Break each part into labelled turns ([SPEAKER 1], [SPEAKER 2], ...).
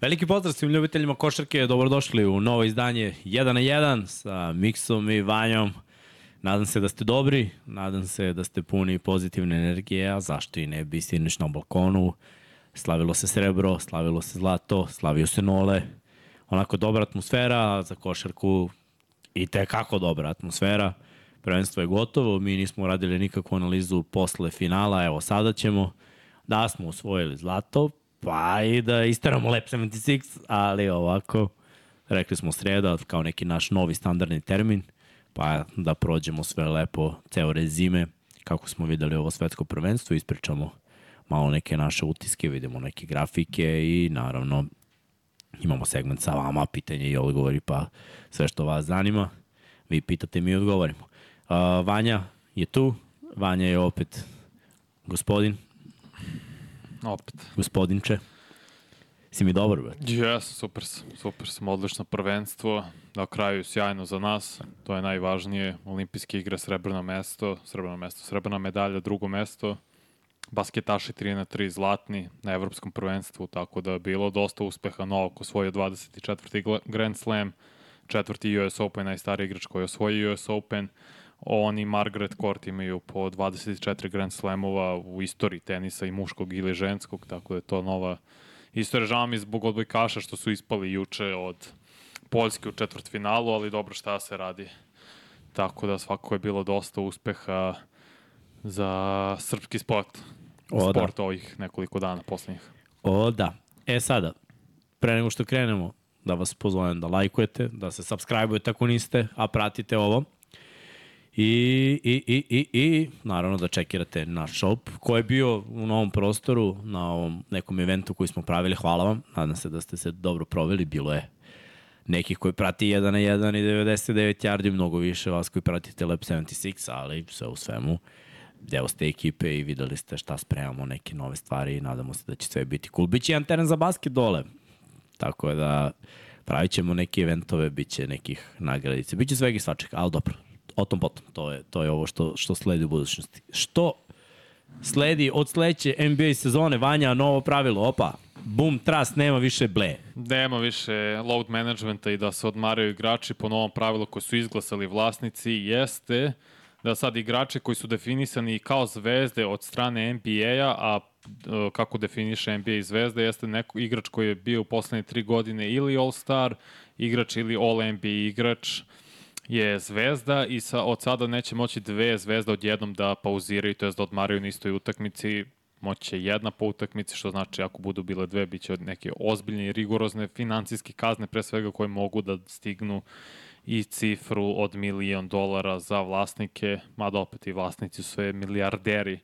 [SPEAKER 1] Veliki pozdrav svim ljubiteljima košarke, dobrodošli u novo izdanje 1 na 1 sa Miksom i Vanjom. Nadam se da ste dobri, nadam se da ste puni pozitivne energije, a zašto i ne bi siniš na balkonu. Slavilo se srebro, slavilo se zlato, slavio se nole. Onako dobra atmosfera za košarku i te kako dobra atmosfera. Prvenstvo je gotovo, mi nismo radili nikakvu analizu posle finala, evo sada ćemo. Da smo osvojili zlato, pa i da istaramo Lep 76, ali ovako, rekli smo sreda kao neki naš novi standardni termin, pa da prođemo sve lepo, ceo rezime, kako smo videli ovo svetsko prvenstvo, ispričamo malo neke naše utiske, vidimo neke grafike i naravno imamo segment sa vama, pitanje i odgovori, pa sve što vas zanima, vi pitate, mi odgovorimo. Uh, Vanja je tu, Vanja je opet gospodin,
[SPEAKER 2] Opet.
[SPEAKER 1] gospodinče. Si mi dobar, brate?
[SPEAKER 2] Jes, super sam, super sam, odlično prvenstvo, na kraju sjajno za nas, to je najvažnije, olimpijske igre, srebrno mesto, srebrno mesto, srebrna medalja, drugo mesto, basketaši 3 na 3 zlatni na evropskom prvenstvu, tako da je bilo dosta uspeha Novak osvojio 24. Grand Slam, četvrti US Open, najstariji igrač koji je osvojio US Open, on i Margaret Court imaju po 24 Grand Slamova u istoriji tenisa i muškog ili ženskog, tako da je to nova istorija. Žao mi zbog odbojkaša što su ispali juče od Poljske u četvrtfinalu, ali dobro šta se radi. Tako da svako je bilo dosta uspeha za srpski sport.
[SPEAKER 1] O, da.
[SPEAKER 2] sport ovih nekoliko dana poslednjih.
[SPEAKER 1] O, da. E sada, pre nego što krenemo, da vas pozovem da lajkujete, da se subscribe-ujete ako niste, a pratite ovo. I, i, i, i, i naravno da čekirate naš shop koji je bio u novom prostoru na ovom nekom eventu koji smo pravili. Hvala vam, nadam se da ste se dobro proveli, bilo je nekih koji prati 1 na 1 i 99 yardi, mnogo više vas koji pratite Lab 76, ali sve u svemu deo ste ekipe i videli ste šta spremamo, neke nove stvari i nadamo se da će sve biti cool. Biće jedan teren za basket dole, tako da pravit ćemo neke eventove, bit će nekih nagradice, bit će svega i svačega, ali dobro, o tom potom, to je, to je ovo što, što sledi u budućnosti. Što sledi od sledeće NBA sezone, Vanja, novo pravilo, opa, boom, trust, nema više ble.
[SPEAKER 2] Nema više load managementa i da se odmaraju igrači po novom pravilu koje su izglasali vlasnici jeste da sad igrači koji su definisani kao zvezde od strane NBA-a, a e, kako definiše NBA zvezda, jeste neko igrač koji je bio u poslednje tri godine ili All-Star igrač ili All-NBA igrač je zvezda i sa, od sada neće moći dve zvezde odjednom da pauziraju, to je da odmaraju na istoj utakmici, moće jedna po utakmici, što znači ako budu bile dve, bit će neke ozbiljne i rigorozne financijske kazne, pre svega koje mogu da stignu i cifru od milion dolara za vlasnike, mada opet i vlasnici su sve milijarderi,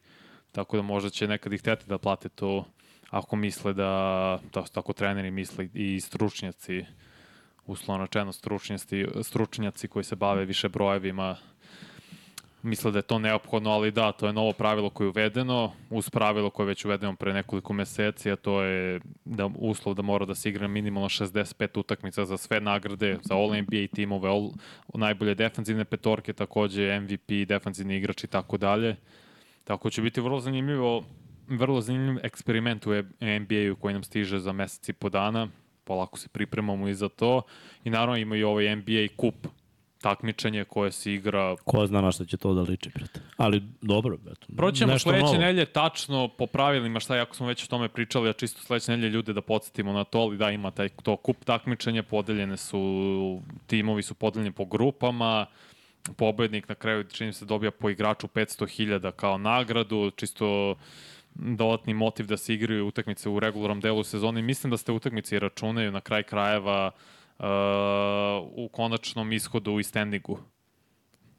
[SPEAKER 2] tako da možda će nekad ih hteti da plate to ako misle da, da tako treneri misle i stručnjaci, uslovno stručnjaci, stručnjaci koji se bave više brojevima, misle da je to neophodno, ali da, to je novo pravilo koje je uvedeno, uz pravilo koje je već uvedeno pre nekoliko meseci, a to je da uslov da mora da se igra minimalno 65 utakmica za sve nagrade, za All NBA timove, all, najbolje defanzivne petorke, takođe MVP, defanzivni igrač i tako dalje. Tako će biti vrlo zanimljivo, vrlo zanimljiv eksperiment u NBA-u koji nam stiže za meseci po dana. Polako se pripremamo i za to. I naravno ima i ovaj NBA kup takmičenje koje se igra...
[SPEAKER 1] Ko zna na što će to da liči, brate. Ali dobro, brate.
[SPEAKER 2] Proćemo sledeće nelje tačno po pravilima šta, jako smo već o tome pričali, a čisto sledeće nelje ljude da podsjetimo na to, ali da ima taj to kup takmičenja, podeljene su, timovi su podeljeni po grupama, pobednik na kraju čini se dobija po igraču 500.000 kao nagradu, čisto dodatni motiv da se igraju utakmice u regularnom delu sezone. Mislim da ste utakmice i računaju na kraj krajeva uh, u konačnom ishodu i standingu.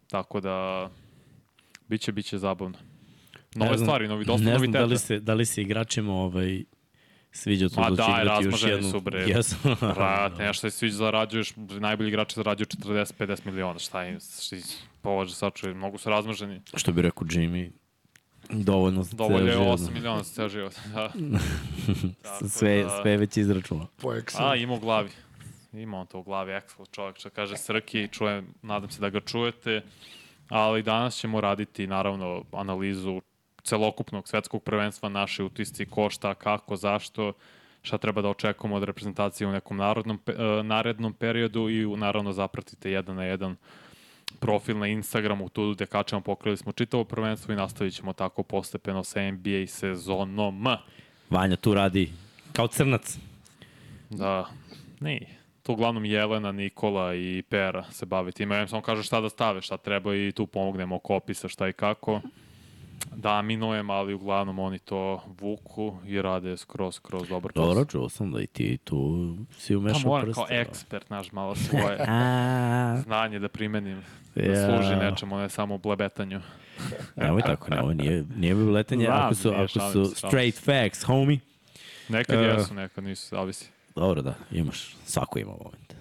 [SPEAKER 2] Tako da biće biće zabavno. Nove ne znam, stvari, novi dosta
[SPEAKER 1] ne
[SPEAKER 2] znam
[SPEAKER 1] da li se da li se igračima ovaj sviđa to da, će igrati još
[SPEAKER 2] jednu. su bre.
[SPEAKER 1] Jesu.
[SPEAKER 2] Brate, nešto se sviđa zarađuješ, najbolji igrači zarađuju 40-50 miliona, šta im, šta považe sačuje, mnogo su razmrženi.
[SPEAKER 1] Što bi rekao Jimmy, Dovoljno za
[SPEAKER 2] Dovoljno je 8 miliona za ceo život. Da.
[SPEAKER 1] sve, da, sve već izračunao.
[SPEAKER 2] Po A, ima u glavi. Ima on to u glavi, Excel čovjek što kaže Srki, čujem, nadam se da ga čujete, ali danas ćemo raditi naravno analizu celokupnog svetskog prvenstva, naše utisci, ko, šta, kako, zašto, šta treba da očekujemo od reprezentacije u nekom narodnom, e, narednom periodu i naravno zapratite jedan na jedan profil na Instagramu, tu gde kačemo pokrili smo čitavo prvenstvo i nastavit ćemo tako postepeno sa NBA sezonom.
[SPEAKER 1] Vanja tu radi kao crnac.
[SPEAKER 2] Da, ne, tu uglavnom Jelena, Nikola i Pera se bavi time. Ja im samo kažu šta da stave, šta treba i tu pomognemo oko opisa šta i kako. Da, minujem, ali uglavnom oni to vuku i rade skroz, skroz dobar posao.
[SPEAKER 1] Dobro, čuo sam da i ti tu si
[SPEAKER 2] Pa
[SPEAKER 1] umešao
[SPEAKER 2] moram
[SPEAKER 1] prste.
[SPEAKER 2] kao ekspert, znaš, malo svoje znanje da primenim, da
[SPEAKER 1] Ja.
[SPEAKER 2] služi nečemu, ne samo u blebetanju.
[SPEAKER 1] nemoj tako, nemoj, nije, nije bi letanje
[SPEAKER 2] Znam,
[SPEAKER 1] ako su,
[SPEAKER 2] nije,
[SPEAKER 1] ako
[SPEAKER 2] šalim
[SPEAKER 1] su
[SPEAKER 2] šalim
[SPEAKER 1] straight facts, homie.
[SPEAKER 2] Nekad
[SPEAKER 1] E.
[SPEAKER 2] jesu, nekad nisu, zavisi.
[SPEAKER 1] Dobro, da, imaš, svako ima moment.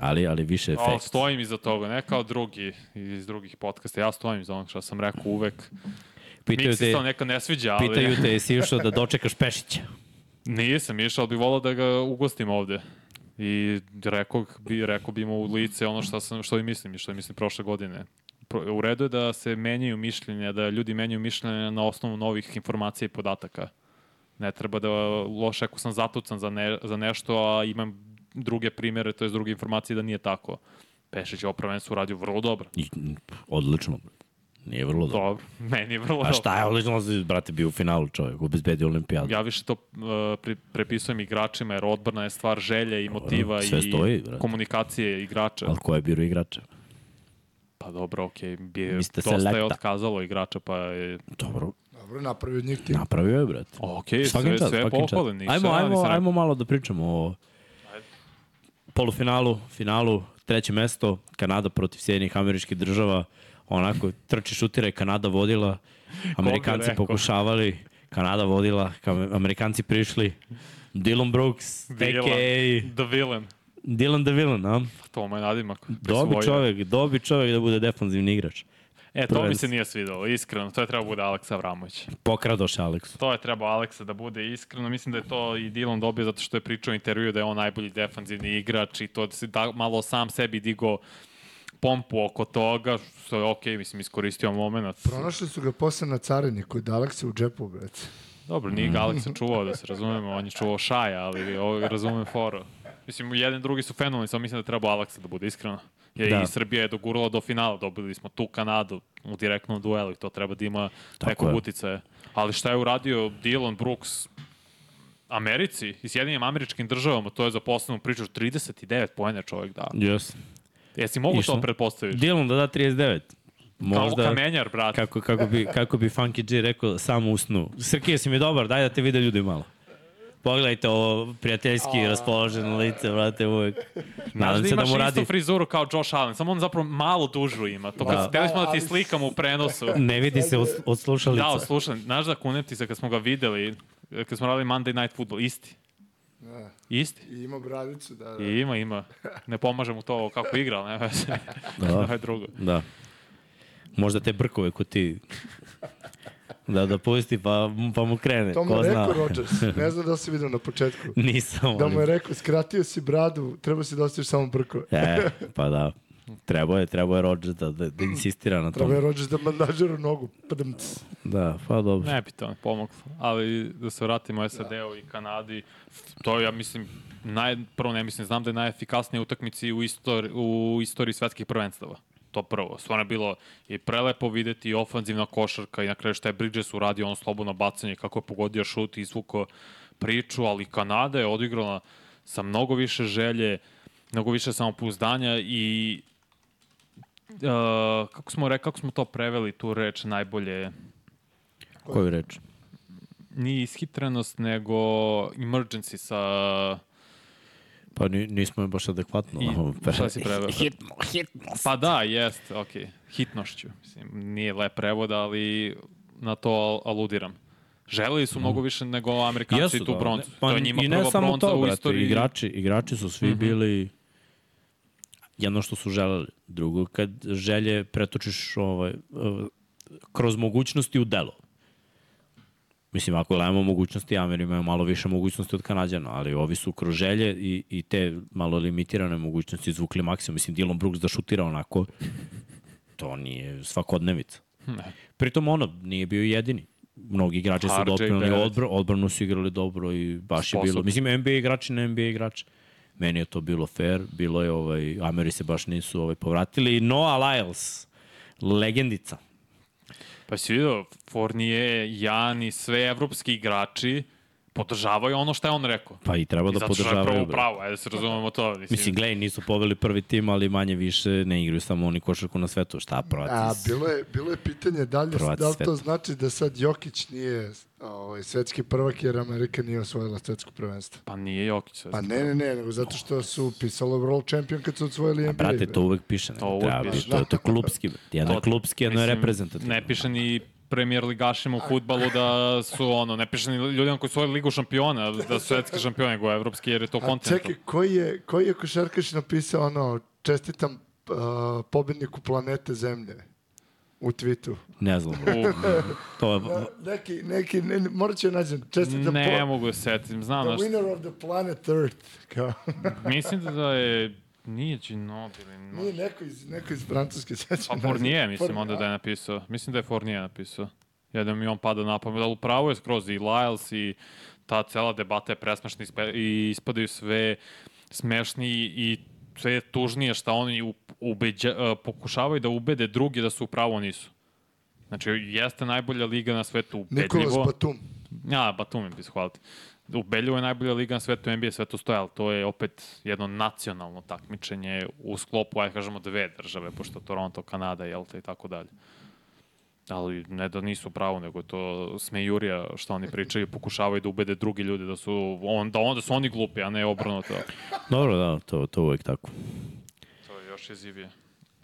[SPEAKER 1] Ali, ali više
[SPEAKER 2] Ali
[SPEAKER 1] facts.
[SPEAKER 2] stojim iza toga, ne kao drugi iz drugih podcasta. Ja stojim iza onog što sam rekao uvek.
[SPEAKER 1] Pitaju te,
[SPEAKER 2] to neka ne sviđa, ali...
[SPEAKER 1] pitaju te, jesi išao da dočekaš Pešića?
[SPEAKER 2] Nisam išao, ali bi volao da ga ugostim ovde. I rekao bi, rekao bi mu u lice ono što, sam, što i mislim i što i mislim prošle godine. Pro- U redu je da se menjaju mišljenja, da ljudi menjaju mišljenja na osnovu novih informacija i podataka. Ne treba da loše ako sam zatucan za, ne, za nešto, a imam druge primere, to je druge informacije da nije tako. Pešić je ovo prvenstvo uradio vrlo dobro.
[SPEAKER 1] I, odlično. Nije vrlo dobro.
[SPEAKER 2] Dobro, meni je vrlo
[SPEAKER 1] A
[SPEAKER 2] dobro.
[SPEAKER 1] šta je odlično, brate, bio u finalu čovjek, obezbedio olimpijadu.
[SPEAKER 2] Ja više to uh, pri, prepisujem igračima, jer odbrana je stvar želje i motiva
[SPEAKER 1] sve
[SPEAKER 2] i
[SPEAKER 1] stoji, brate.
[SPEAKER 2] komunikacije igrača.
[SPEAKER 1] Ali ko je biro igrača?
[SPEAKER 2] Pa dobro, okej, okay. Dosta je
[SPEAKER 1] Selecta.
[SPEAKER 2] otkazalo igrača, pa je...
[SPEAKER 1] Dobro,
[SPEAKER 3] Dobro, napravi od njih tim.
[SPEAKER 1] napravio je, brate.
[SPEAKER 2] Okej,
[SPEAKER 1] Svakim
[SPEAKER 2] sve, sve
[SPEAKER 1] svakim čast.
[SPEAKER 2] pohvale, ništa.
[SPEAKER 1] Ajmo,
[SPEAKER 2] ja
[SPEAKER 1] ajmo, ajmo malo da pričamo o polufinalu, finalu, treće mesto, Kanada protiv Sjedinih američkih država. Onako, trči šutira i Kanada vodila. Amerikanci pokušavali, Kanada vodila, ka- Amerikanci prišli. Dylan Brooks, a.k.a.
[SPEAKER 2] The Villain.
[SPEAKER 1] Dylan the Villain, a?
[SPEAKER 2] To mu je nadimak.
[SPEAKER 1] Dobi čovjek, dobi čovjek da bude defanzivni igrač.
[SPEAKER 2] E, to mi se nije svidalo, iskreno. To je trebao bude Aleksa Avramović.
[SPEAKER 1] Pokradoš Aleksu.
[SPEAKER 2] To je trebao Aleksa da bude iskreno. Mislim da je to i Dylan dobio zato što je pričao u intervju da je on najbolji defanzivni igrač i to da se da, malo sam sebi digo pompu oko toga, što je okej, mislim, iskoristio moment.
[SPEAKER 3] Pronašli su ga posle na carini kod Aleksa u džepu, brate.
[SPEAKER 2] Dobro, nije ga Aleksa čuvao, da se razumemo, on je čuvao Šaja, ali ovo razumem foru. Mislim, jedan i drugi su fenomenalni, samo mislim da treba Aleksa da bude iskreno. Jer
[SPEAKER 1] Da.
[SPEAKER 2] i Srbija je dogurala do finala, dobili smo tu Kanadu u direktnom duelu i to treba da ima
[SPEAKER 1] Tako
[SPEAKER 2] nekog
[SPEAKER 1] je.
[SPEAKER 2] uticaja. Ali šta je uradio Dylan Brooks Americi i Sjedinim američkim državama, to je za poslednu priču 39 pojene čovjek da.
[SPEAKER 1] Yes.
[SPEAKER 2] Jesi mogu
[SPEAKER 1] Išlo.
[SPEAKER 2] to pretpostaviti?
[SPEAKER 1] Dylan da da 39.
[SPEAKER 2] Kao
[SPEAKER 1] Možda,
[SPEAKER 2] kamenjar, brate.
[SPEAKER 1] kako, kako, bi, kako bi Funky G rekao, samo usnu. Srkije si mi dobar, daj da te vide ljudi malo. Pogledajte ovo prijateljski raspoloženo lice, brate, uvek.
[SPEAKER 2] Znaš
[SPEAKER 1] Nadam
[SPEAKER 2] da
[SPEAKER 1] se da
[SPEAKER 2] imaš
[SPEAKER 1] mu
[SPEAKER 2] istu
[SPEAKER 1] radi...
[SPEAKER 2] frizuru kao Josh Allen, samo on zapravo malo dužu ima. To
[SPEAKER 1] Da.
[SPEAKER 2] da. Hteli smo da ti slikamo u prenosu.
[SPEAKER 1] Ne vidi se od, od slušalica.
[SPEAKER 2] Da, slušam, znaš da kunem ti se kad smo ga videli, kad smo radili Monday Night Football, isti.
[SPEAKER 3] Da.
[SPEAKER 2] Isti.
[SPEAKER 3] I ima bradicu, da, da.
[SPEAKER 2] I ima, ima. Ne pomaže mu to kako igra, ali ne veze.
[SPEAKER 1] Da.
[SPEAKER 2] To je drugo.
[SPEAKER 1] Da. Možda te brkove ko ti... Da, da pusti pa, pa mu krene.
[SPEAKER 3] To mu je rekao Rodgers. Ne znam da li si vidio na početku.
[SPEAKER 1] Nisam.
[SPEAKER 3] Da mu je rekao, skratio si bradu, treba si da ostaviš samo brkove.
[SPEAKER 1] E, pa da. Trebao je, trebao je Rodgers da, da, da insistira na
[SPEAKER 3] Treba
[SPEAKER 1] tom.
[SPEAKER 3] je Rodgers da mandažira nogu. Pdmc.
[SPEAKER 1] Da, pa dobro.
[SPEAKER 2] Ne bi to pomoglo. Ali da se vratimo SAD-u i Kanadi, to ja mislim, naj, prvo ne mislim, znam da je najefikasnija utakmici u, istori, u istoriji svetskih prvenstava. To prvo. Stvarno je bilo i prelepo videti i ofanzivna košarka i na kraju šta je Bridges uradio, ono slobodno bacanje, kako je pogodio šut i izvuko priču, ali Kanada je odigrala sa mnogo više želje, mnogo više samopouzdanja i uh, kako smo rekli, kako smo to preveli tu reč najbolje
[SPEAKER 1] Koju reč?
[SPEAKER 2] nije ishitrenost, nego emergency sa...
[SPEAKER 1] Pa ni, nismo je baš adekvatno.
[SPEAKER 2] I,
[SPEAKER 1] pre-
[SPEAKER 2] šta si preveo?
[SPEAKER 1] Hitno, hitno.
[SPEAKER 2] Pa da, jest, ok. Hitnošću. Mislim, nije lep prevod, ali na to al- aludiram. Želeli su mnogo više nego Amerikanci tu bronzu.
[SPEAKER 1] Pa,
[SPEAKER 2] to je njima
[SPEAKER 1] I ne
[SPEAKER 2] prva
[SPEAKER 1] samo
[SPEAKER 2] bronza
[SPEAKER 1] to,
[SPEAKER 2] u
[SPEAKER 1] brate,
[SPEAKER 2] istoriji.
[SPEAKER 1] igrači, igrači su svi bili jedno što su želeli. Drugo, kad želje pretočiš ovaj, kroz mogućnosti u delo. Mislim, ako gledamo mogućnosti, Ameri imaju malo više mogućnosti od Kanadjana, ali ovi su kroz želje i, i te malo limitirane mogućnosti izvukli maksimum. Mislim, Dylan Brooks da šutira onako, to nije svakodnevica.
[SPEAKER 2] Ne.
[SPEAKER 1] Pritom ono, nije bio jedini. mnogi igrači su doprinuli odbr, odbranu su igrali dobro i baš je bilo. Mislim, NBA igrači na NBA igrači. Meni je to bilo fair, bilo je, ovaj, Ameri se baš nisu ovaj, povratili. Noah Lyles, legendica.
[SPEAKER 2] Pa si vidio, Fournier, Jan i sve evropski igrači podržavaju ono što je on rekao.
[SPEAKER 1] Pa i treba
[SPEAKER 2] I
[SPEAKER 1] da
[SPEAKER 2] zato što je
[SPEAKER 1] podržavaju. bre.
[SPEAKER 2] pravo, ajde da se razumemo to. Mislim,
[SPEAKER 1] Mislim, gledaj, nisu poveli prvi tim, ali manje više ne igraju samo oni košarku na svetu. Šta,
[SPEAKER 3] A,
[SPEAKER 1] prvaci?
[SPEAKER 3] bilo je, bilo je pitanje da li, da li to znači da sad Jokić nije ovaj, svetski prvak jer Amerika nije osvojila svetsko prvenstvo.
[SPEAKER 2] Pa nije Jokić.
[SPEAKER 3] Pa ne, ne, ne, nego zato što su pisalo World Champion kad su osvojili NBA.
[SPEAKER 1] Brate,
[SPEAKER 3] bre.
[SPEAKER 1] to uvek piše. Ne?
[SPEAKER 2] To uvek piše.
[SPEAKER 1] To, je- to je klubski. Jedno je klubski, jedno je reprezentativno.
[SPEAKER 2] Ne piše ni premijer ligašima u futbalu da su ono, ne piše ni ljudima koji su ligu šampiona, da su svetski šampioni, nego evropski, jer je to
[SPEAKER 3] A
[SPEAKER 2] kontinental.
[SPEAKER 3] čekaj, koji je, koji je košarkaš napisao ono, čestitam uh, pobedniku planete Zemlje u tweetu?
[SPEAKER 1] Ne znam. bro. to je,
[SPEAKER 3] Neki, neki, ne, ne, morat ću nađem, čestitam
[SPEAKER 2] Ne
[SPEAKER 3] po,
[SPEAKER 2] mogu da se setim, znam
[SPEAKER 3] the
[SPEAKER 2] da
[SPEAKER 3] winner of the planet Earth. Kao,
[SPEAKER 2] mislim da je nije Ginobili. no.
[SPEAKER 3] nije neko iz, neko iz Francuske seća.
[SPEAKER 2] Pa Fournier, mislim, onda da je napisao. Mislim da je Fournier napisao. Jedan mi on pada na pamet, ali upravo je skroz i Lyles i ta cela debata je presmešna ispe- i ispadaju sve smešni i sve je tužnije šta oni ubeđa, uh, pokušavaju da ubede drugi da su upravo nisu. Znači, jeste najbolja liga na svetu ubedljivo.
[SPEAKER 3] Nikolas Batum.
[SPEAKER 2] Ja, Batum mi bi se hvaliti. Ubedljivo je najbolja liga na svetu, NBA sve to stoje, ali to je opet jedno nacionalno takmičenje u sklopu, ajde kažemo, dve države, pošto Toronto, Kanada, jel te, i tako dalje. Ali ne da nisu pravo, nego je to smejurija što oni pričaju, pokušavaju da ubede drugi ljudi da su, on, da onda su oni glupi, a ne obrnuto.
[SPEAKER 1] dobro, da, to, to uvek tako.
[SPEAKER 2] To je još jezivije.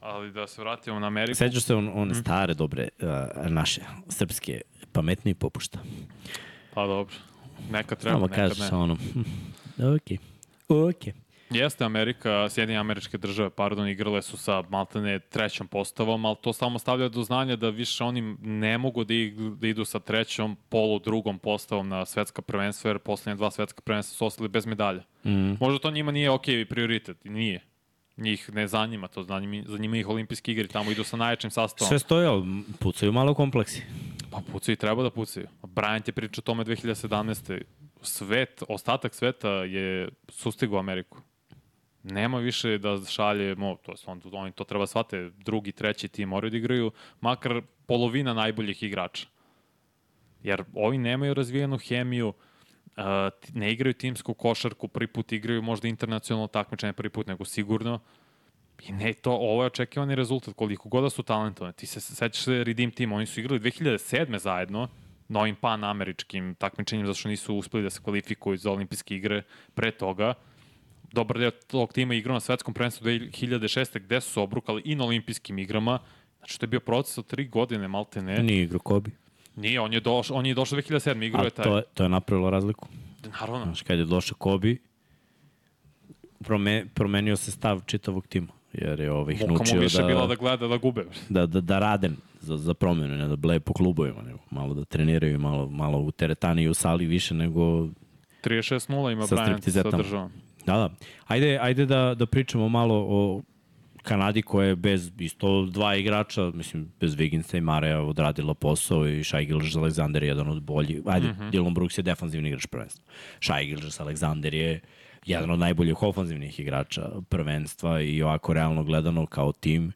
[SPEAKER 2] Ali da se vratimo na Ameriku.
[SPEAKER 1] Sećaš se on,
[SPEAKER 2] Mhm.
[SPEAKER 1] one stare, dobre, uh, naše, srpske, pametni popušta.
[SPEAKER 2] Pa dobro. Neka treba,
[SPEAKER 1] Samo
[SPEAKER 2] nekad
[SPEAKER 1] kažeš
[SPEAKER 2] ne.
[SPEAKER 1] ono, okej, okej.
[SPEAKER 2] Jeste Amerika, Sjedinje američke države, pardon, igrale su sa maltene trećom postavom, ali to samo stavlja do znanja da više oni ne mogu da, idu, da idu sa trećom, polu drugom postavom na svetska prvenstva, jer poslednje dva svetska prvenstva su ostali bez medalja.
[SPEAKER 1] Mm.
[SPEAKER 2] Možda to njima nije ok prioritet, nije. Njih ne zanima to, za njima, za njima ih olimpijski igri, tamo idu sa najjačim sastavom.
[SPEAKER 1] Sve stoje, ali pucaju malo kompleksi.
[SPEAKER 2] Pa pucaju, treba da pucaju. Bryant je pričao o tome 2017. Svet, ostatak sveta je sustigao Ameriku. Nema više da šaljemo, to jest on, oni to treba shvate, drugi, treći tim moraju da igraju, makar polovina najboljih igrača. Jer ovi nemaju razvijenu hemiju, ne igraju timsku košarku, prvi put igraju možda internacionalno takmičenje prvi put, nego sigurno. I ne, to, ovo je očekivani rezultat, koliko god da su talentovani. Ti se sećaš se Redeem Team, oni su igrali 2007. zajedno, na ovim pan-američkim takmičenjima, zato što nisu uspeli da se kvalifikuju za olimpijske igre pre toga. Dobar deo tog tima igrao na svetskom prvenstvu 2006. gde su se obrukali i na olimpijskim igrama. Znači, to je bio proces od tri godine, malte ne.
[SPEAKER 1] Nije igrao Kobi.
[SPEAKER 2] Nije, on je, doš, on je došao 2007. igrao je taj.
[SPEAKER 1] to je, to je napravilo razliku.
[SPEAKER 2] Naravno.
[SPEAKER 1] Znaš, kad je došao Kobi, prome, promenio se stav čitavog tima. Jer je ovaj, ih
[SPEAKER 2] Muka mu
[SPEAKER 1] naučio
[SPEAKER 2] više
[SPEAKER 1] da,
[SPEAKER 2] bila da gleda da gube.
[SPEAKER 1] da, da, da rade za, za promjenu, ne da bleje po klubovima, nego malo da treniraju, malo, malo u teretani i u sali više nego
[SPEAKER 2] 36-0 ima
[SPEAKER 1] Sa
[SPEAKER 2] Bryant sa
[SPEAKER 1] striptizetama.
[SPEAKER 2] državom.
[SPEAKER 1] Da, da. Ajde, ajde da, da pričamo malo o Kanadi koja je bez isto dva igrača, mislim, bez Wigginsa i Mareja odradila posao i Shai Gilgis Alexander je jedan od boljih. Ajde, mm -hmm. Dylan Brooks je defanzivni igrač prvenstva. Shai Gilgis Alexander je jedan od najboljih ofanzivnih igrača prvenstva i ovako realno gledano kao tim.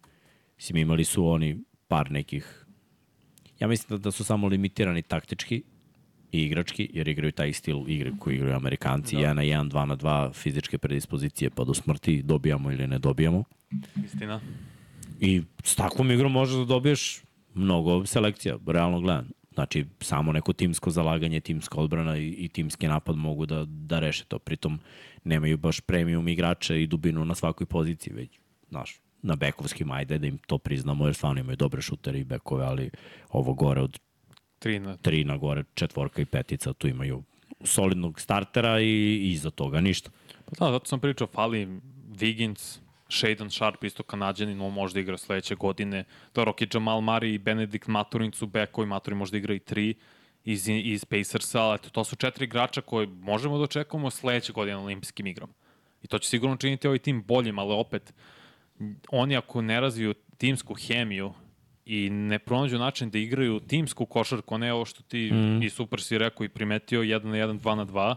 [SPEAKER 1] Mislim, imali su oni par nekih Ja mislim da, da su samo limitirani taktički i igrački, jer igraju taj stil igre koji igraju Amerikanci, da. 1 na 1, 2 na 2, fizičke predispozicije pa do smrti, dobijamo ili ne dobijamo.
[SPEAKER 2] Istina.
[SPEAKER 1] I s takvom igrom možeš da dobiješ mnogo selekcija, realno gledano. Znači, samo neko timsko zalaganje, timska odbrana i, i timski napad mogu da, da reše to. Pritom, nemaju baš premium igrača i dubinu na svakoj poziciji, već, znaš, na bekovskim, ajde da im to priznamo, jer stvarno imaju dobre šutere i bekove, ali ovo gore od
[SPEAKER 2] 3 na
[SPEAKER 1] tri na gore, četvorka i petica, tu imaju solidnog startera i, i iza toga ništa.
[SPEAKER 2] Pa da, zato sam pričao, fali Wiggins, Shaden Sharp, isto kanadjanin, on možda igra sledeće godine. Dobro, ok, Jamal Murray i Benedikt Maturin su bekovi, Maturin možda igra i tri iz, iz Pacersa, ali eto, to su četiri igrača koje možemo da očekujemo sledeće godine na olimpijskim igrama. I to će sigurno činiti ovaj tim boljim, ali opet, oni ako ne razviju timsku hemiju i ne pronađu način da igraju timsku košarku, ne ovo što ti mm. i super si rekao i primetio, 1 na 1, 2 na 2,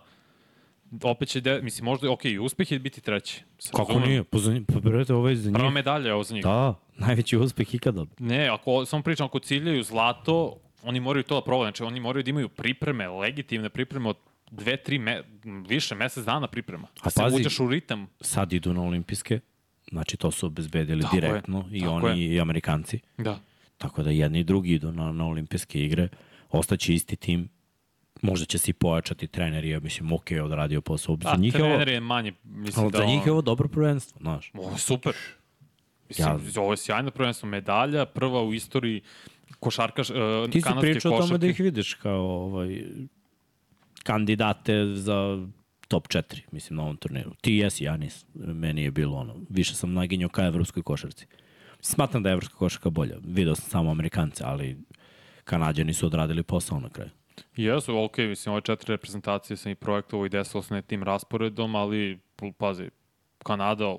[SPEAKER 2] opet će, de, mislim, možda, ok, uspeh je biti treći.
[SPEAKER 1] Kako nije? Pa, za, pa brojete, ovo je za njih.
[SPEAKER 2] Prva medalja je ovo za njih.
[SPEAKER 1] Da, najveći uspeh ikada.
[SPEAKER 2] Ne, ako samo pričam, ako ciljaju zlato, oni moraju to da probaju. Znači, oni moraju da imaju pripreme, legitimne pripreme od dve, tri, me, više, mesec dana priprema. Da A se pazi, uđeš u ritam.
[SPEAKER 1] Sad idu na olimpijske, znači to su obezbedili tako direktno je, i oni je. i Amerikanci.
[SPEAKER 2] Da.
[SPEAKER 1] Tako da jedni i drugi idu na, na olimpijske igre, ostaće isti tim, možda će se i pojačati treneri, ja mislim, ok, odradio posao.
[SPEAKER 2] Za njih trener je manje, mislim
[SPEAKER 1] da... Za njih je ovo dobro prvenstvo, znaš.
[SPEAKER 2] Ovo je super. Mislim, ja. ovo je sjajno prvenstvo, medalja, prva u istoriji košarkaš, uh,
[SPEAKER 1] Ti si pričao o tome da ih vidiš kao ovaj, kandidate za top 4, mislim, na ovom turniru. Ti jesi, ja nis. Meni je bilo ono, više sam naginjao ka evropskoj košarci. Smatram da je evropska košarka bolja. Video sam samo Amerikance, ali Kanadjani su odradili posao na kraju.
[SPEAKER 2] Jesu, ok, mislim, ove četiri reprezentacije sam i projektovao i desilo se tim rasporedom, ali, pazi, Kanada,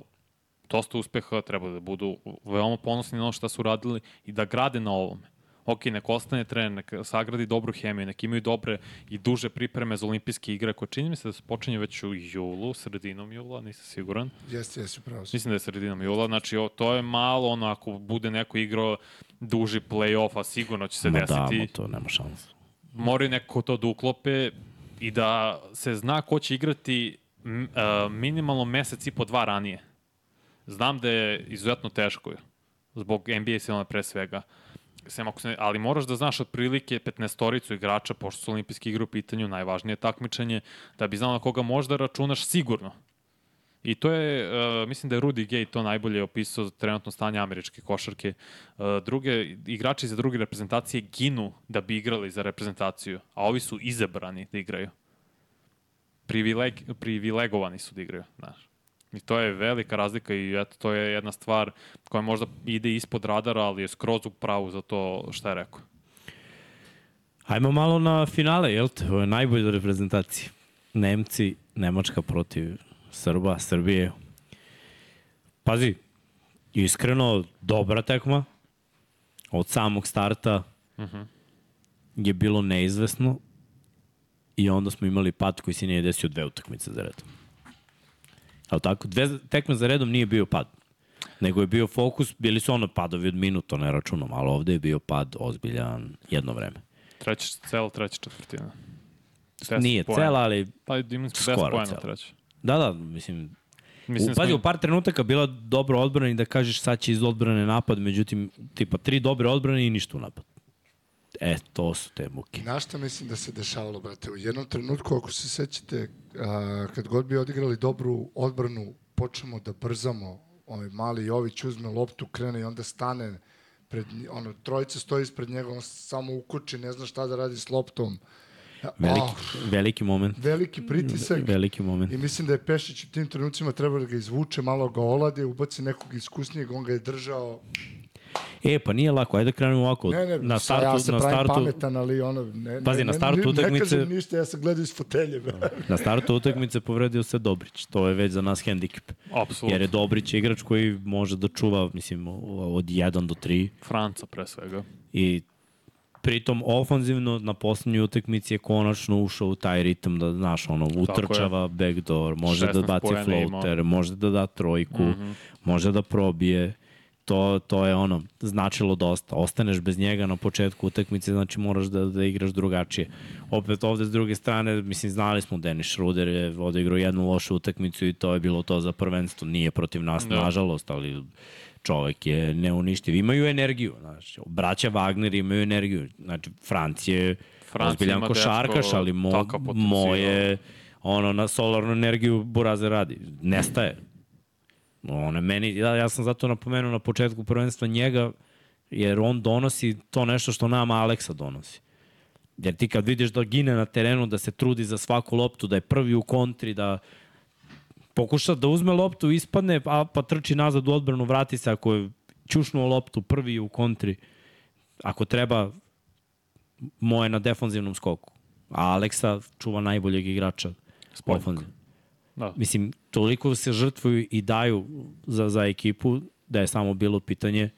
[SPEAKER 2] dosta uspeha, treba da budu veoma ponosni na ono šta su radili i da grade na ovome ok, nek ostane trener, nek sagradi dobru hemiju, nek imaju dobre i duže pripreme za olimpijske igre, koje čini mi se da se počinje već u julu, sredinom jula, nisam siguran.
[SPEAKER 3] Jeste, jeste, pravo.
[SPEAKER 2] Mislim da je sredinom jula, znači o, to je malo, ono, ako bude neko igrao duži play-off, a sigurno će se Ma desiti.
[SPEAKER 1] Da, to nema šansa.
[SPEAKER 2] Moraju neko to da uklope i da se zna ko će igrati minimalno mesec i po dva ranije. Znam da je izuzetno teško, zbog NBA silona pre svega sem ako se, ali moraš da znaš otprilike 15-toricu igrača, pošto su olimpijski igre u pitanju, najvažnije takmičenje, da bi znao na koga možda računaš sigurno. I to je, uh, mislim da je Rudy Gay to najbolje opisao trenutno stanje američke košarke. Uh, druge, igrači za druge reprezentacije ginu da bi igrali za reprezentaciju, a ovi su izabrani da igraju. Privileg, privilegovani su da igraju, znaš. I to je velika razlika i eto, to je jedna stvar koja možda ide ispod radara, ali je skroz u pravu za to šta je rekao.
[SPEAKER 1] Hajmo malo na finale, jel te? Ovo je najbolja reprezentacija. Nemci, Nemačka protiv Srba, Srbije. Pazi, iskreno, dobra tekma. Od samog starta uh. -huh. je bilo neizvesno i onda smo imali pad koji se nije desio dve utakmice za redom. Ali tako? Dve tekme za redom nije bio pad. Nego je bio fokus, bili su ono padovi od minuta, ne računom, ali ovde je bio pad ozbiljan jedno vreme.
[SPEAKER 2] Treća, cela treća četvrtina.
[SPEAKER 1] Nije poena. cela, ali
[SPEAKER 2] pa, imali smo 10 pojena treća.
[SPEAKER 1] Da, da, mislim, Mislim, u, pazi, smo... u par trenutaka bila dobra odbrana i da kažeš sad će iz odbrane napad, međutim, tipa, tri dobre odbrane i ništa u napad. E, to su te muke.
[SPEAKER 3] Na šta mislim da se dešavalo, brate? U jednom trenutku, ako se sećate, a, kad god bi odigrali dobru odbranu, počnemo da brzamo. Ovaj mali Jović uzme loptu, krene i onda stane pred, ono, trojica stoji ispred njega, on samo ukuči, ne zna šta da radi s loptom.
[SPEAKER 1] Veliki, oh, veliki moment.
[SPEAKER 3] Veliki pritisak.
[SPEAKER 1] Veliki moment.
[SPEAKER 3] I mislim da je Pešić u tim trenucima treba da ga izvuče, malo ga olade, ubaci nekog iskusnijeg, on ga je držao
[SPEAKER 1] E, pa nije lako, ajde da krenemo ovako.
[SPEAKER 3] Ne, ne, na startu, ja se na startu, pametan, ali ono... Ne,
[SPEAKER 1] pazi,
[SPEAKER 3] ne,
[SPEAKER 1] na startu
[SPEAKER 3] ne,
[SPEAKER 1] utakmice...
[SPEAKER 3] Ne kažem ništa, ja sam gledao iz fotelje.
[SPEAKER 1] na startu utakmice povredio se Dobrić, to je već za nas hendikep.
[SPEAKER 2] Apsolutno.
[SPEAKER 1] Jer je Dobrić igrač koji može da čuva, mislim, od 1 do 3.
[SPEAKER 2] Franca pre svega.
[SPEAKER 1] I pritom ofanzivno na poslednjoj utakmici je konačno ušao u taj ritam da znaš ono utrčava backdoor, može da baci floater, može da da trojku, mm -hmm. može da probije to, to je ono, značilo dosta. Ostaneš bez njega na početku utakmice, znači moraš da, da igraš drugačije. Opet ovde s druge strane, mislim, znali smo Denis Schruder je odigrao jednu lošu utakmicu i to je bilo to za prvenstvo. Nije protiv nas, da. nažalost, ali čovek je neuništiv. Imaju energiju, znači, braća Wagner imaju energiju. Znači, Franc je ozbiljan košarkaš, ali mo, moje ono, na solarnu energiju Buraze radi. Nestaje Ono, meni, ja, ja sam zato napomenuo na početku prvenstva njega, jer on donosi to nešto što nama Aleksa donosi. Jer ti kad vidiš da gine na terenu, da se trudi za svaku loptu, da je prvi u kontri, da pokuša da uzme loptu, ispadne, a pa trči nazad u odbranu, vrati se ako je čušnuo loptu, prvi u kontri. Ako treba, moje na defanzivnom skoku. A Aleksa čuva najboljeg igrača ofanzivno. Da. Mislim, toliko se žrtvuju i daju za, za ekipu da je samo bilo pitanje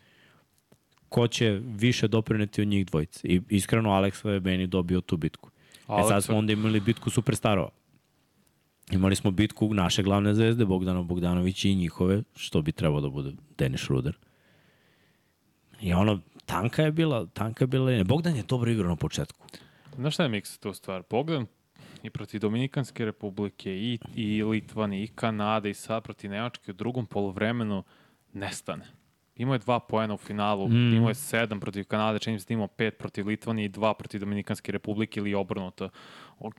[SPEAKER 1] ko će više doprineti od njih dvojice. I iskreno, Aleksa je meni dobio tu bitku. Alexa... E sad smo onda imali bitku superstarova. Imali smo bitku naše glavne zvezde, Bogdana Bogdanović i njihove, što bi trebao da bude Denis Schroeder. I ono, tanka je bila, tanka je bila. Bogdan je dobro igrao na početku.
[SPEAKER 2] Znaš šta je miks tu stvar? Bogdan i protiv Dominikanske republike i, i Litvani i Kanade i sad protiv Nemačke u drugom polovremenu nestane. Imao je dva poena u finalu, mm. imao je sedam protiv Kanade, čini se da imao pet protiv Litvani i dva protiv Dominikanske republike ili obrnuto. Ok,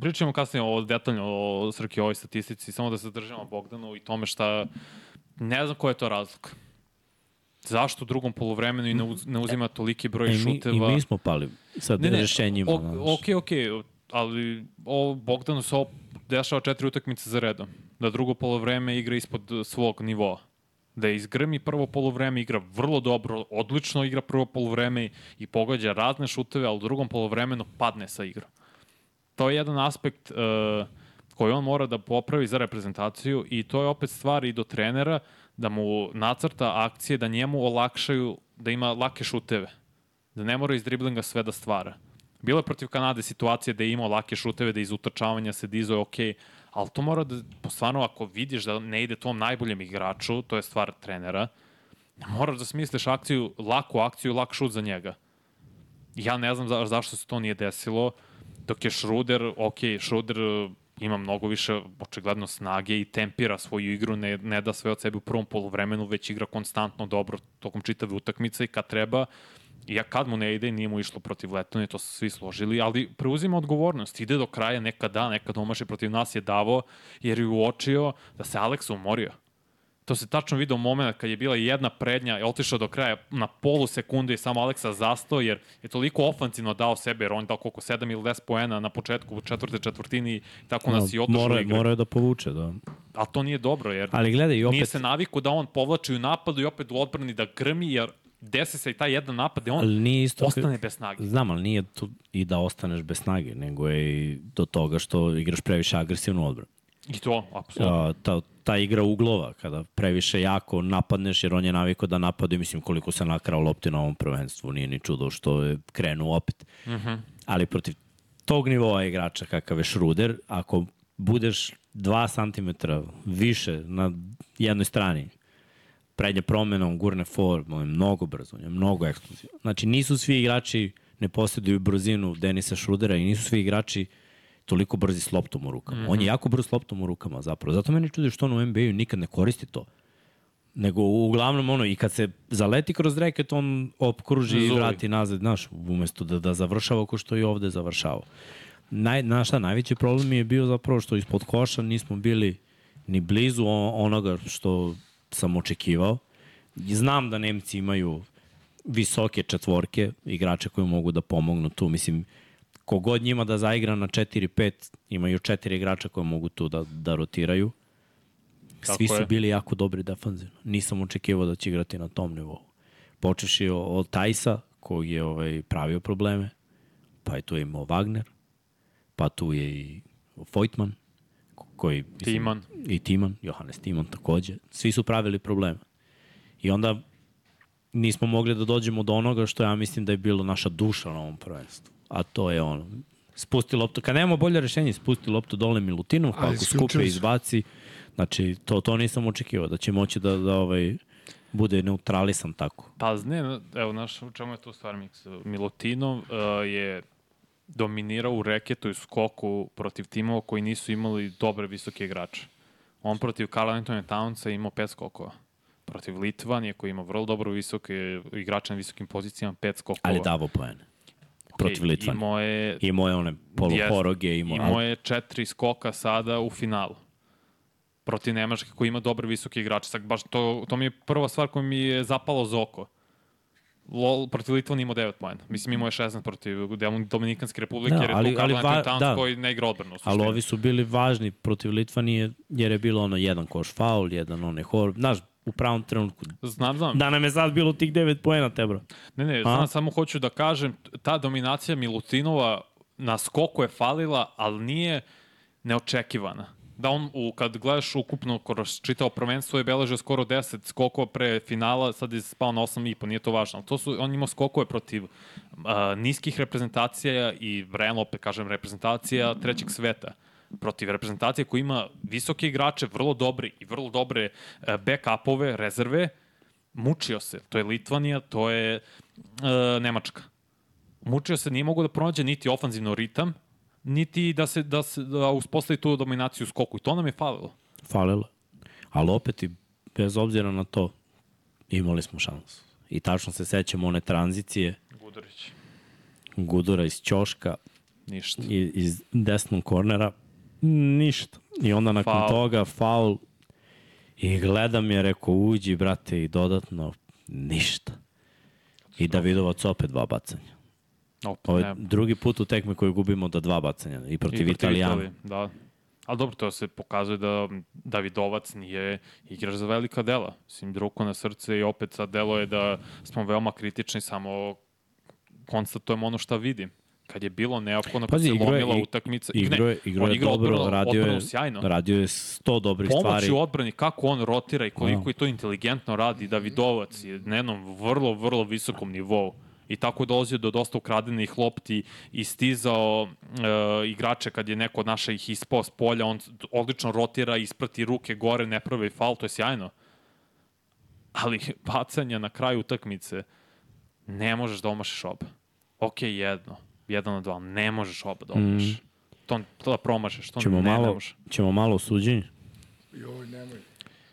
[SPEAKER 2] pričamo kasnije o detaljno o Srki ovoj statistici, samo da se držimo Bogdanu i tome šta, ne znam koja je to razlika. Zašto u drugom polovremenu i ne, uz, ne uzima toliki broj e, mi, šuteva?
[SPEAKER 1] I mi smo pali ne, ne, rešenjima.
[SPEAKER 2] Ok, ok, ali o Bogdanu se dešava četiri utakmice za redom. Da drugo polovreme igra ispod svog nivoa. Da izgrmi prvo polovreme, igra vrlo dobro, odlično igra prvo polovreme i pogađa razne šuteve, ali u drugom polovremenu padne sa igra. To je jedan aspekt uh, koji on mora da popravi za reprezentaciju i to je opet stvar i do trenera da mu nacrta akcije da njemu olakšaju da ima lake šuteve. Da ne mora iz driblinga sve da stvara Bilo je protiv Kanade situacije da je imao lake šuteve, da iz utrčavanja se dizuje ok, ali to mora da, stvarno, ako vidiš da ne ide tom najboljem igraču, to je stvar trenera, moraš da smisliš akciju, laku akciju, lak šut za njega. Ja ne znam za, zašto se to nije desilo, dok je Schruder, ok, Schruder uh, ima mnogo više očigledno snage i tempira svoju igru, ne, ne da sve od sebe u prvom polovremenu, već igra konstantno dobro tokom čitave utakmice i kad treba, I ja kad mu ne ide, nije mu išlo protiv Letone, to su svi složili, ali preuzima odgovornost, ide do kraja, neka da, neka domaše protiv nas je davo, jer je uočio da se Aleksa umorio. To se tačno vidio moment kad je bila jedna prednja, je otišao do kraja na polu sekunde i samo Aleksa zastao, jer je toliko ofanzivno dao sebe, jer on dao koliko 7 ili 10 poena na početku u četvrte četvrtini i tako nas no, i otišao
[SPEAKER 1] mora, Mora da povuče, da.
[SPEAKER 2] A to nije dobro, jer
[SPEAKER 1] Ali gledaj, opet...
[SPEAKER 2] nije se naviku da on povlači u napadu i opet u odbrani da grmi, jer desi se i taj jedan napad gde on ali nije isto, ostane bez snage.
[SPEAKER 1] Znam, ali nije tu i da ostaneš bez snage, nego je i do toga što igraš previše agresivnu odbranu.
[SPEAKER 2] I to, apsolutno.
[SPEAKER 1] Ta, ta igra uglova, kada previše jako napadneš, jer on je naviko da napada i mislim koliko se nakrao lopti na ovom prvenstvu, nije ni čudo što je krenuo opet. Uh mhm. -huh. Ali protiv tog nivoa igrača kakav je Šruder, ako budeš 2 cm više na jednoj strani, prednja promena, on gurne form, on je mnogo brzo, on je mnogo eksplozivan. Znači, nisu svi igrači, ne posjeduju brzinu Denisa Šrudera i nisu svi igrači toliko brzi s loptom u rukama. Mm -hmm. On je jako brz s loptom u rukama zapravo. Zato meni čudi što on u NBA-u nikad ne koristi to. Nego uglavnom ono, i kad se zaleti kroz reket, on opkruži i vrati nazad, znaš, umesto da, da završava ko što i ovde završava. Naj, na šta, najveći problem je bio zapravo što ispod koša nismo bili ni blizu onoga što sam očekivao. Znam da Nemci imaju visoke četvorke, igrače koji mogu da pomognu tu. Mislim, kogod njima da zaigra na 4-5, imaju četiri igrača koji mogu tu da, da rotiraju. Svi Tako su je. bili jako dobri defanzivno. Nisam očekivao da će igrati na tom nivou. Počeši od Tajsa, koji je ovaj, pravio probleme, pa je tu imao Wagner, pa tu je i Vojtman, koji...
[SPEAKER 2] Mislim, Timon.
[SPEAKER 1] I Timon, Johannes Timon takođe. Svi su pravili probleme. I onda nismo mogli da dođemo do onoga što ja mislim da je bilo naša duša na ovom prvenstvu. A to je ono, spusti loptu. Kad nemamo bolje rešenje, spusti loptu dole Milutinu, pa ako skupe izbaci. Znači, to, to nisam očekivao, da će moći da, da ovaj, bude neutralisan tako.
[SPEAKER 2] Pa ne, evo, naš, u čemu je tu stvar Miks? Milutinov uh, je dominirao u reketu i skoku protiv timova koji nisu imali dobre visoke igrače. On protiv Carl Anthony Townsa imao pet skokova. Protiv Litvanije koji ima vrlo dobro visoke igrače na visokim pozicijama, pet skokova.
[SPEAKER 1] Ali davo poene. Protiv okay, Litvanije. Imao je... Imao je one poluhoroge.
[SPEAKER 2] Imao, imao je četiri skoka sada u finalu protiv Nemačke koji ima dobre visoke igrače. Sad, baš to, to mi je prva stvar koja mi je zapalo za oko Lol, protiv Litvana imao 9 pojena. Mislim, imao je 16 protiv Dominikanske republike, da, jer je ali, tu ali, va, Towns da. koji ne igra odbranu.
[SPEAKER 1] Ali ovi su bili važni protiv Litvanije, jer je bilo ono jedan koš faul, jedan onaj hor. Znaš, u pravom trenutku.
[SPEAKER 2] Znam, znam.
[SPEAKER 1] Da nam je sad bilo tih 9 pojena, tebro.
[SPEAKER 2] Ne, ne, znam, samo hoću da kažem, ta dominacija Milutinova na skoku je falila, ali nije neočekivana. Da on, u, kad gledaš ukupno kroz čitao prvenstvo, je beležio skoro 10 skokova pre finala, sad je spao na 8,5, nije to važno. To su, on ima skokove protiv uh, niskih reprezentacija i realno, opet kažem, reprezentacija trećeg sveta protiv reprezentacije koja ima visoke igrače, vrlo dobri i vrlo dobre uh, back-upove, rezerve, mučio se. To je Litvanija, to je uh, Nemačka. Mučio se, nije mogu da pronađe niti ofanzivno ritam, niti da se da se da uspostavi tu dominaciju u skoku i to nam je falilo.
[SPEAKER 1] Falilo. Ali opet i bez obzira na to imali smo šansu. I tačno se sećamo one tranzicije
[SPEAKER 2] Gudurić.
[SPEAKER 1] Gudura iz Ćoška
[SPEAKER 2] Ništa.
[SPEAKER 1] i, iz desnog kornera ništa. I onda nakon
[SPEAKER 2] Faul.
[SPEAKER 1] toga faul i gledam je, rekao uđi brate i dodatno ništa. I Davidovac opet dva bacanja. Ovo je
[SPEAKER 2] ne.
[SPEAKER 1] drugi put u tekmi koju gubimo da dva bacanja i protiv,
[SPEAKER 2] I
[SPEAKER 1] Italijana.
[SPEAKER 2] Italije, Da. Ali dobro, to se pokazuje da Davidovac nije igrač za velika dela. Mislim, ruku na srce i opet sad delo je da smo veoma kritični, samo konstatujemo ono šta vidim. Kad je bilo neophodno, kad
[SPEAKER 1] Pazi,
[SPEAKER 2] se
[SPEAKER 1] igro je-
[SPEAKER 2] lomila
[SPEAKER 1] i-
[SPEAKER 2] utakmica.
[SPEAKER 1] Igro je, igro
[SPEAKER 2] on
[SPEAKER 1] je
[SPEAKER 2] igra
[SPEAKER 1] dobro,
[SPEAKER 2] odbranu-
[SPEAKER 1] radio je,
[SPEAKER 2] odbranu sjajno.
[SPEAKER 1] radio je sto dobrih
[SPEAKER 2] Pomoć
[SPEAKER 1] stvari.
[SPEAKER 2] u odbrani, kako on rotira i koliko
[SPEAKER 1] Da.
[SPEAKER 2] je to inteligentno radi. Davidovac je na jednom vrlo, vrlo visokom nivou. I tako je dolazio do dosta ukradenih lopti i stizao e, igrače kad je neko od naša ih ispao s polja, on odlično rotira, isprati ruke gore, ne pravi faul, to je sjajno. Ali bacanja na kraju utakmice ne možeš da omašeš oba. Ok, jedno, jedan od dva, ne možeš oba da omašeš. To, to da promašeš, to
[SPEAKER 1] Ćemo
[SPEAKER 2] ne, ne
[SPEAKER 1] malo,
[SPEAKER 2] možeš.
[SPEAKER 1] ćemo malo u suđenju.
[SPEAKER 3] Joj, nemoj.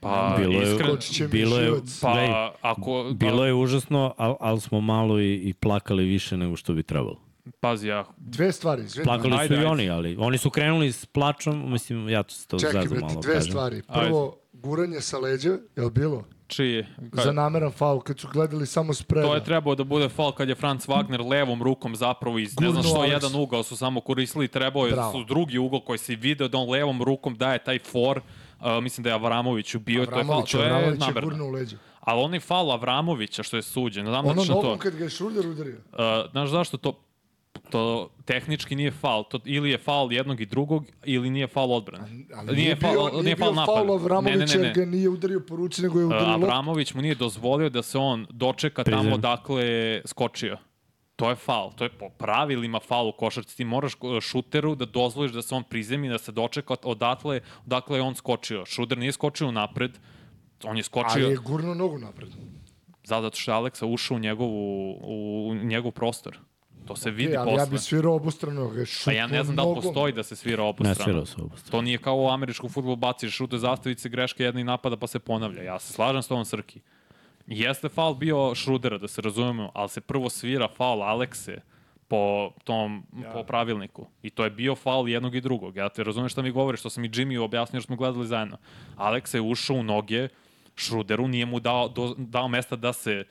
[SPEAKER 2] Pa,
[SPEAKER 1] Bilo je- bilo je-.
[SPEAKER 2] Pa,
[SPEAKER 1] Gledaj,
[SPEAKER 2] ako...
[SPEAKER 1] Bilo je užasno, ali al smo malo i, i plakali više nego što bi trebalo.
[SPEAKER 2] Pazi, ja,
[SPEAKER 3] Dve stvari, izvini.
[SPEAKER 1] Plakali
[SPEAKER 2] Ajde,
[SPEAKER 1] su i
[SPEAKER 2] ajde.
[SPEAKER 1] oni, ali oni su krenuli s plačom, mislim, ja to se to
[SPEAKER 3] Čekaj, brate,
[SPEAKER 1] malo
[SPEAKER 3] dve
[SPEAKER 1] kažem.
[SPEAKER 3] stvari. Prvo, guranje sa leđa, je li bilo?
[SPEAKER 2] čije?
[SPEAKER 3] Za nameran faul, kad su gledali samo spreda.
[SPEAKER 2] To je trebao da bude faul kad je Franz Wagner levom rukom zapravo iz ne znam što
[SPEAKER 3] Alex.
[SPEAKER 2] jedan ugao su samo koristili, trebao je
[SPEAKER 3] Bravo.
[SPEAKER 2] su drugi ugao koji se video da on levom rukom daje taj for, uh, mislim da je Avramović ubio, to je
[SPEAKER 3] Avramović,
[SPEAKER 2] to je
[SPEAKER 3] Avramović je
[SPEAKER 2] namerno.
[SPEAKER 3] u leđa.
[SPEAKER 2] Ali onaj faul Avramovića što je suđen, znam
[SPEAKER 3] Ono
[SPEAKER 2] što to.
[SPEAKER 3] kad ga je Šruder udario.
[SPEAKER 2] Uh, znaš zašto to to tehnički nije faul, to ili je faul jednog i drugog ili nije faul odbrane.
[SPEAKER 3] Ali nije, bio, nije, bio faul Avramovića jer ga nije udario po ruci, nego je udario.
[SPEAKER 2] Avramović mu nije dozvolio da se on dočeka tamo
[SPEAKER 1] Prizem.
[SPEAKER 2] je skočio. To je faul, to je po pravilima faul u košarci. Ti moraš uh, šuteru da dozvoliš da se on prizemi, da se dočeka odatle, odakle je on skočio. Šuter nije skočio napred, on je skočio
[SPEAKER 3] Ali je gurnuo nogu napred.
[SPEAKER 2] zato što je Aleksa ušao u, njegovu, u, u njegov prostor. To se vidi
[SPEAKER 3] E, ali
[SPEAKER 2] posle.
[SPEAKER 3] ja bi svirao obostrano.
[SPEAKER 2] Pa ja ne znam da li postoji da se svira
[SPEAKER 1] Ne
[SPEAKER 2] obostrano.
[SPEAKER 1] svirao se obostrano.
[SPEAKER 2] To nije kao u američkom futbolu baciš šute zastavice, greške jedna i napada pa se ponavlja. Ja se slažem s tom Srki. Jeste faul bio Šrudera, da se razumemo, ali se prvo svira faul Alekse po tom ja. po pravilniku. I to je bio faul jednog i drugog. Ja te razumem šta mi govoriš, što sam i Jimmy objasnio jer smo gledali zajedno. Aleksa je ušao u noge Šruderu, nije mu dao, do, dao mesta da se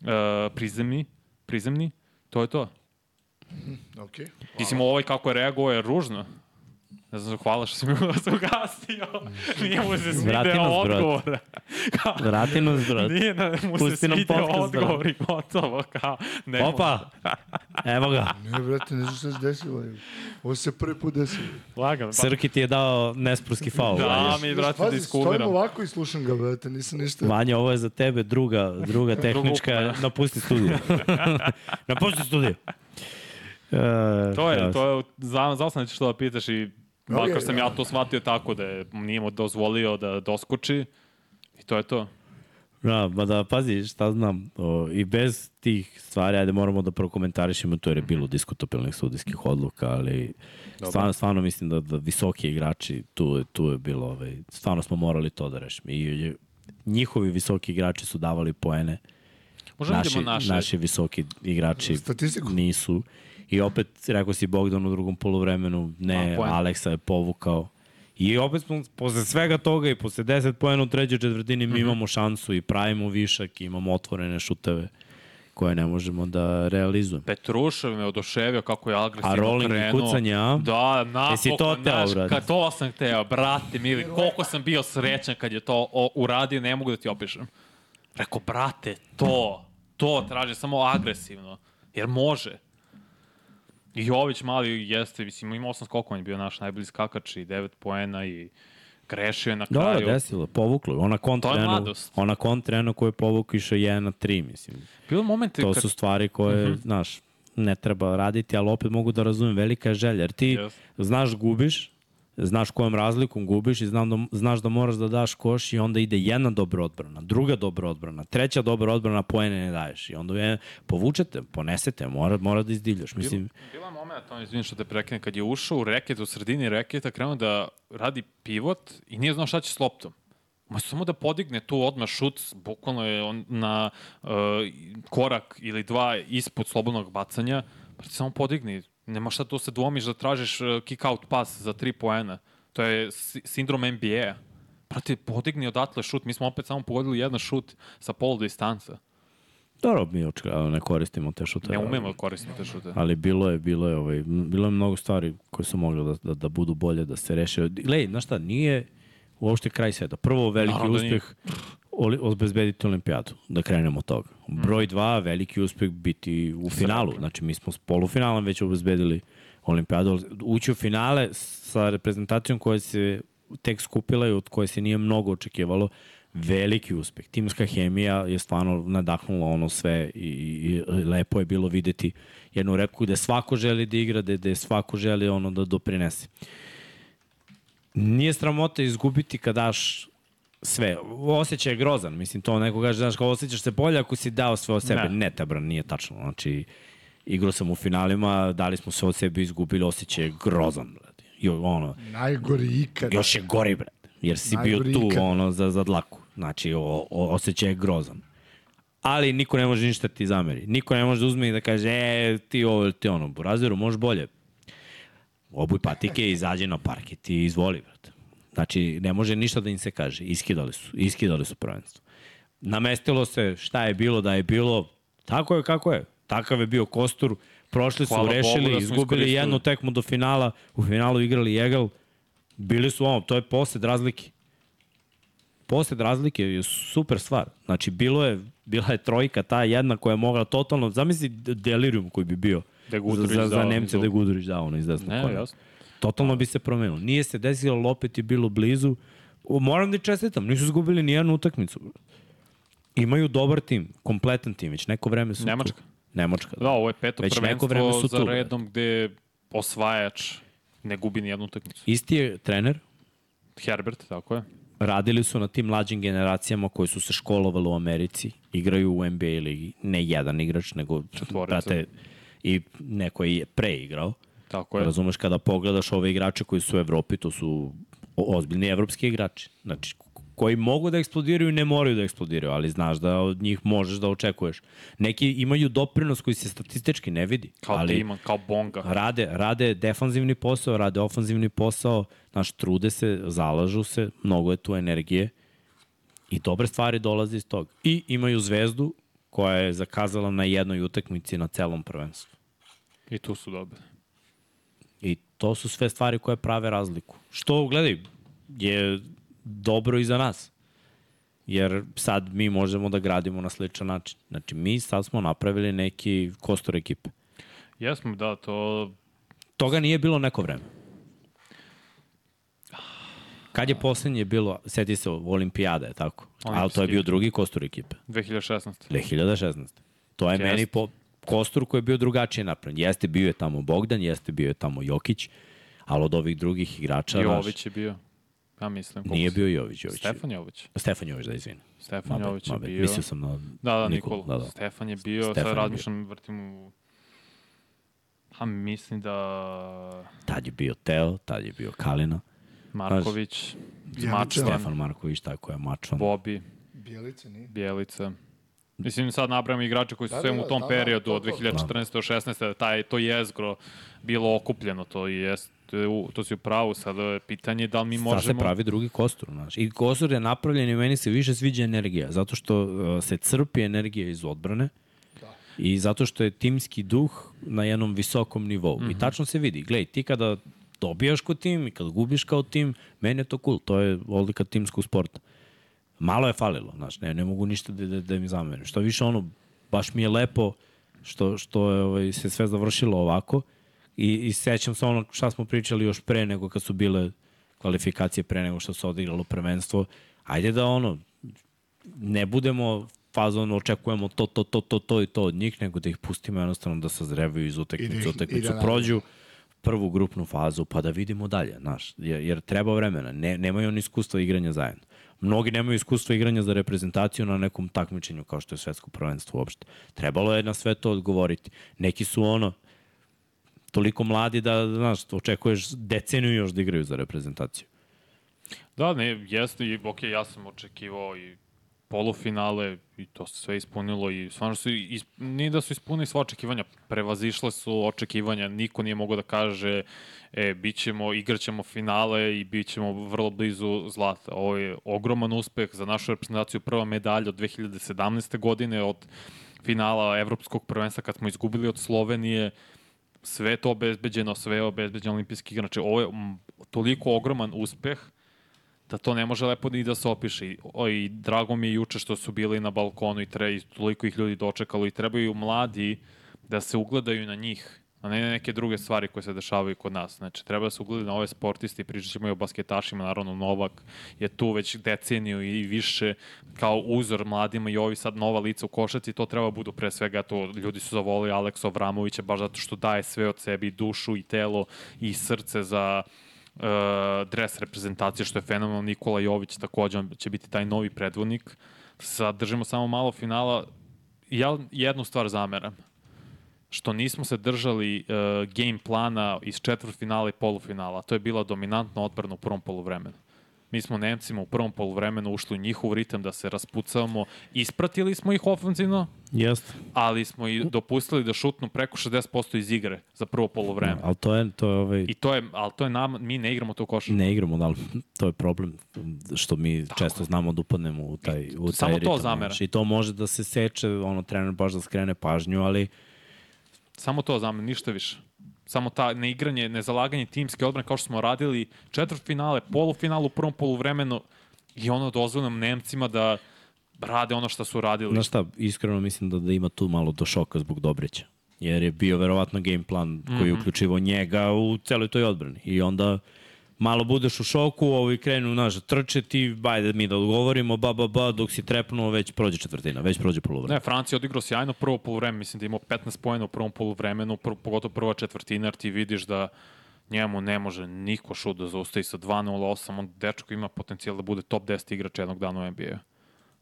[SPEAKER 2] uh, prizemni, prizemni, to je to.
[SPEAKER 3] Okay.
[SPEAKER 2] Mislim, ovaj kako je reagovao je ružno. Ne znam, hvala što si mi vas ugasio. Nije mu se svideo
[SPEAKER 1] brate.
[SPEAKER 2] odgovor. Kao,
[SPEAKER 1] Vrati nas, brat.
[SPEAKER 2] Nije na, mu se
[SPEAKER 1] Pusti
[SPEAKER 2] svideo
[SPEAKER 1] podcast, brate.
[SPEAKER 2] odgovor i gotovo. Kao, ne
[SPEAKER 1] Opa! Evo ga.
[SPEAKER 3] Ne, brate, ne znam šta se desilo. Ovo se prvi put desilo.
[SPEAKER 2] Lagano. Pa,
[SPEAKER 1] Srki ti je dao nesprski faul.
[SPEAKER 2] da, mi, brate, da
[SPEAKER 3] Pazi, stojim
[SPEAKER 2] iskuliram.
[SPEAKER 3] ovako i slušam ga, brate, nisam ništa.
[SPEAKER 1] Vanja, ovo je za tebe druga, druga tehnička. Napusti studio. Napusti studio. Uh,
[SPEAKER 2] To je, to je, za, za sam što da pitaš i makar sam
[SPEAKER 3] da.
[SPEAKER 2] ja to shvatio tako da je, nije mu dozvolio da doskoči i to je to.
[SPEAKER 1] Da, ba da, pazi, šta znam, o, i bez tih stvari, ajde moramo da prokomentarišemo to jer je bilo diskutabilnih sudijskih odluka, ali stvarno, stvarno mislim da, da visoki igrači, tu, tu je bilo, ovaj, stvarno smo morali to da rešimo. I, i njihovi visoki igrači su davali poene,
[SPEAKER 2] Možemo
[SPEAKER 1] naši,
[SPEAKER 2] idemo naše.
[SPEAKER 1] naši visoki igrači
[SPEAKER 3] Statistiku.
[SPEAKER 1] nisu. I opet, rekao si Bogdan u drugom polovremenu, ne. Aleksa je povukao. I opet smo, posle svega toga i posle 10 poena u trećoj četvrtini mi imamo šansu i pravimo višak, i imamo otvorene šuteve koje ne možemo da realizujemo.
[SPEAKER 2] Petrušev me oduševio kako je agresivno
[SPEAKER 1] A rolling i
[SPEAKER 2] krenuo.
[SPEAKER 1] kucanje, a?
[SPEAKER 2] Da, napokon,
[SPEAKER 1] Jesi to teo,
[SPEAKER 2] znaš? Kad to sam teo, brate mili, koliko sam bio srećan kad je to o, uradio, ne mogu da ti opišem. Rekao, brate, to, to traže samo agresivno, jer može. I Jović mali jeste, mislim, imao sam skokova, on je bio naš najbolji skakač i 9 poena i grešio je na
[SPEAKER 1] Dobro,
[SPEAKER 2] kraju.
[SPEAKER 1] desilo, povuklo. je. Ona
[SPEAKER 2] mladost.
[SPEAKER 1] ona kontra eno koju je povukao išao 1 na 3, mislim.
[SPEAKER 2] Bilo momente
[SPEAKER 1] To
[SPEAKER 2] kad...
[SPEAKER 1] su stvari koje,
[SPEAKER 2] Mhm.
[SPEAKER 1] znaš, ne treba raditi, ali opet mogu da razumem, velika je želja. Jer ti
[SPEAKER 2] Yes.
[SPEAKER 1] znaš gubiš, znaš kojom razlikom gubiš i znam da, znaš da moraš da daš koš i onda ide jedna dobra odbrana, druga dobra odbrana, treća dobra odbrana, poene ne daješ. I onda je, povučete, ponesete, mora, mora da izdivljaš. Mislim,
[SPEAKER 2] Bila je moment, on izvini što te prekine, kad je ušao u reket, u sredini reketa, krenuo da radi pivot i nije znao šta će s loptom. Ma samo da podigne tu odmah šut, bukvalno je on na uh, korak ili dva ispod slobodnog bacanja, pa ti samo podigni. Nema šta tu se dvomiš da tražiš uh, kick-out pas za tri poena. To je si- sindrom NBA-a. Prati, podigni odatle šut. Mi smo opet samo pogodili jedan šut sa polu distanca.
[SPEAKER 1] dobro, mi ne koristimo te šute.
[SPEAKER 2] Ne umemo da koristimo te šute.
[SPEAKER 1] ali bilo je bilo je ovaj bilo je mnogo stvari koje su mogle da da, da budu bolje da se reše. Glej, znaš šta, nije uopšte kraj sveta. Prvo veliki
[SPEAKER 2] Naravno da
[SPEAKER 1] uspeh oli, obezbediti olimpijadu, da krenemo od toga.
[SPEAKER 2] Mhm.
[SPEAKER 1] Broj dva, veliki uspeh biti u finalu. Znači, mi smo s polufinalom već obezbedili olimpijadu. Ući u finale sa reprezentacijom koja se tek skupila i od koje se nije mnogo očekivalo, veliki uspeh. Timska hemija je stvarno nadahnula ono sve i, i, i lepo je bilo videti jednu repku gde svako želi da igra, gde, gde svako želi ono da doprinese. Nije sramota izgubiti kad daš sve. Osjećaj je grozan. Mislim, to neko kaže, znaš, kao osjećaš se bolje ako si dao sve od sebe.
[SPEAKER 2] Ne.
[SPEAKER 1] Ne, ne tabra, nije tačno. Znači, igrao sam u finalima, dali smo sve od sebe, izgubili, osjećaj je grozan. brate. Jo, ono,
[SPEAKER 3] Najgori ikad.
[SPEAKER 1] još je gori, bre. Jer si
[SPEAKER 3] Najgori
[SPEAKER 1] bio tu,
[SPEAKER 3] ikad.
[SPEAKER 1] ono, za, za dlaku. Znači, o, o, osjećaj je grozan. Ali niko ne može ništa ti zameri. Niko ne može da uzme i da kaže, e, ti ovo ili ti ono, Burazeru, možeš bolje. Obuj patike, izađe na parket i izvoli, brate. Znači, ne može ništa da im se kaže. Iskidali su. Iskidali su prvenstvo. Namestilo se šta je bilo da je bilo. Tako je kako je. Takav je bio Kostur. Prošli su,
[SPEAKER 2] Hvala Bogu
[SPEAKER 1] rešili,
[SPEAKER 2] da smo
[SPEAKER 1] izgubili jednu tekmu do finala. U finalu igrali Egal. Bili su ono, to je posled razlike. Posled razlike je super stvar. Znači, bilo je, bila je trojka, ta jedna koja je mogla totalno, zamisli delirium koji bi bio
[SPEAKER 2] Da
[SPEAKER 1] za, za, za Nemce
[SPEAKER 2] iz
[SPEAKER 1] da je Gudurić dao ono iz desnog
[SPEAKER 2] Ne, jasno.
[SPEAKER 1] Totalno bi se promenilo. Nije se desilo, ali opet je bilo blizu. Moram da čestitam, nisu izgubili ni jednu utakmicu. Imaju dobar tim, kompletan tim, već neko vreme su
[SPEAKER 2] Nemačka.
[SPEAKER 1] tu. Nemačka.
[SPEAKER 2] Da, ovo je peto
[SPEAKER 1] Već neko
[SPEAKER 2] prvenstvo
[SPEAKER 1] vreme su
[SPEAKER 2] za
[SPEAKER 1] tu,
[SPEAKER 2] redom gde osvajač ne gubi ni jednu utakmicu.
[SPEAKER 1] Isti je trener,
[SPEAKER 2] Herbert, tako je.
[SPEAKER 1] radili su na tim mlađim generacijama koji su se školovali u Americi, igraju u NBA ligi, ne jedan igrač, nego
[SPEAKER 2] Četvorica.
[SPEAKER 1] brate, i neko je pre igrao.
[SPEAKER 2] Tako je.
[SPEAKER 1] Razumeš, kada pogledaš ove igrače koji su u Evropi, to su ozbiljni evropski igrači. Znači, koji mogu da eksplodiraju i ne moraju da eksplodiraju, ali znaš da od njih možeš da očekuješ. Neki imaju doprinos koji se statistički ne vidi,
[SPEAKER 2] Kao
[SPEAKER 1] ali
[SPEAKER 2] Timon, kao Bonga.
[SPEAKER 1] rade, rade defanzivni posao, rade ofanzivni posao, znaš, trude se, zalažu se, mnogo je tu energije i dobre stvari dolaze iz toga. I imaju zvezdu koja je zakazala na jednoj utakmici na celom prvenstvu.
[SPEAKER 2] I tu su dobri.
[SPEAKER 1] To su sve stvari koje prave razliku. Što, gledaj, je dobro i za nas. Jer sad mi možemo da gradimo na sličan način. Znači, mi sad smo napravili neki kostor ekipe.
[SPEAKER 2] Jesmo, da, to...
[SPEAKER 1] Toga nije bilo neko vreme. Kad je poslednje bilo, seti se, olimpijada je tako, ali to je bio drugi kostur ekipe,
[SPEAKER 2] 2016.
[SPEAKER 1] 2016. To je
[SPEAKER 2] Jeste.
[SPEAKER 1] meni po, kostur koji je bio drugačije napravljen. Jeste bio je tamo Bogdan, jeste bio je tamo Jokić, ali od ovih drugih igrača, znaš,
[SPEAKER 2] Jović je bio. Ja mislim. koliko
[SPEAKER 1] nije bio Jović. Jović.
[SPEAKER 2] Stefan Jović.
[SPEAKER 1] Stefan Jović, da izvini.
[SPEAKER 2] Stefan
[SPEAKER 1] Mabe,
[SPEAKER 2] Jović je
[SPEAKER 1] mabe.
[SPEAKER 2] bio.
[SPEAKER 1] Mislio sam na
[SPEAKER 2] Da, da,
[SPEAKER 1] Nikolu.
[SPEAKER 2] Nikolu.
[SPEAKER 1] Da, da.
[SPEAKER 2] Stefan je bio,
[SPEAKER 1] Stefan
[SPEAKER 2] sad
[SPEAKER 1] bio.
[SPEAKER 2] razmišljam, vrtim u... Ha, mislim da
[SPEAKER 1] Tad je bio Teo, tad je bio Kalina,
[SPEAKER 2] Marković,
[SPEAKER 3] Bjelica.
[SPEAKER 2] Mačvan,
[SPEAKER 1] Stefan Marković, tako je, Mačvan.
[SPEAKER 2] Bobi,
[SPEAKER 3] Bijelica nije.
[SPEAKER 2] Bijelica. Mislim, sad nabrajamo igrače koji su
[SPEAKER 3] Da,
[SPEAKER 2] sve
[SPEAKER 3] da,
[SPEAKER 2] u tom
[SPEAKER 3] da, da,
[SPEAKER 2] periodu
[SPEAKER 3] to,
[SPEAKER 2] od
[SPEAKER 3] to.
[SPEAKER 2] 2014. do 16. Taj, to jezgro bilo okupljeno, to jest, to si u pravu, sad je pitanje da li mi
[SPEAKER 1] Sad
[SPEAKER 2] možemo...
[SPEAKER 1] se pravi drugi kostur, znaš. I kostur je napravljen i meni se više sviđa energija, zato što uh, se crpi energija iz odbrane i zato što je timski duh na jednom visokom nivou. Mm -hmm. I tačno se vidi. Glej, ti kada dobijaš kao tim i kada gubiš kao tim, meni je to cool. To je odlika timskog sporta. Malo je falilo, znaš, ne, ne mogu ništa da, da, da mi zamerim. Što više ono, baš mi je lepo što, što je, ovaj, se sve završilo ovako i, i sećam se ono šta smo pričali još pre nego kad su bile kvalifikacije pre nego što se odigralo prvenstvo. Ajde da ono, ne budemo fazon očekujemo to, to, to, to, to i to od njih, nego da ih pustimo jednostavno da sazrevaju iz
[SPEAKER 3] da
[SPEAKER 1] utekmice, utekmicu
[SPEAKER 3] da
[SPEAKER 1] prođu prvu grupnu fazu, pa da vidimo dalje, znaš, jer, jer treba vremena, ne, nemaju oni iskustva igranja zajedno. Mnogi nemaju iskustva igranja za reprezentaciju na nekom takmičenju kao što je svetsko prvenstvo uopšte. Trebalo je na sve to odgovoriti. Neki su ono, toliko mladi da, znaš, očekuješ deceniju još da igraju za reprezentaciju.
[SPEAKER 2] Da, ne, jeste i ok, ja sam očekivao i polufinale i to se sve ispunilo i stvarno su, is, nije da su ispunili sva očekivanja, prevazišle su očekivanja, niko nije mogao da kaže e, bit ćemo, igraćemo finale i bit ćemo vrlo blizu zlata. Ovo je ogroman uspeh za našu reprezentaciju, prva medalja od 2017. godine od finala evropskog prvenstva kad smo izgubili od Slovenije, sve to obezbeđeno, sve je obezbeđeno olimpijski igra. Znači, ovo je toliko ogroman uspeh da to ne može lepo ni da se opiše. O, i drago mi je juče što su bili na balkonu i, tre, i toliko ih ljudi dočekalo i trebaju mladi da se ugledaju na njih, a ne na neke druge stvari koje se dešavaju kod nas. Znači, treba da se ugledaju na ove sportiste pričat ćemo i o basketašima, naravno Novak je tu već deceniju i više kao uzor mladima i ovi sad nova lica u košaci, to treba da budu pre svega to, ljudi su zavolili Aleksa Avramovića baš zato što daje sve od sebi, dušu i telo i srce za uh, dres reprezentacije, što je fenomenal Nikola Jović, takođe on će biti taj novi predvodnik. Sad držimo samo malo finala. Ja jednu stvar zameram što nismo se držali uh, game plana iz četvrtfinala i polufinala. To je bila dominantna odbrana u prvom poluvremenu. Mi smo Nemcima u prvom poluvremenu ušli u njihov ritam da se raspucavamo. Ispratili smo ih ofenzivno,
[SPEAKER 1] Jeste.
[SPEAKER 2] ali smo i dopustili da šutnu preko 60% iz igre za prvo poluvreme.
[SPEAKER 1] Ali to je, to je ovaj,
[SPEAKER 2] I to je, ali to je nam, mi ne igramo to košarku.
[SPEAKER 1] ne igramo, da li, to je problem što mi Tako. često znamo da upadnemo u taj, u taj
[SPEAKER 2] Samo to
[SPEAKER 1] ritam,
[SPEAKER 2] zamera.
[SPEAKER 1] znaš. I to može da se seče, ono, trener baš da skrene pažnju, ali
[SPEAKER 2] Samo to znam, ništa više. Samo ta neigranje, nezalaganje timske odbrane kao što smo radili četvrt finale, polufinal u prvom poluvremenu i ono dozvoljeno Nemcima da rade ono što su radili.
[SPEAKER 1] Znaš šta, iskreno mislim da, da ima tu malo do šoka zbog Dobrića. Jer je bio verovatno game plan koji
[SPEAKER 2] Mhm.
[SPEAKER 1] je uključivo njega u celoj toj odbrani. I onda malo budeš u šoku, ovi krenu, znaš, trče ti, bajde mi da odgovorimo, ba, ba, ba, dok si trepnuo, već prođe četvrtina, već prođe polovreme.
[SPEAKER 2] Ne, Francija odigrao sjajno prvo poluvreme, mislim da je imao 15 pojena u prvom poluvremenu, pr pogotovo prva četvrtina, jer ti vidiš da njemu ne može niko šut da zaustavi sa 2-0-8, on dečko ima potencijal da bude top 10 igrač jednog dana u NBA-u.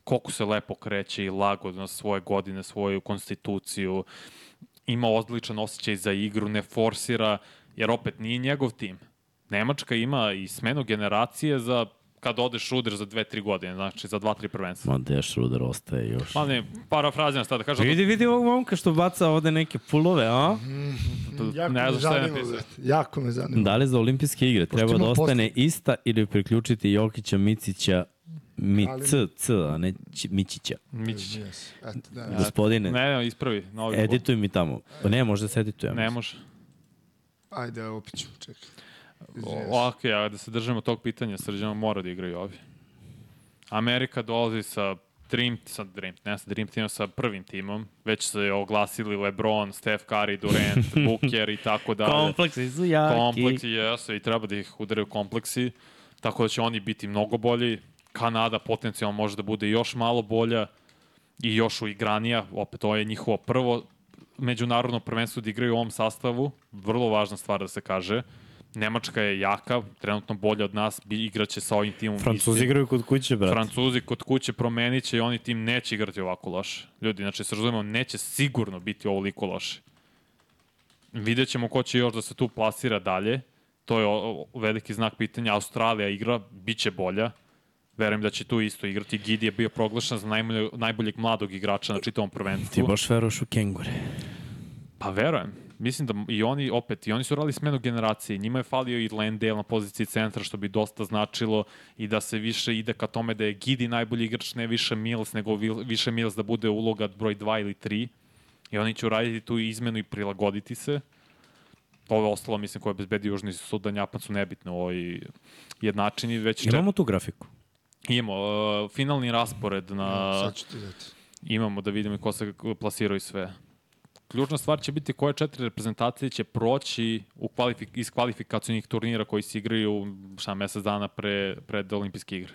[SPEAKER 2] Koliko se lepo kreće i lagodno svoje godine, svoju konstituciju, ima odličan osjećaj za igru, ne forsira, jer opet nije njegov tim. Nemačka ima i smenu generacije za kad odeš šuder za 2-3 godine, znači za 2-3 prvenstva.
[SPEAKER 1] Ma, Deš Ruder ostaje još.
[SPEAKER 2] Ma ne, parafrazijam sad da kažem.
[SPEAKER 1] Vidi, vidi ovog momka što baca ovde neke pulove, a?
[SPEAKER 3] Jako
[SPEAKER 2] ne znam šta je napisao.
[SPEAKER 3] brate. Jako me zanima.
[SPEAKER 1] Da li za olimpijske igre treba
[SPEAKER 3] ima
[SPEAKER 1] da ostane ista ili priključiti Jokića, Micića, Mi,
[SPEAKER 3] Ali-
[SPEAKER 1] C, C, a ne Ć- Mićića.
[SPEAKER 2] Mićić.
[SPEAKER 3] Yes. Eto, da,
[SPEAKER 1] Gospodine,
[SPEAKER 2] Ne, ne, ispravi. Novi
[SPEAKER 1] edituj mi tamo. Pa ne, možda se edituje.
[SPEAKER 2] Ne može.
[SPEAKER 3] Ajde, opet ću, čekaj.
[SPEAKER 2] O, ok, a da se držimo tog pitanja, Srđano mora da igraju ovi. Amerika dolazi sa Dream, sa Dream, ne sa Dream timom, sa prvim timom. Već se oglasili LeBron, Steph Curry, Durant, Booker i tako dalje.
[SPEAKER 1] Kompleksi su jaki.
[SPEAKER 2] Kompleksi jesu i treba da ih udaraju kompleksi. Tako da će oni biti mnogo bolji. Kanada potencijalno može da bude još malo bolja i još uigranija. Opet, ovo je njihovo prvo međunarodno prvenstvo da igraju u ovom sastavu. Vrlo važna stvar da se kaže. Nemačka je jaka, trenutno bolja od nas, bi- igraće sa ovim timom.
[SPEAKER 1] Francuzi igraju kod kuće, brate.
[SPEAKER 2] Francuzi kod kuće promenit će i oni tim neće igrati ovako loše. Ljudi, znači, se razumemo, neće sigurno biti ovoliko loše. Vidjet ćemo ko će još da se tu plasira dalje. To je veliki znak pitanja. Australija igra, bit će bolja. Verujem da će tu isto igrati. Gidi je bio proglašen za najboljeg, najboljeg mladog igrača na čitavom prvenstvu.
[SPEAKER 1] Ti baš veroš u kengure.
[SPEAKER 2] Pa verujem. Mislim da i oni, opet, i oni su radili smenu generacije. Njima je falio i Landale na poziciji centra, što bi dosta značilo i da se više ide ka tome da je Gidi najbolji igrač, ne više Mills, nego vi- više Mills da bude uloga broj 2 ili 3. I oni će uraditi tu izmenu i prilagoditi se. Ovo ostalo, mislim, koje bezbedi Južni Sudan, Japan su nebitne u ovoj jednačini. Već
[SPEAKER 1] Imamo tu grafiku.
[SPEAKER 2] imamo uh, finalni raspored na...
[SPEAKER 3] Sad ću ti dati.
[SPEAKER 2] Imamo da vidimo ko se plasirao i sve. Ključna stvar će biti koje četiri reprezentacije će proći u kvalifik, iz kvalifikacijnih turnira koji se igraju šta mesec dana pre, pred olimpijske igre.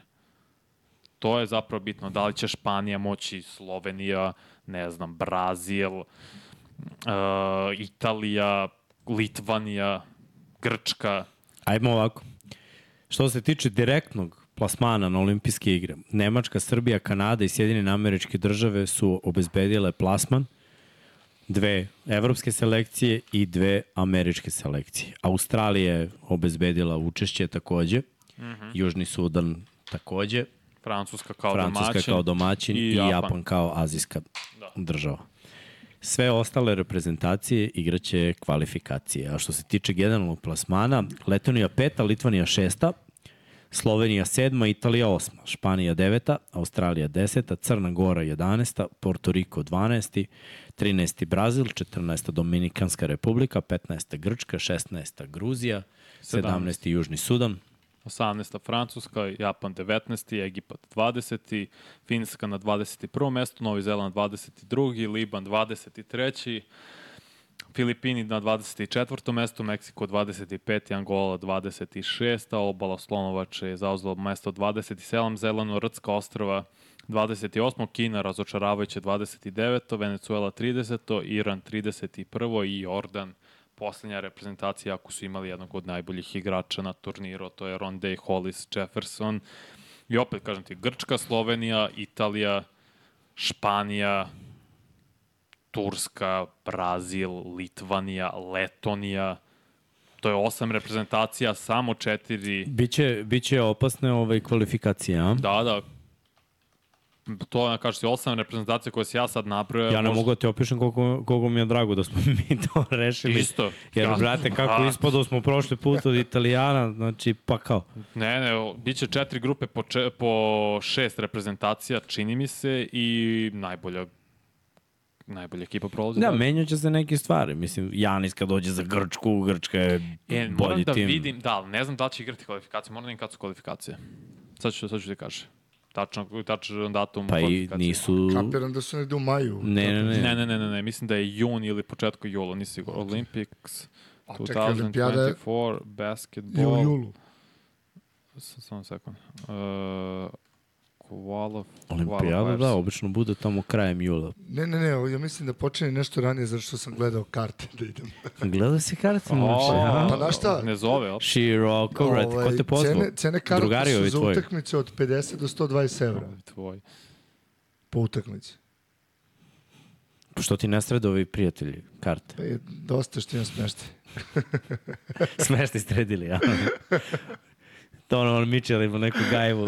[SPEAKER 2] To je zapravo bitno. Da li će Španija moći, Slovenija, ne znam, Brazil, uh, Italija, Litvanija, Grčka.
[SPEAKER 1] Ajmo ovako. Što se tiče direktnog plasmana na olimpijske igre, Nemačka, Srbija, Kanada i Sjedinjene američke države su obezbedile plasman dve evropske selekcije i dve američke selekcije. Australija je obezbedila učešće takođe, mm -hmm. Južni Sudan takođe,
[SPEAKER 2] Francuska kao
[SPEAKER 1] Francuska
[SPEAKER 2] domaćin.
[SPEAKER 1] kao domaćin i,
[SPEAKER 2] i
[SPEAKER 1] i
[SPEAKER 2] Japan.
[SPEAKER 1] Japan kao azijska da. država. Sve ostale reprezentacije igraće kvalifikacije. A što se tiče generalnog plasmana, Letonija peta, Litvanija šesta, Slovenija sedma, Italija osma, Španija deveta, Australija deseta, Crna Gora 11, Porto Riko 12, 13. Brazil, 14. Dominikanska republika, 15. Grčka, 16. Gruzija, 17.
[SPEAKER 2] 17.
[SPEAKER 1] Južni Sudan,
[SPEAKER 2] 18. Francuska, Japan 19. Egipat 20. Finska na 21. mestu, Novi Zeland 22. Liban 23. Filipini na 24. mestu, Meksiko 25. Angola 26. Obala Slonovače je zauzela mesto 27. Zeleno Rtska ostrava 28. Kina razočaravajuće 29. Venezuela 30. Iran 31. i Jordan poslednja reprezentacija ako su imali jednog od najboljih igrača na turniru, to je Rondé Hollis Jefferson. I opet, kažem ti, Grčka, Slovenija, Italija, Španija, Turska, Brazil, Litvanija, Letonija. To je osam reprezentacija, samo četiri.
[SPEAKER 1] Biće, biće opasne ovaj kvalifikacije, a?
[SPEAKER 2] Da, da. To je, kažeš ti, osam reprezentacija koje se ja sad napravio.
[SPEAKER 1] Ja ne mogu da ti opišem koliko, koliko mi je drago da smo mi to rešili.
[SPEAKER 2] Isto.
[SPEAKER 1] Jer,
[SPEAKER 2] Ja.
[SPEAKER 1] brate, kako
[SPEAKER 2] A.
[SPEAKER 1] ispadao smo prošli put od Italijana, znači, pa kao.
[SPEAKER 2] Ne, ne, bit će četiri grupe po, če, po šest reprezentacija, čini mi se, i najbolja najbolja ekipa prolazi.
[SPEAKER 1] Da,
[SPEAKER 2] dalje.
[SPEAKER 1] menjat će se neke stvari. Mislim, Janis kad dođe za Grčku, Grčka je
[SPEAKER 2] E, moram
[SPEAKER 1] bolji
[SPEAKER 2] da
[SPEAKER 1] tim.
[SPEAKER 2] vidim, da, ne znam da li će igrati kvalifikacije, moram da vidim kad su kvalifikacije. Sad ću, sad ću ti kaži. Tačno, tačan datum
[SPEAKER 1] Pa i nisu...
[SPEAKER 3] Kapiram da su negde u maju.
[SPEAKER 1] Ne, ne, ne.
[SPEAKER 2] Ne, ne, ne, ne, ne, mislim da je jun ili početku jula, nisi sigurno. Olympics
[SPEAKER 3] A čekaj, olimpijada je
[SPEAKER 2] 2024
[SPEAKER 3] i u
[SPEAKER 2] basketball.
[SPEAKER 3] julu.
[SPEAKER 2] Samo sekund. Uh, qualif
[SPEAKER 1] Olimpijada,
[SPEAKER 2] qualifiers.
[SPEAKER 1] da, obično bude tamo krajem jula.
[SPEAKER 3] Ne, ne, ne, ja mislim da počne nešto ranije zato što sam gledao karte da idem.
[SPEAKER 1] Gleda se kartu,
[SPEAKER 2] O,
[SPEAKER 1] znači, a?
[SPEAKER 3] Pa znaš šta?
[SPEAKER 2] Ne zove, op.
[SPEAKER 1] Široko, brate, ko te pozvao?
[SPEAKER 3] Ovaj, cene, cene karata
[SPEAKER 1] Drugari
[SPEAKER 3] su za utakmice od 50 do 120 evra
[SPEAKER 2] Tvoj.
[SPEAKER 3] po utakmici.
[SPEAKER 1] Što ti ne srede ovi prijatelji karte?
[SPEAKER 3] Pa je dosta što imam smeštaj.
[SPEAKER 1] Smešti sredili, ja. to ono, on Mitchell ima neku gajvu.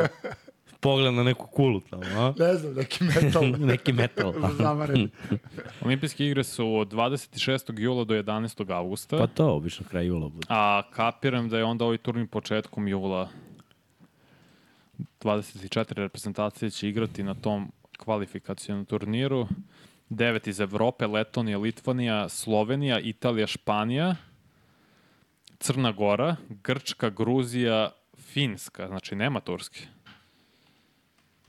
[SPEAKER 1] Pogled na neku kulu tamo, a?
[SPEAKER 3] Ne znam, neki metal.
[SPEAKER 1] Neki metal.
[SPEAKER 3] Zavaren.
[SPEAKER 2] Olimpijske igre su od 26. jula do 11. avgusta.
[SPEAKER 1] Pa to, obično kraj jula bude.
[SPEAKER 2] A kapiram da je onda ovaj turnir početkom jula 24 reprezentacije će igrati na tom kvalifikacijonom turniru. Devet iz Evrope, Letonija, Litvanija, Slovenija, Italija, Španija, Crna Gora, Grčka, Gruzija, Finska, znači nema Turske.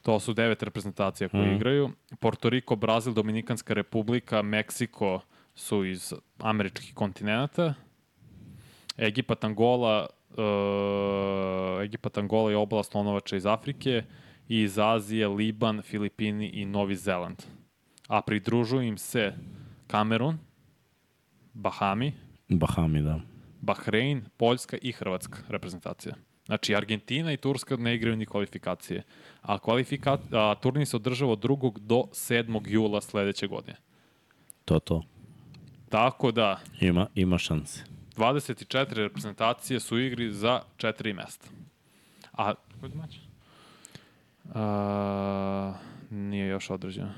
[SPEAKER 2] To su devet reprezentacija koje
[SPEAKER 1] Mhm.
[SPEAKER 2] igraju. Porto Riko, Brazil, Dominikanska republika, Meksiko su iz američkih kontinenta. Egipat, Angola, uh, Egipat, Angola i oblast Slonovača iz Afrike i iz Azije, Liban, Filipini i Novi Zeland. A pridružuju im se Kamerun, Bahami,
[SPEAKER 1] Bahami, da.
[SPEAKER 2] Bahrein, Poljska i Hrvatska reprezentacija. Znači, Argentina i Turska ne igraju ni kvalifikacije. A, kvalifika, a turnir se održava od 2. do 7. jula sledeće godine.
[SPEAKER 1] To, to.
[SPEAKER 2] Tako da,
[SPEAKER 1] Ima, ima šanse.
[SPEAKER 2] 24 reprezentacije su u igri za 4 mesta. A, koji domaćin? A, nije još određeno.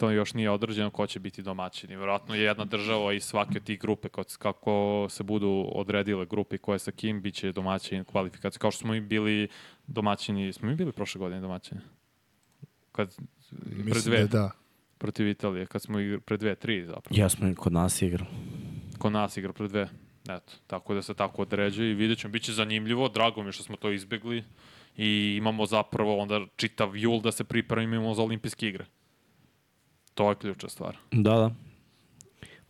[SPEAKER 2] To još nije određeno ko će biti domaćini. Vjerojatno je jedna država i svake od tih grupe, kako- kako se budu odredile grupe i koje sa kim, bit će domaćin kvalifikacije. Kao što smo i bili domaćini, smo mi bili prošle godine domaćini? Kad, pred
[SPEAKER 3] Mislim
[SPEAKER 2] dve,
[SPEAKER 3] da da.
[SPEAKER 2] protiv Italije, kad smo igr, pred dve, tri zapravo
[SPEAKER 1] Ja smo kod nas igrali.
[SPEAKER 2] kod nas igra pred dve. Eto, tako da se tako određuje i vidjet ćemo, bit će zanimljivo, drago mi je što smo to izbegli i imamo zapravo onda čitav jul da se pripremimo za olimpijske igre. To je ključna stvar.
[SPEAKER 1] Da, da.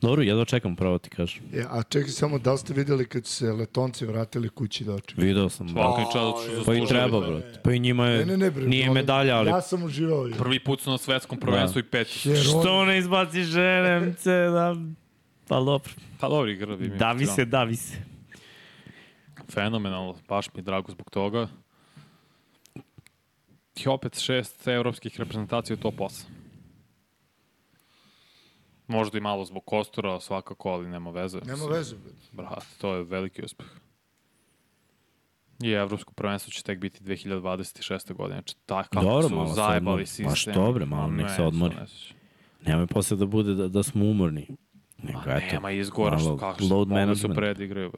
[SPEAKER 1] Dobro, jedva čekam, pravo ti kažem.
[SPEAKER 3] E, a čekaj samo, da li ste videli kad su se letonci vratili kući da očekaju?
[SPEAKER 1] Video sam. Da.
[SPEAKER 2] Što su
[SPEAKER 1] Pa i treba, brate. Pa i njima je,
[SPEAKER 3] Ne, ne, ne, bre.
[SPEAKER 1] nije medalja, ali...
[SPEAKER 3] Ja sam uživao. je.
[SPEAKER 2] Prvi put su na svetskom prvenstvu i peti.
[SPEAKER 3] Jer on-
[SPEAKER 1] Što ne izbaci ženemce, da... Pa dobro.
[SPEAKER 2] Pa dobri igra bi mi.
[SPEAKER 1] Davi se, davi se.
[SPEAKER 2] Fenomenalno, baš mi je drago zbog toga. I opet šest evropskih reprezentacija u top 8. Možda i malo zbog Kostura, svakako, ali nema veze.
[SPEAKER 3] Nema veze. bre.
[SPEAKER 2] Brate, to je veliki uspeh. I evropsko prvenstvo će tek biti 2026. godine. Znači, tak, kako
[SPEAKER 1] Dobro,
[SPEAKER 2] su
[SPEAKER 1] malo
[SPEAKER 2] zajebali sistem.
[SPEAKER 1] Baš dobro, malo
[SPEAKER 2] Ma
[SPEAKER 1] nek
[SPEAKER 2] ne,
[SPEAKER 1] se odmori. Nemoj posle da bude da, da smo umorni. Nego,
[SPEAKER 2] Ma
[SPEAKER 1] eto,
[SPEAKER 2] nema izgora što
[SPEAKER 1] malo
[SPEAKER 2] kako
[SPEAKER 1] load
[SPEAKER 2] su, mogli su
[SPEAKER 1] management.
[SPEAKER 2] predigraju.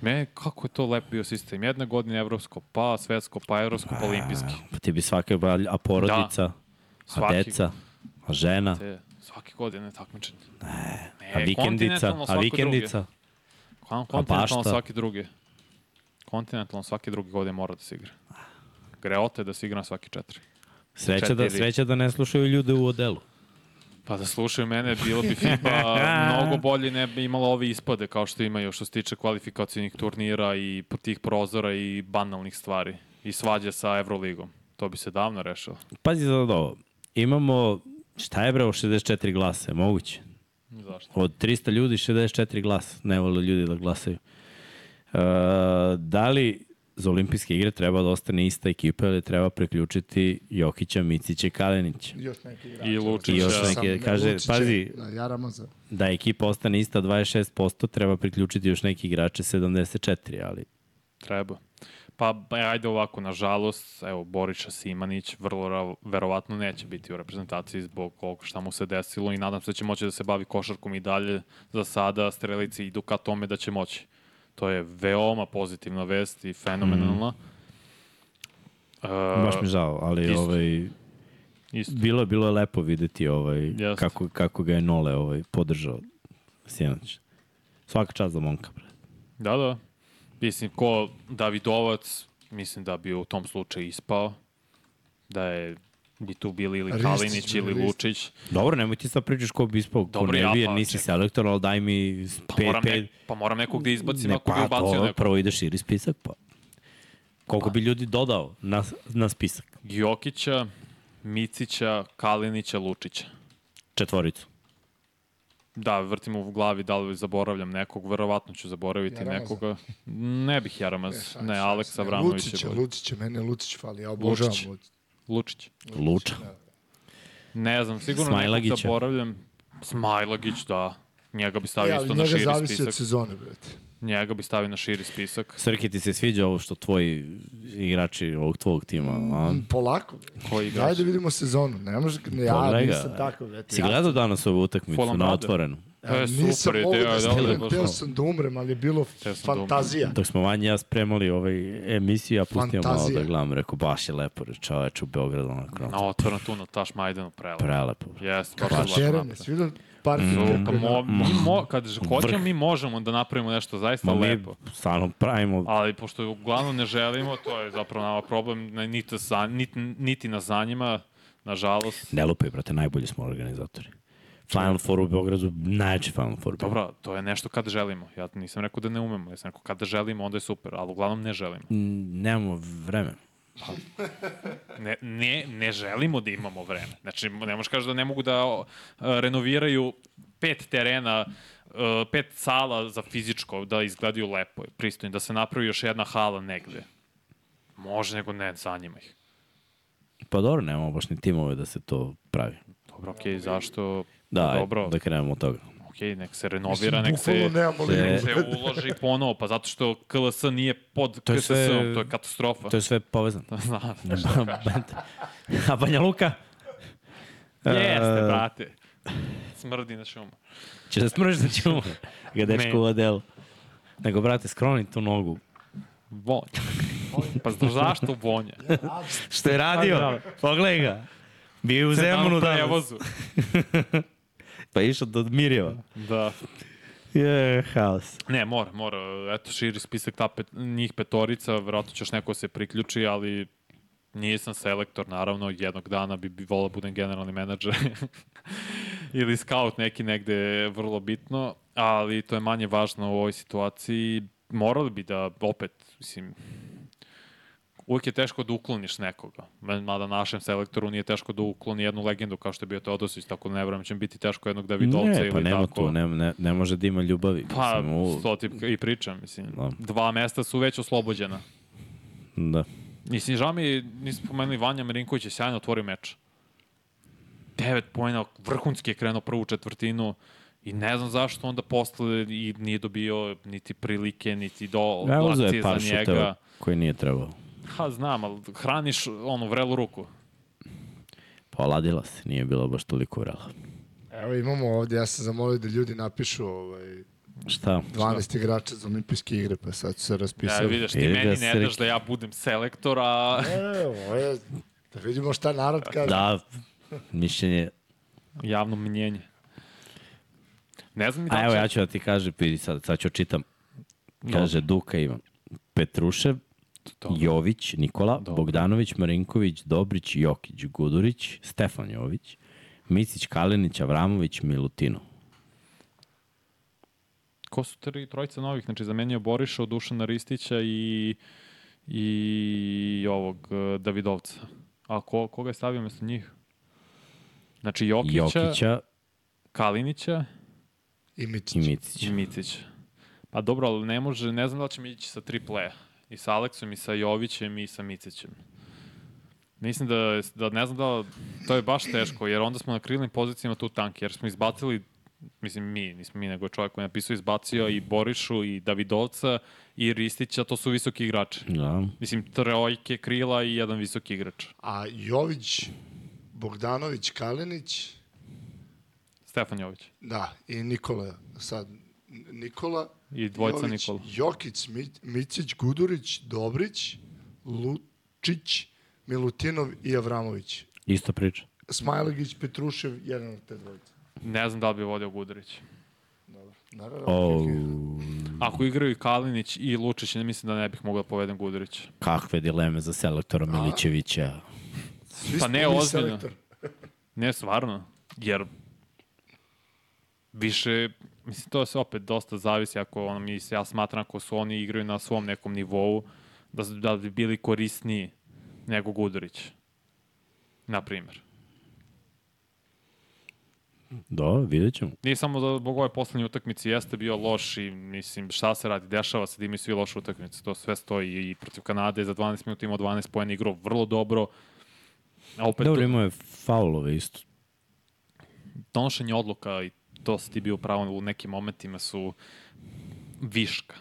[SPEAKER 2] Me, kako je to lep bio sistem. Jedna godina evropsko, pa svetsko, pa evropsko, pa olimpijski.
[SPEAKER 1] Pa ti bi svake, a porodica, a
[SPEAKER 2] Svaki-
[SPEAKER 1] deca, a žena,
[SPEAKER 2] Te, svake godine takmičenje. Ne,
[SPEAKER 1] a vikendica, a vikendica.
[SPEAKER 2] Kon, kontinentalno
[SPEAKER 1] bašta.
[SPEAKER 2] svaki drugi. Kontinentalno svaki drugi godine mora da se igra. Greote da se igra na svaki četiri.
[SPEAKER 1] Sreća da,
[SPEAKER 2] Četiri.
[SPEAKER 1] sreća da ne slušaju ljude u odelu.
[SPEAKER 2] Pa da slušaju mene, bilo bi FIBA mnogo bolje ne bi imalo ove ispade kao što imaju što se tiče kvalifikacijnih turnira i tih prozora i banalnih stvari. I svađa sa Evroligom. To bi se davno rešilo.
[SPEAKER 1] Pazi za ovo. Imamo, šta je bravo, 64 glasa, je moguće?
[SPEAKER 2] Zašto?
[SPEAKER 1] Od 300 ljudi 64 glasa. Ne vole ljudi da glasaju. E, da li za olimpijske igre treba da ostane ista ekipa ili treba preključiti Jokića, Micića i Kalenića?
[SPEAKER 3] Još neki igrač.
[SPEAKER 2] I Lučića.
[SPEAKER 1] I još neki,
[SPEAKER 3] ne,
[SPEAKER 1] kaže,
[SPEAKER 3] Lučića,
[SPEAKER 1] pazi,
[SPEAKER 3] Da, ja
[SPEAKER 1] da ekipa ostane ista 26%, treba priključiti još neki igrače 74, ali
[SPEAKER 2] Treba. Pa ba, ajde ovako, nažalost, evo, Boriša Simanić vrlo verovatno neće biti u reprezentaciji zbog ovog šta mu se desilo i nadam se da će moći da se bavi košarkom i dalje. Za sada strelici idu ka tome da će moći. To je veoma pozitivna vest i fenomenalna. Mm.
[SPEAKER 1] baš mi žao, ali
[SPEAKER 2] isto.
[SPEAKER 1] ovaj,
[SPEAKER 2] Isto.
[SPEAKER 1] bilo, bilo je lepo videti ovaj,
[SPEAKER 2] Jeste.
[SPEAKER 1] kako, kako ga je Nole ovaj, podržao sinoć. Svaka čast za momka. Bre.
[SPEAKER 2] Da, da. Mislim, ko Davidovac, mislim da bi u tom slučaju ispao. Da je bi tu bili ili
[SPEAKER 3] Ristić
[SPEAKER 2] Kalinić
[SPEAKER 3] bi,
[SPEAKER 2] ili
[SPEAKER 3] Ristić.
[SPEAKER 2] Lučić.
[SPEAKER 1] Dobro, nemoj ti sad pričaš ko bi ispao, ko
[SPEAKER 2] Dobro,
[SPEAKER 1] ne
[SPEAKER 2] ja
[SPEAKER 1] bi, jer
[SPEAKER 2] pa
[SPEAKER 1] nisi
[SPEAKER 2] čekaj.
[SPEAKER 1] selektor, ali daj mi
[SPEAKER 2] Pa,
[SPEAKER 1] 5,
[SPEAKER 2] moram,
[SPEAKER 1] 5,
[SPEAKER 2] ne, pa moram nekog da izbacim
[SPEAKER 1] ne,
[SPEAKER 2] ako bi
[SPEAKER 1] pa
[SPEAKER 2] ubacio
[SPEAKER 1] to,
[SPEAKER 2] nekog.
[SPEAKER 1] prvo ide širi spisak, pa koliko bi ljudi dodao na, na spisak?
[SPEAKER 2] Jokića, Micića, Kalinića, Lučića.
[SPEAKER 1] Četvoricu.
[SPEAKER 2] Da, vrtim u glavi da li zaboravljam nekog, verovatno ću zaboraviti
[SPEAKER 3] Jaramaza.
[SPEAKER 2] nekoga. Ne bih Jaramaz,
[SPEAKER 3] šans,
[SPEAKER 2] ne,
[SPEAKER 3] šans.
[SPEAKER 2] Aleks
[SPEAKER 3] Ne,
[SPEAKER 2] Avramović
[SPEAKER 3] Lučić
[SPEAKER 2] je
[SPEAKER 3] je,
[SPEAKER 2] bolji.
[SPEAKER 3] Lučić mene Lučić fali, ja obožavam
[SPEAKER 2] Lučić.
[SPEAKER 3] Lučić.
[SPEAKER 2] Lučić.
[SPEAKER 1] Luča.
[SPEAKER 2] Ne znam, sigurno nekog zaboravljam. Smajlagić, da. Njega bi stavio
[SPEAKER 3] E,
[SPEAKER 2] isto na
[SPEAKER 3] njega
[SPEAKER 2] širi
[SPEAKER 3] zavisi od
[SPEAKER 2] spisak.
[SPEAKER 3] sezone, brate.
[SPEAKER 2] Njega bi stavio na širi spisak.
[SPEAKER 1] Srki, ti se sviđa ovo što tvoji igrači ovog tvog tima, a?
[SPEAKER 3] Polako.
[SPEAKER 2] Koji igrač?
[SPEAKER 3] Daj da vidimo sezonu. Ne može, ne, ja
[SPEAKER 1] Kolega,
[SPEAKER 3] nisam tako, brate.
[SPEAKER 1] Si
[SPEAKER 3] ja,
[SPEAKER 1] gledao danas ovu utakmicu na otvorenu?
[SPEAKER 2] E,
[SPEAKER 3] nisam
[SPEAKER 2] super
[SPEAKER 3] mogu
[SPEAKER 2] ideja,
[SPEAKER 3] da stignem,
[SPEAKER 2] baš
[SPEAKER 3] teo sam da umrem, ali je bilo
[SPEAKER 2] Teo da
[SPEAKER 3] fantazija.
[SPEAKER 1] Dok smo Vanja i ja spremali ovaj emisiju, ja pustio malo
[SPEAKER 3] Fantazija.
[SPEAKER 1] da gledam, rekao, baš je lepo, čoveč u Beogradu, onako,
[SPEAKER 2] Na otvorno tu na Taš Majdanu prelepo.
[SPEAKER 1] prelepo.
[SPEAKER 2] Jes, baš je lepo
[SPEAKER 3] teren,
[SPEAKER 2] napravljeno.
[SPEAKER 3] jesi vidio par
[SPEAKER 1] Mm.
[SPEAKER 3] mm.
[SPEAKER 2] Pa mo, mi mo, kad hoćemo, mi možemo da napravimo nešto zaista
[SPEAKER 1] Ma mi
[SPEAKER 2] lepo.
[SPEAKER 1] stvarno pravimo,
[SPEAKER 2] Ali pošto uglavnom ne želimo, to je zapravo nama problem, ne- niti, za, niti, niti na zanjima, nažalost.
[SPEAKER 1] ne lupaj, brate, najbolji smo organizatori. Final Four u Beogradu, najjači Final Four.
[SPEAKER 2] Dobro, to je nešto kad želimo. Ja nisam rekao da ne umemo, ja sam rekao kada želimo, onda je super, ali uglavnom ne želimo.
[SPEAKER 1] Mm, Nemamo vremena.
[SPEAKER 2] Ne, ne, ne želimo da imamo vreme. Znači, ne možeš kaži da ne mogu da o, renoviraju pet terena, e, pet sala za fizičko, da izgledaju lepo, pristojno, da se napravi još jedna hala negde. Može, nego ne, zanima ih.
[SPEAKER 1] Pa dobro, nemamo baš ni timove da se to pravi.
[SPEAKER 2] Dobro, okej, zašto?
[SPEAKER 1] Da,
[SPEAKER 2] dobro,
[SPEAKER 1] da krenemo od toga.
[SPEAKER 2] Okej, nek se renovira, nek se, nek se uloži ponovo, pa zato što KLS nije pod
[SPEAKER 1] To je
[SPEAKER 2] KSS,
[SPEAKER 1] sve-
[SPEAKER 2] to je katastrofa.
[SPEAKER 1] To je sve povezano.
[SPEAKER 2] Znam,
[SPEAKER 1] A Banja Luka?
[SPEAKER 2] Jeste, brate. Smrdi na šumu.
[SPEAKER 1] Će da smrš da ćemo ga dečko u odelu. Nego, brate, skroni tu nogu.
[SPEAKER 2] Vonj. Pa znaš zašto vonja?
[SPEAKER 1] Što je radio? Pogledaj ga. Bio je u Zemunu
[SPEAKER 2] Na
[SPEAKER 1] danas.
[SPEAKER 2] prevozu.
[SPEAKER 1] Pa je išao do Mirjeva.
[SPEAKER 2] Da.
[SPEAKER 1] Je, haos.
[SPEAKER 2] Ne, mora, mora. Eto, širi spisak ta pet, njih petorica, vjerojatno će još neko se priključi, ali Nisam selektor, naravno, jednog dana bi, bi volao da budem generalni menadžer ili scout neki negde vrlo bitno, ali to je manje važno u ovoj situaciji. Morali bi da opet, mislim, uvijek je teško da ukloniš nekoga. Mada našem selektoru nije teško da ukloni jednu legendu kao što je bio Teodosić, tako da ne vrem će biti teško jednog Davidovca
[SPEAKER 1] ne, pa
[SPEAKER 2] ili
[SPEAKER 1] nema
[SPEAKER 2] tako.
[SPEAKER 1] tu, ne, ne, ne može da ima ljubavi.
[SPEAKER 2] Pa,
[SPEAKER 1] Mislim, u-
[SPEAKER 2] to ti i pričam, mislim.
[SPEAKER 1] Da.
[SPEAKER 2] Dva mesta su već oslobođena.
[SPEAKER 1] Da.
[SPEAKER 2] Mislim, žao mi, nismo pomenuli Vanja Marinković je sjajno otvorio meč. 9 pojena, vrhunski je krenuo prvu četvrtinu i ne znam zašto onda posle i nije dobio niti prilike, niti do
[SPEAKER 1] je
[SPEAKER 2] za
[SPEAKER 1] par
[SPEAKER 2] njega.
[SPEAKER 1] šuteva koji nije trebao.
[SPEAKER 2] Ha, znam, ali hraniš onu vrelu ruku.
[SPEAKER 1] Poladila se, nije bilo baš toliko vrela.
[SPEAKER 3] Evo imamo ovdje, ja sam zamolio da ljudi napišu ovaj,
[SPEAKER 1] Šta?
[SPEAKER 3] 12 igrača za olimpijske igre, pa sad su se
[SPEAKER 2] Ja,
[SPEAKER 3] raspisali.
[SPEAKER 2] vidiš, ti
[SPEAKER 1] Vidi
[SPEAKER 2] meni
[SPEAKER 1] se
[SPEAKER 2] ne daš da ja budem selektor, a
[SPEAKER 3] Evo, ovo je, da vidimo šta narod kaže.
[SPEAKER 1] Da, mišljenje.
[SPEAKER 2] javno mnjenje. Ne znam
[SPEAKER 1] A
[SPEAKER 2] da
[SPEAKER 1] evo
[SPEAKER 2] će-
[SPEAKER 1] ja ću da ti kažem, vidi sad, sad ću čitam. Kaže Duka ima Petrušev,
[SPEAKER 2] Dobro.
[SPEAKER 1] Jović, Nikola,
[SPEAKER 2] Dobro.
[SPEAKER 1] Bogdanović, Marinković, Dobrić, Jokić, Gudurić, Stefan Jović, Micić, Kalinić, Avramović, Milutino.
[SPEAKER 2] Ko su tri, trojica novih? Znači, zamenio Boriša, Dušana Ristića i, i ovog e, Davidovca. A ko, koga je stavio mesto njih? Znači, Jokića,
[SPEAKER 1] Jokića
[SPEAKER 2] Kalinića
[SPEAKER 3] I
[SPEAKER 1] Micića.
[SPEAKER 2] i Micića. Pa dobro, ali ne može, ne znam da li ćemo ići sa tri playa. I sa Aleksom, i sa Jovićem, i sa Micićem. Mislim da, da ne znam da, to je baš teško, jer onda smo na krilnim pozicijama tu tanki, jer smo izbacili, mislim mi, nismo mi, nego je čovjek koji je napisao, izbacio i Borišu, i Davidovca, i Ristića, to su visoki igrači.
[SPEAKER 1] Da.
[SPEAKER 2] Mislim, trojke krila i jedan visoki igrač.
[SPEAKER 3] A Jović, Bogdanović, Kalinić,
[SPEAKER 2] Stefan Jović.
[SPEAKER 3] da, i Nikola, sad Nikola,
[SPEAKER 2] I dvojica
[SPEAKER 3] Jović,
[SPEAKER 2] Nikola.
[SPEAKER 3] Jokić, Mi- Micić, Gudurić, Dobrić, Lučić, Milutinov i Avramović.
[SPEAKER 1] Isto priča.
[SPEAKER 3] Smajlegić, Petrušev, jedan od te dvojice.
[SPEAKER 2] Ne znam da li bi vodio Gudurić.
[SPEAKER 3] Dobro. Naravno.
[SPEAKER 1] O,
[SPEAKER 2] Ako igraju i Kalinić i Lučić, ne mislim da ne bih mogao da povedem Gudurić.
[SPEAKER 1] kakve dileme za selektora Milićevića.
[SPEAKER 2] Pa ne, ozbiljno. Ne, stvarno. Jer više, mislim, to se opet dosta zavisi ako ono, mi, ja smatram ako su oni igraju na svom nekom nivou, da, su- da bi bili korisniji nego Gudurić. Na primjer.
[SPEAKER 1] Da, vidjet ćemo.
[SPEAKER 2] Nije samo da zbog ove poslednje utakmice jeste bio loš i mislim šta se radi, dešava se da imaju svi loše utakmice, to sve stoji i protiv Kanade za 12 minuta imao 12 pojena igrao vrlo dobro. A opet
[SPEAKER 1] Dobro, imao je faulove isto.
[SPEAKER 2] donošenje odluka i to si ti bio pravo u nekim momentima su viška.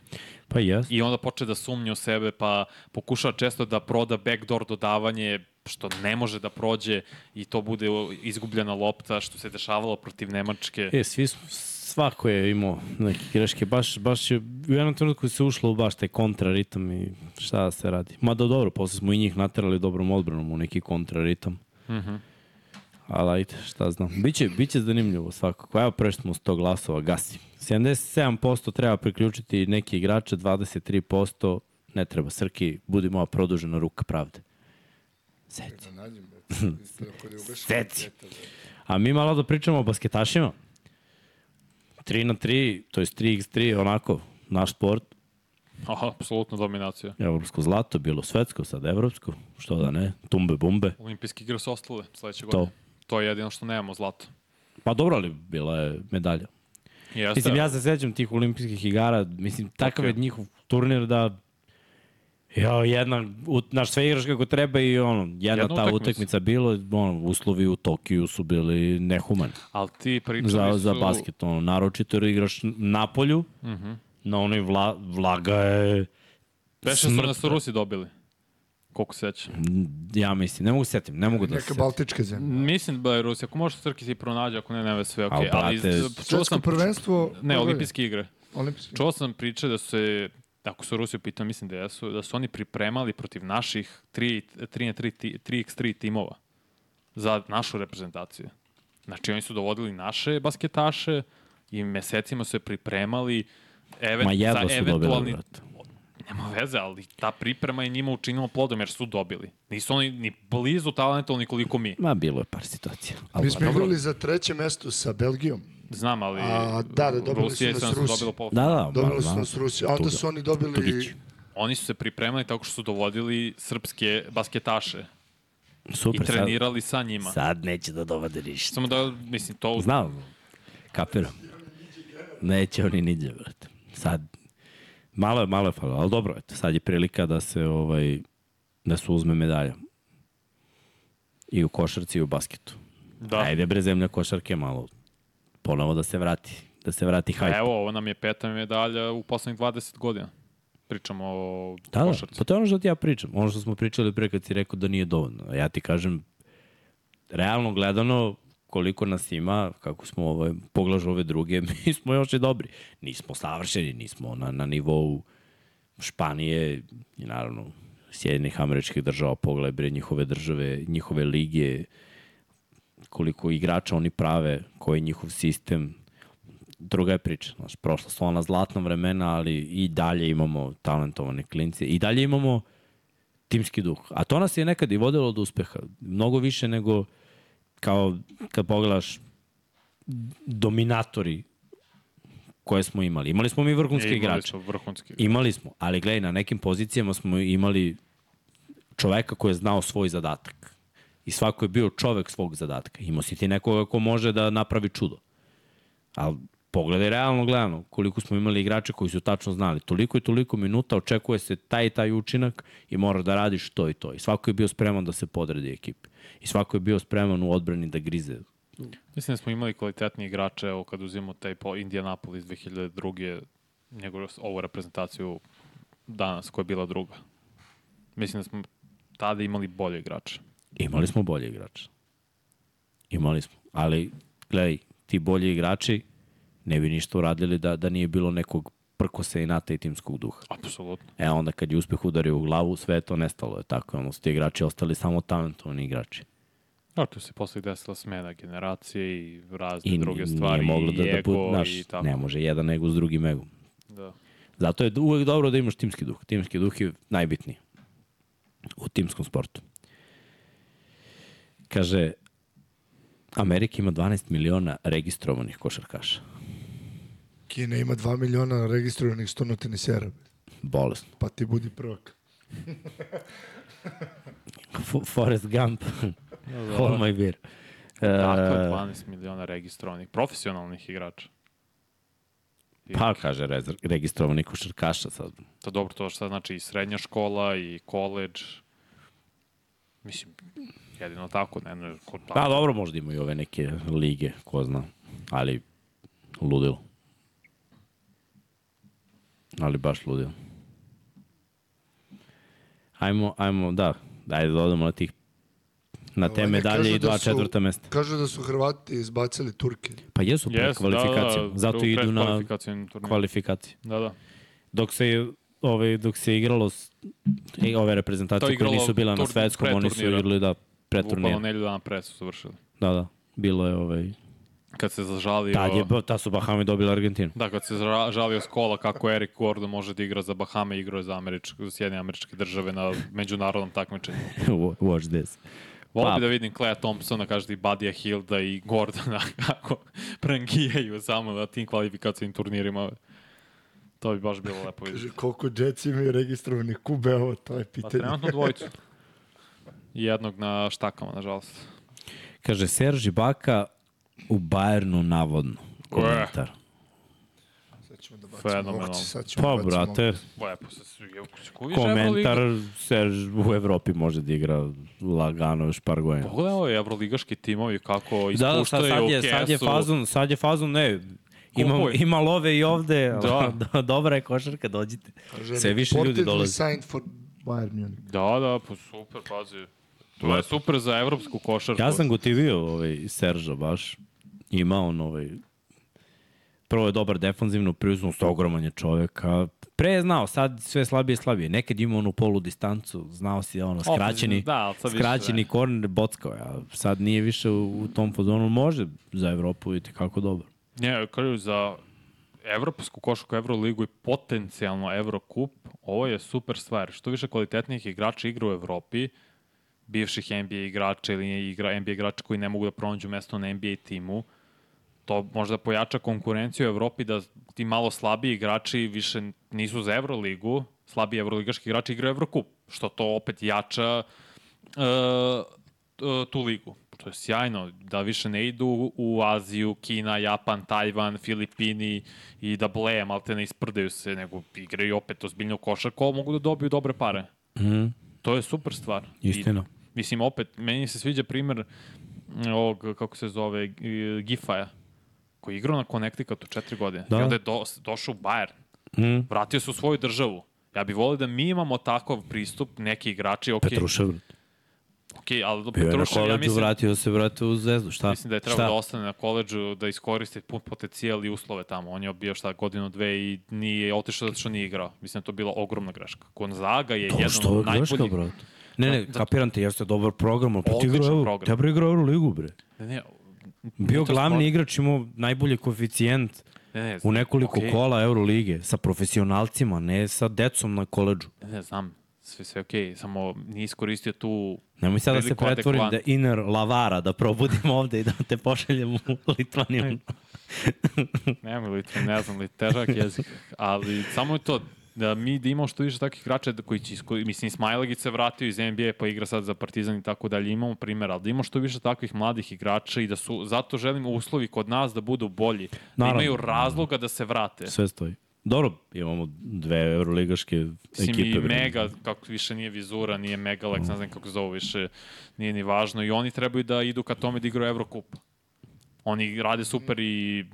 [SPEAKER 1] Pa jes.
[SPEAKER 2] I onda poče da sumnje u sebe, pa pokušava često da proda backdoor dodavanje, što ne može da prođe i to bude izgubljena lopta, što se dešavalo protiv Nemačke.
[SPEAKER 1] E, svi smo, svako je imao neke greške. Baš, baš je, u jednom trenutku se ušlo u baš taj kontraritam i šta da se radi. Mada dobro, posle smo i njih naterali dobrom odbranom u neki kontraritam.
[SPEAKER 2] Mhm.
[SPEAKER 1] Ali ajde, šta znam. Biće, biće zanimljivo svakako. Evo prešto smo 100 glasova, gasi. 77% treba priključiti neki igrače, 23% ne treba. Srki, budi moja produžena ruka pravde. Seci. Seci. A mi malo da pričamo o basketašima. 3 na 3, to je 3x3, onako, naš sport.
[SPEAKER 2] Aha, apsolutno dominacija.
[SPEAKER 1] Evropsko zlato, bilo svetsko, sad evropsko. Što da ne, tumbe, bumbe.
[SPEAKER 2] Olimpijske igre su ostale sledeće godine. To je jedino što nemamo zlato.
[SPEAKER 1] Pa dobro, ali bila je medalja.
[SPEAKER 2] Jeste,
[SPEAKER 1] Mislim, ja se sećam tih olimpijskih igara, mislim, takav je
[SPEAKER 2] Ok.
[SPEAKER 1] njihov turnir da Ja, jedna, u, naš sve igraš kako treba i ono, jedna,
[SPEAKER 2] Jedna
[SPEAKER 1] ta
[SPEAKER 2] utakmica.
[SPEAKER 1] utakmica bilo, ono, uslovi u Tokiju su bili nehumani
[SPEAKER 2] ali ti pričali
[SPEAKER 1] za,
[SPEAKER 2] su...
[SPEAKER 1] za basket, ono, naročito jer igraš na polju,
[SPEAKER 2] Mhm.
[SPEAKER 1] na onoj vla, vlaga je
[SPEAKER 2] Beše su
[SPEAKER 1] smrt.
[SPEAKER 2] nas su Rusi dobili. Koliko se seća.
[SPEAKER 1] Ja mislim, ne mogu se setim, ne mogu da se
[SPEAKER 3] Neka
[SPEAKER 1] setim.
[SPEAKER 3] baltička zemlja.
[SPEAKER 2] Mislim da je Rusi. Ako možeš Srki si pronađe, ako ne, nema sve
[SPEAKER 1] A,
[SPEAKER 2] okej. ali
[SPEAKER 1] brate,
[SPEAKER 2] čuo
[SPEAKER 3] Svetsko
[SPEAKER 2] sam...
[SPEAKER 3] prvenstvo...
[SPEAKER 2] Ne, olimpijske igre.
[SPEAKER 3] Olimpijske.
[SPEAKER 2] Čuo sam priče da su se, ako su Rusi pitao, mislim da jesu, da su oni pripremali protiv naših 3, 3 na 3, ti- 3x3 timova za našu reprezentaciju. Znači, oni su dovodili naše basketaše i mesecima su se pripremali even,
[SPEAKER 1] Ma jedva
[SPEAKER 2] za
[SPEAKER 1] su dobili,
[SPEAKER 2] eventualni...
[SPEAKER 1] brate.
[SPEAKER 2] Nema veze, ali ta priprema je njima učinila plodom jer su dobili. Nisu oni ni blizu talentovni koliko mi.
[SPEAKER 1] Ma, bilo je par situacija. Ali,
[SPEAKER 3] Mi smo igrali za treće mesto sa Belgijom.
[SPEAKER 2] Znam, ali
[SPEAKER 3] A, da, da, dobili su
[SPEAKER 2] Rusija i
[SPEAKER 3] nas
[SPEAKER 2] su
[SPEAKER 3] Rusi.
[SPEAKER 1] Da, da,
[SPEAKER 3] Dobili
[SPEAKER 1] ma,
[SPEAKER 3] su
[SPEAKER 1] ma,
[SPEAKER 3] nas Rusi. A onda su oni dobili...
[SPEAKER 1] Tugić.
[SPEAKER 2] Oni su se pripremali tako što su dovodili srpske basketaše
[SPEAKER 1] Super,
[SPEAKER 2] i trenirali sa njima.
[SPEAKER 1] sad, sad neće da dovode ništa.
[SPEAKER 2] Samo da, mislim, to...
[SPEAKER 1] Znam, kapiram. Neće oni niđe, brate. Sad, malo je, malo je falo, ali dobro, eto, sad je prilika da se, ovaj, da se uzme medalja. I u košarci i u basketu.
[SPEAKER 2] Da.
[SPEAKER 1] Ajde bre, zemlja košarke malo ponovo da se vrati, da se vrati hajp.
[SPEAKER 2] evo, ovo nam je peta medalja u poslednjih 20 godina. Pričamo o
[SPEAKER 1] Da, da,
[SPEAKER 2] košarci.
[SPEAKER 1] pa to je ono što ti ja pričam. Ono što smo pričali pre kad si rekao da nije dovoljno. A Ja ti kažem, realno gledano, koliko nas ima, kako smo ovaj, poglažu ove druge, mi smo još i dobri. Nismo savršeni, nismo na, na nivou Španije i naravno Sjedinih američkih država, pogledaj bre njihove države, njihove lige, koliko igrača oni prave, koji je njihov sistem, druga je priča. Znaš, prošla su ona zlatna vremena, ali i dalje imamo talentovane klince. I dalje imamo timski duh. A to nas je nekad i vodilo do uspeha. Mnogo više nego kao kad pogledaš dominatori koje smo imali. Imali smo mi vrhunske
[SPEAKER 2] E, imali
[SPEAKER 1] igrače.
[SPEAKER 2] vrhunski.
[SPEAKER 1] Imali smo, ali gledaj, na nekim pozicijama smo imali čoveka koji je znao svoj zadatak. I svako je bio čovek svog zadatka. Imao si ti nekoga ko može da napravi čudo. Ali pogledaj realno gledano koliko smo imali igrače koji su tačno znali. Toliko i toliko minuta očekuje se taj i taj učinak i moraš da radiš to i to. I svako je bio spreman da se podredi ekipi. I svako je bio spreman u odbrani da grize.
[SPEAKER 2] Mislim da smo imali kvalitetni igrače, evo kad uzimo taj po Indianapolis 2002. njegovu ovu reprezentaciju danas koja je bila druga. Mislim da smo tada imali bolje igrače.
[SPEAKER 1] Imali smo bolje igrače. Imali smo. Ali, gledaj, ti bolji igrači ne bi ništa uradili da, da nije bilo nekog prkosa i nata i timskog duha.
[SPEAKER 2] Apsolutno.
[SPEAKER 1] E onda kad je uspeh udario u glavu, sve je to nestalo. Je tako, ono su ti igrači ostali samo talentovani igrači.
[SPEAKER 2] A tu se posle desila smena generacije i razne
[SPEAKER 1] I
[SPEAKER 2] druge
[SPEAKER 1] nije
[SPEAKER 2] stvari,
[SPEAKER 1] moglo da,
[SPEAKER 2] i
[SPEAKER 1] da
[SPEAKER 2] i tako.
[SPEAKER 1] ne može jedan nego s drugim egom.
[SPEAKER 2] Da.
[SPEAKER 1] Zato je uvek dobro da imaš timski duh. Timski duh je najbitniji u timskom sportu. Kaže, Amerika ima 12 miliona registrovanih košarkaša.
[SPEAKER 3] Kina ima 2 miliona registrovanih stonotenisera.
[SPEAKER 1] Bolesno.
[SPEAKER 3] Pa ti budi prvak.
[SPEAKER 1] Forrest Gump. Hold my beer.
[SPEAKER 2] Tako je,
[SPEAKER 1] E,
[SPEAKER 2] 12 miliona registrovanih, profesionalnih igrača.
[SPEAKER 1] pa kaže registrovanih košarkaša sad.
[SPEAKER 2] To dobro, to šta znači i srednja škola i koleđ. Mislim, jedino tako, ne, ne, ko tako.
[SPEAKER 1] Pa dobro, možda imaju ove neke lige, ko zna. Ali ludilo. Ali baš ludilo. Ajmo, ajmo, da, dajde da odemo na tih na te
[SPEAKER 3] Ovaj,
[SPEAKER 1] medalje i
[SPEAKER 3] da
[SPEAKER 1] dva
[SPEAKER 3] su-
[SPEAKER 1] četvrta mesta.
[SPEAKER 3] Kažu da su Hrvati izbacili Turke.
[SPEAKER 1] Pa jesu pre kvalifikacije,
[SPEAKER 2] da, da,
[SPEAKER 1] zato idu na kvalifikacije.
[SPEAKER 2] Da, da.
[SPEAKER 1] Dok se ovaj dok se igralo s, i ove reprezentacije
[SPEAKER 2] je
[SPEAKER 1] koje nisu bila na svetskom, oni su igrali da pre
[SPEAKER 2] Bukvalno
[SPEAKER 1] turnira.
[SPEAKER 2] nelju dana pre su završili.
[SPEAKER 1] Da, da. Bilo je ovaj
[SPEAKER 2] Kad se zažalio...
[SPEAKER 1] tad je ta su Bahami dobili Argentinu.
[SPEAKER 2] Da, kad se zra- žalio Skola kako Eric Gordon može da igra za Bahame, igrao je za, Američke, za Sjedinje američke države na međunarodnom takmičenju.
[SPEAKER 1] Watch this.
[SPEAKER 2] Volio
[SPEAKER 1] Pa-
[SPEAKER 2] bi da vidim Clea Thompsona, kaže ti Budija Hilda i Gordona kako prangijaju samo na tim kvalifikacijnim turnirima. To bi baš bilo lepo vidjeti.
[SPEAKER 3] Kaže, koliko djeci imaju registrovanih kube, ovo, to je
[SPEAKER 2] Pa
[SPEAKER 3] pitanje.
[SPEAKER 2] trenutno dvojicu. I jednog na štakama, nažalost.
[SPEAKER 1] Kaže Serži Baka u Bayernu navodno. Komentar.
[SPEAKER 3] Sad ćemo da bacimo
[SPEAKER 2] Fenomenalno.
[SPEAKER 3] lokci, sad ćemo
[SPEAKER 1] Pa,
[SPEAKER 3] da bacimo
[SPEAKER 1] brate,
[SPEAKER 2] Lepo se
[SPEAKER 1] komentar Serž u Evropi može da igra lagano još par godina.
[SPEAKER 2] Pogledaj ovo evroligaški timovi kako
[SPEAKER 1] Da, da, sad,
[SPEAKER 2] ispuštaju
[SPEAKER 1] sad, je,
[SPEAKER 2] kesu.
[SPEAKER 1] sad je fazon, sad je fazon, ne, ima,
[SPEAKER 2] Kupuj.
[SPEAKER 1] ima love i ovde,
[SPEAKER 2] Da.
[SPEAKER 1] da. dobra je košarka, dođite. Sve više ljudi dolazi.
[SPEAKER 3] signed for Bayern Munich.
[SPEAKER 2] Da, da, pa super, pazi. To je super za evropsku košarku.
[SPEAKER 1] Ja sam gotivio ovaj Serža baš. Ima on ovaj prvo je dobar defanzivno, priuznost ogroman je čovek, a pre je znao, sad sve slabije i slabije. Nekad ima onu polu distancu, znao si ono, skraćeni,
[SPEAKER 2] da, sad više
[SPEAKER 1] skraćeni
[SPEAKER 2] ne.
[SPEAKER 1] korner, bockao a sad nije više u, u tom fazonu, može za Evropu i kako dobro.
[SPEAKER 2] Ne, kažu za evropsku košarku, Evroligu i potencijalno Evrokup, ovo je super stvar. Što više kvalitetnijih igrača igra u Evropi, bivših NBA igrača ili igra, NBA igrača koji ne mogu da pronađu mesto na NBA timu, to možda pojača konkurenciju u Evropi da ti malo slabiji igrači više nisu za Evroligu, slabiji evroligaški igrači igraju Evrokup, što to opet jača uh, tu ligu. To je sjajno, da više ne idu u Aziju, Kina, Japan, Tajvan, Filipini i da bleje, malo te ne isprdaju se, nego igraju opet ozbiljno košarko, mogu da dobiju dobre pare.
[SPEAKER 1] Mm,
[SPEAKER 2] To je super stvar.
[SPEAKER 1] istina.
[SPEAKER 2] I, mislim, opet, meni se sviđa primer ovog, kako se zove, Gifaja, koji je igrao na Connecticutu četiri godine.
[SPEAKER 1] Da.
[SPEAKER 2] I onda je do, došao u Bayern.
[SPEAKER 1] Mm,
[SPEAKER 2] Vratio se u svoju državu. Ja bih volio da mi imamo takav pristup, neki igrači, ok,
[SPEAKER 1] Petrušev,
[SPEAKER 2] ok, ali
[SPEAKER 1] na
[SPEAKER 2] Petrušev, ja mislim,
[SPEAKER 1] vratio se, brate, u zvezdu. Šta?
[SPEAKER 2] mislim da je trebao
[SPEAKER 1] Šta?
[SPEAKER 2] da ostane na koleđu, da iskoristi pun potencijal i uslove tamo. On je bio šta godinu, dve i nije otišao zato što nije igrao. Mislim da to bila ogromna greška. Gonzaga je
[SPEAKER 1] To
[SPEAKER 2] jedan
[SPEAKER 1] što
[SPEAKER 2] od
[SPEAKER 1] je greška,
[SPEAKER 2] najboljih...
[SPEAKER 1] brate. Ne, ne,
[SPEAKER 2] Da-
[SPEAKER 1] kapiram te, jeste dobar program, ali pa ti igrao Euro, treba igrao Euroligu, bre.
[SPEAKER 2] Ne, ne,
[SPEAKER 1] Bio glavni
[SPEAKER 2] sport.
[SPEAKER 1] igrač, imao najbolji koeficijent
[SPEAKER 2] ne, ne,
[SPEAKER 1] u nekoliko
[SPEAKER 2] okej.
[SPEAKER 1] kola Eurolige sa profesionalcima, ne sa decom na koleđu.
[SPEAKER 2] Ne, ne, znam, sve, sve okej, okay. samo nije iskoristio tu...
[SPEAKER 1] Nemoj sad da se pretvorim da. Iner Lavara, da probudim ovde i da te pošaljem u Litvaniju.
[SPEAKER 2] Nema li to, ne znam li, težak jezik, ali samo je to da mi da imamo što više takvih igrača da koji će, isko- mislim, Ismailagić se vratio iz NBA pa igra sad za Partizan i tako dalje, imamo primjer, ali da imamo što više takvih mladih igrača i da su, zato želimo uslovi kod nas da budu bolji, da imaju razloga da se vrate.
[SPEAKER 1] Sve stoji. Dobro, imamo dve euroligaške
[SPEAKER 2] Mislim,
[SPEAKER 1] ekipe.
[SPEAKER 2] i
[SPEAKER 1] bre.
[SPEAKER 2] Mega, kako više nije Vizura, nije Megalex, ne znam kako se zove više, nije ni važno. I oni trebaju da idu ka tome da igraju Evrokup. Oni rade super i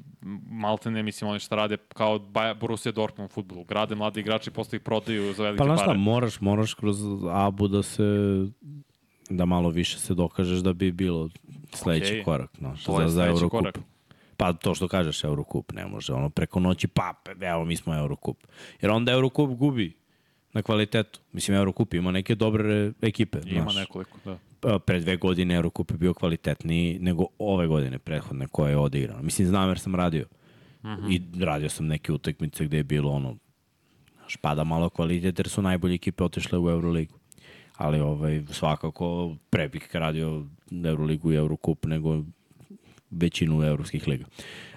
[SPEAKER 2] malte ne, mislim, oni šta rade kao Borussia Dortmund u futbolu. Grade mlade igrače i posle ih prodaju za velike
[SPEAKER 1] Pa znaš šta,
[SPEAKER 2] pare.
[SPEAKER 1] moraš, moraš kroz ABU da se da malo više se dokažeš da bi bilo sledeći
[SPEAKER 2] Okej.
[SPEAKER 1] korak, znaš,
[SPEAKER 2] To
[SPEAKER 1] za, za Eurocup.
[SPEAKER 2] korak.
[SPEAKER 1] Pa to što kažeš Eurocup, ne može ono preko noći, pa evo mi smo Eurocup. Jer onda Eurocup gubi na kvalitetu. Mislim, Eurocup ima neke dobre ekipe.
[SPEAKER 2] Ima
[SPEAKER 1] znaš.
[SPEAKER 2] nekoliko, da.
[SPEAKER 1] Pa, pre dve godine Eurocup je bio kvalitetniji nego ove godine prethodne koje je odigrano. Mislim, znam jer sam radio. Mm -hmm. I radio sam neke utakmice gde je bilo ono, znaš, pada malo kvalitet jer su najbolje ekipe otišle u Euroligu. Ali ovaj, svakako pre bih radio Euroligu i Eurocup nego većinu evropskih liga.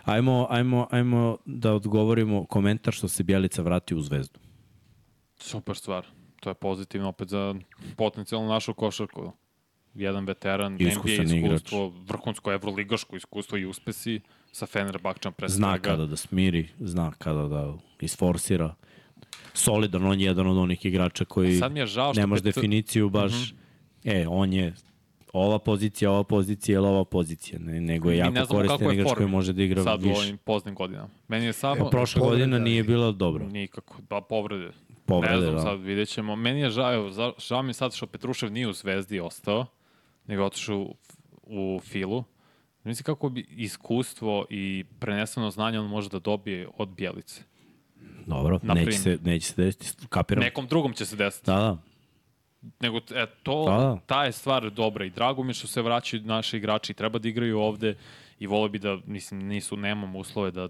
[SPEAKER 1] Ajmo, ajmo, ajmo da odgovorimo komentar što se Bjelica vrati u zvezdu.
[SPEAKER 2] Super stvar. To je pozitivno opet za potencijalno našu košarku. Jedan veteran,
[SPEAKER 1] Iskusan
[SPEAKER 2] NBA
[SPEAKER 1] igrač.
[SPEAKER 2] iskustvo, vrhunsko evroligaško iskustvo i uspesi sa Fenerbahčem pre
[SPEAKER 1] Zna
[SPEAKER 2] svega.
[SPEAKER 1] kada da smiri, zna kada da isforsira. Solidan, on je jedan od onih igrača koji
[SPEAKER 2] Sad mi je žao što
[SPEAKER 1] nemaš
[SPEAKER 2] pet-
[SPEAKER 1] definiciju baš, e, on je ova pozicija, ova pozicija ili ova pozicija, ne, nego je
[SPEAKER 2] Mi
[SPEAKER 1] jako koristan igrač koji može da igra
[SPEAKER 2] sad u
[SPEAKER 1] više.
[SPEAKER 2] ovim poznim godinama. Meni je samo...
[SPEAKER 3] Evo,
[SPEAKER 1] Prošla
[SPEAKER 3] Povreda
[SPEAKER 1] godina nije
[SPEAKER 3] i-
[SPEAKER 1] bila dobro.
[SPEAKER 2] Nikako, ba povrede.
[SPEAKER 1] Povrede,
[SPEAKER 2] ne znam,
[SPEAKER 1] da.
[SPEAKER 2] sad vidjet ćemo. Meni je žao, žao mi sad što Petrušev nije u Zvezdi ostao, nego otišao u, u Filu. Mislim kako bi iskustvo i preneseno znanje on može da dobije od Bjelice.
[SPEAKER 1] Dobro,
[SPEAKER 2] Na
[SPEAKER 1] neće se, neće se desiti, kapiram.
[SPEAKER 2] Nekom drugom će se desiti.
[SPEAKER 1] Da, da.
[SPEAKER 2] Nego, e, to,
[SPEAKER 1] Da, da.
[SPEAKER 2] ta je stvar dobra i drago mi je što se vraćaju naši igrači treba da igraju ovde i vole bi da, mislim, nisu, nemamo uslove da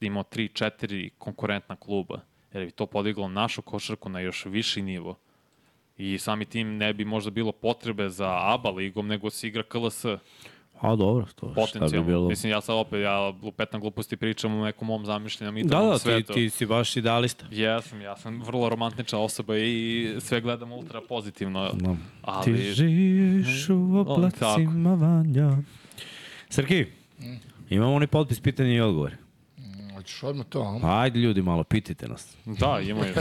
[SPEAKER 2] imamo 3-4 konkurentna kluba, jer bi to podiglo našu košarku na još viši nivo. I sami tim ne bi možda bilo potrebe za ABA ligom, nego se igra KLS
[SPEAKER 1] A dobro, to šta bi bilo.
[SPEAKER 2] Mislim, ja sad opet, ja lupetam gluposti pričam o nekom mom zamišljenju, mi
[SPEAKER 1] Da, da, ti,
[SPEAKER 2] svetu.
[SPEAKER 1] ti si baš idealista.
[SPEAKER 2] Jesam, ja sam vrlo romantična osoba i sve gledam ultra pozitivno.
[SPEAKER 1] No.
[SPEAKER 2] Ali...
[SPEAKER 1] Ti živiš u oblacima vanja. Srki, imamo onaj potpis pitanja i odgovore.
[SPEAKER 3] Hoćeš odmah to, a?
[SPEAKER 1] Ajde ljudi, malo pitajte nas.
[SPEAKER 2] Da, imaju.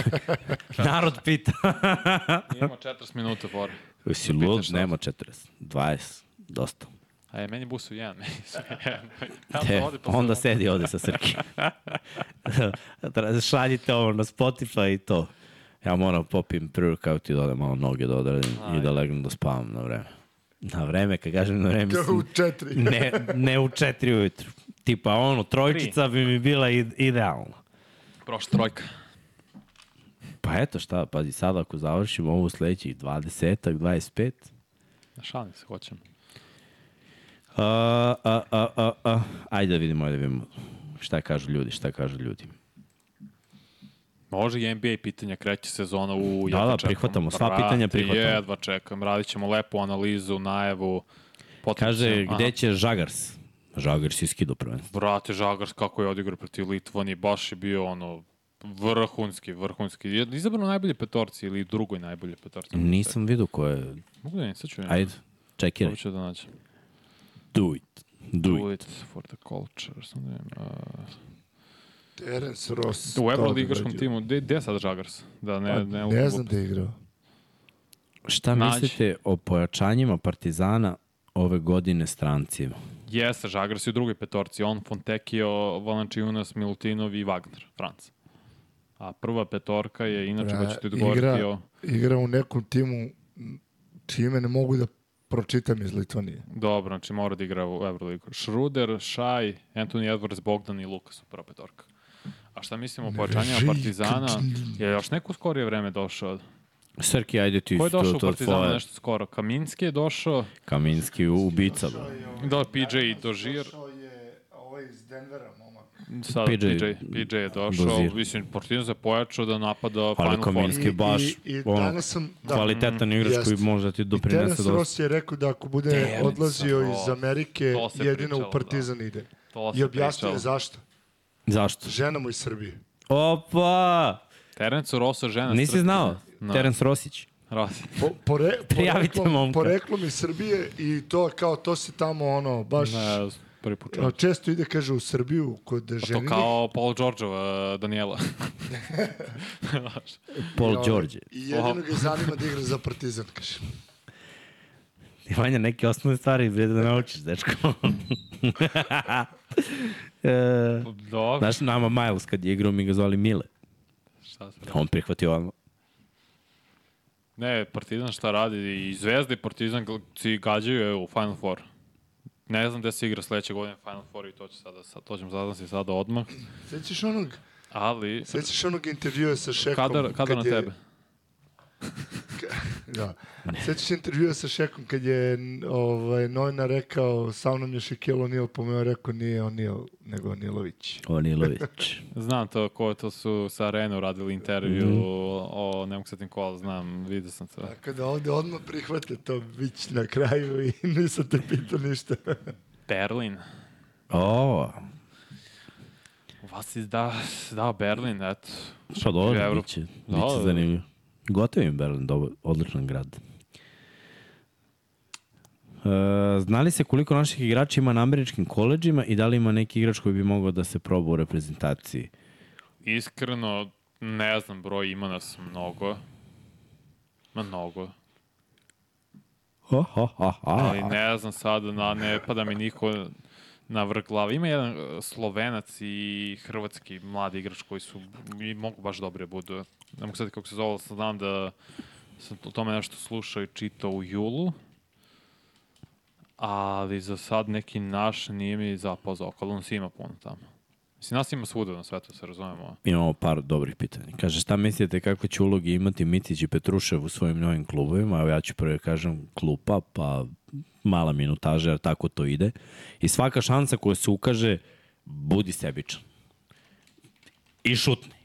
[SPEAKER 1] Narod pita.
[SPEAKER 2] Imamo 40 minuta fora.
[SPEAKER 1] Si
[SPEAKER 2] Pitaš
[SPEAKER 1] lud, nema 40. 20, dosta.
[SPEAKER 2] A je, meni busu jedan, meni su jedan. Tamo
[SPEAKER 1] Te,
[SPEAKER 2] pa
[SPEAKER 1] onda
[SPEAKER 2] sam-
[SPEAKER 1] sedi ovde sa Srki. Šaljite ovo na Spotify i to. Ja moram popim prvi kao ti da odem malo noge da odradim i da legnem da spavam na vreme. Na vreme, kad kažem na vreme,
[SPEAKER 3] U
[SPEAKER 1] mislim,
[SPEAKER 3] četiri.
[SPEAKER 1] ne, ne u četiri ujutru. Tipa ono, trojčica bi mi bila id- idealna.
[SPEAKER 2] Prošla trojka.
[SPEAKER 1] Pa eto šta, pazi, sad ako završimo ovu sledećih 20-ak, 25,
[SPEAKER 2] Šalim se, hoćem.
[SPEAKER 1] A, a, a, a, a. Ajde da vidimo, ajde da vidimo. Šta kažu ljudi, šta kažu ljudi.
[SPEAKER 2] Može i NBA pitanja, kreće sezona u
[SPEAKER 1] Da, da,
[SPEAKER 2] čekam.
[SPEAKER 1] prihvatamo, sva pitanja prihvatamo.
[SPEAKER 2] Jedva čekam, radit ćemo lepu analizu, najavu.
[SPEAKER 1] Kaže,
[SPEAKER 2] potencijalno-
[SPEAKER 1] gde
[SPEAKER 2] Aha.
[SPEAKER 1] će Žagars? Žagars je skido prvenstvo.
[SPEAKER 2] Brate, Žagars kako je odigrao protiv Litvanije, baš je bio ono vrhunski, vrhunski. Je izabrano najbolje petorci ili drugoj najbolje petorci.
[SPEAKER 1] Nisam vidio ko je.
[SPEAKER 2] Mogu da ne, sad ću
[SPEAKER 1] Ajde, čekiraj.
[SPEAKER 2] Hoću da nađem.
[SPEAKER 1] Do it. Do
[SPEAKER 2] Do
[SPEAKER 1] it.
[SPEAKER 2] it for the culture. Sam da vidim, uh,
[SPEAKER 3] Terence Ross.
[SPEAKER 2] u Euroligaškom
[SPEAKER 3] odradio.
[SPEAKER 2] timu, gde, je sad Žagars? Da ne,
[SPEAKER 3] Pa,
[SPEAKER 2] ne,
[SPEAKER 3] ne znam da je igrao.
[SPEAKER 1] Šta
[SPEAKER 2] Nađi.
[SPEAKER 1] mislite o pojačanjima Partizana ove godine strancima?
[SPEAKER 2] Jeste, Žagars je u drugoj petorci. On, Fontekio, Valančiunas, Milutinov i Wagner, Franc. A prva petorka je, inače,
[SPEAKER 3] Bra,
[SPEAKER 2] ko ćete odgovoriti
[SPEAKER 3] igra-
[SPEAKER 2] o...
[SPEAKER 3] Igra u nekom timu čime ne mogu da pročitam iz Litvanije.
[SPEAKER 2] Dobro, znači mora da igra u Euroligu. Šruder, Šaj, Anthony Edwards, Bogdan i Lukas su prva petorka. A šta mislimo o pojačanjima Partizana? Je još neko u skorije vreme došao?
[SPEAKER 1] Srki, ajde ti
[SPEAKER 2] Ko je
[SPEAKER 1] to,
[SPEAKER 2] došao u
[SPEAKER 1] to
[SPEAKER 2] Partizana
[SPEAKER 1] tvoje.
[SPEAKER 2] nešto skoro? Kaminski je došao,
[SPEAKER 1] Kaminski ubica. bro.
[SPEAKER 2] da, PJ i Dožir.
[SPEAKER 3] Došao je ovaj iz Denvera.
[SPEAKER 2] Sad
[SPEAKER 1] PJ.
[SPEAKER 2] PJ, PJ je došao. Mislim, Partizan se pojačao da napada
[SPEAKER 1] Ali
[SPEAKER 2] Final Four.
[SPEAKER 1] Kaminski baš
[SPEAKER 3] I, i
[SPEAKER 1] ono,
[SPEAKER 3] danas sam, da,
[SPEAKER 1] kvalitetan igrač
[SPEAKER 3] Jeste.
[SPEAKER 1] koji može da ti
[SPEAKER 3] I
[SPEAKER 1] doprinese
[SPEAKER 3] Terence
[SPEAKER 1] dosta.
[SPEAKER 3] Ross je rekao da ako bude
[SPEAKER 2] Terence
[SPEAKER 3] odlazio
[SPEAKER 2] Ross.
[SPEAKER 3] iz Amerike,
[SPEAKER 2] To
[SPEAKER 3] jedino
[SPEAKER 2] pričalo,
[SPEAKER 3] u Partizan ide.
[SPEAKER 2] To se
[SPEAKER 3] I objasnio je zašto.
[SPEAKER 1] Zašto?
[SPEAKER 3] Žena mu iz Srbije.
[SPEAKER 1] Opa!
[SPEAKER 2] Terence Rosa žena.
[SPEAKER 1] Nisi
[SPEAKER 2] strpna.
[SPEAKER 1] znao?
[SPEAKER 2] Da.
[SPEAKER 1] Terence Rosić.
[SPEAKER 2] Rosa.
[SPEAKER 3] Po, pore,
[SPEAKER 1] Prijavite
[SPEAKER 3] poreklom,
[SPEAKER 1] momka.
[SPEAKER 3] poreklom iz Srbije i to kao to se tamo ono baš
[SPEAKER 2] Ne, prvi put čujem.
[SPEAKER 3] često ide kaže u Srbiju kod
[SPEAKER 2] To
[SPEAKER 3] ženinih.
[SPEAKER 2] kao Paul Georgeova, Daniela.
[SPEAKER 1] Paul
[SPEAKER 3] I,
[SPEAKER 1] Đorđe.
[SPEAKER 3] I jedino ga zanima da igra za Partizan, kaže.
[SPEAKER 1] Vanja, neke osnovne stvari vrede da naučiš, dečko. e,
[SPEAKER 2] Dobro.
[SPEAKER 1] znaš, nama Miles kad je igrao, mi ga zvali Mile.
[SPEAKER 2] Šta se
[SPEAKER 1] On prihvatio ono.
[SPEAKER 2] Ne, Partizan šta radi, i Zvezda i Partizan si gađaju u Final Four. Ne znam gde se igra sledeće godine Final Four i to će sada, sad, to ćemo saznati sada odmah.
[SPEAKER 3] Sećaš onog,
[SPEAKER 2] Ali,
[SPEAKER 3] sećaš onog intervjua sa Šekom?
[SPEAKER 2] kada, kada
[SPEAKER 3] kad
[SPEAKER 2] na
[SPEAKER 3] je-
[SPEAKER 2] tebe?
[SPEAKER 3] Da. Sećaš se intervjua sa Šekom kad je ovaj, novinar rekao sa mnom je pa mu je rekao nije O'Neal, nego Onilović.
[SPEAKER 1] Onilović.
[SPEAKER 2] Znam to ko to su sa Arenu radili intervju mm. o, ne mogu setim kola, znam, vidio sam to.
[SPEAKER 3] Tako da ovde odmah prihvate to bić na kraju i nisam te pitao ništa.
[SPEAKER 2] Berlin.
[SPEAKER 1] o,
[SPEAKER 2] Vas je da, da, Berlin, eto.
[SPEAKER 1] pa dobro,
[SPEAKER 2] Evro-
[SPEAKER 1] biće,
[SPEAKER 2] Da,
[SPEAKER 1] biće
[SPEAKER 2] da.
[SPEAKER 1] zanimljivo. Gotovo im Berlin, dobro, odličan grad. E, znali se koliko naših igrača ima na američkim koleđima i da li ima neki igrač koji bi mogao da se proba u reprezentaciji?
[SPEAKER 2] Iskreno, ne znam, broj ima nas mnogo. Mnogo.
[SPEAKER 1] Ha, ha, ha, ha.
[SPEAKER 2] Ali ne znam sad, na, ne pada mi niko na vrh glave. Ima jedan slovenac i hrvatski mladi igrač koji su i mogu baš dobre budu. Ne mogu sad kako se zove, ali znam da sam o tome nešto slušao i čitao u julu. Ali za sad neki naš nije mi zapao za oko, ali on si ima puno tamo. Mislim, nas ima svuda na svetu, se razumemo.
[SPEAKER 1] Imamo par dobrih pitanja. Kaže, šta mislite kako će ulogi imati Mitić i Petrušev u svojim novim klubovima? Evo ja ću prvo kažem klupa, pa mala minutaža, jer tako to ide. I svaka šansa koja se ukaže, budi sebičan. I šutni.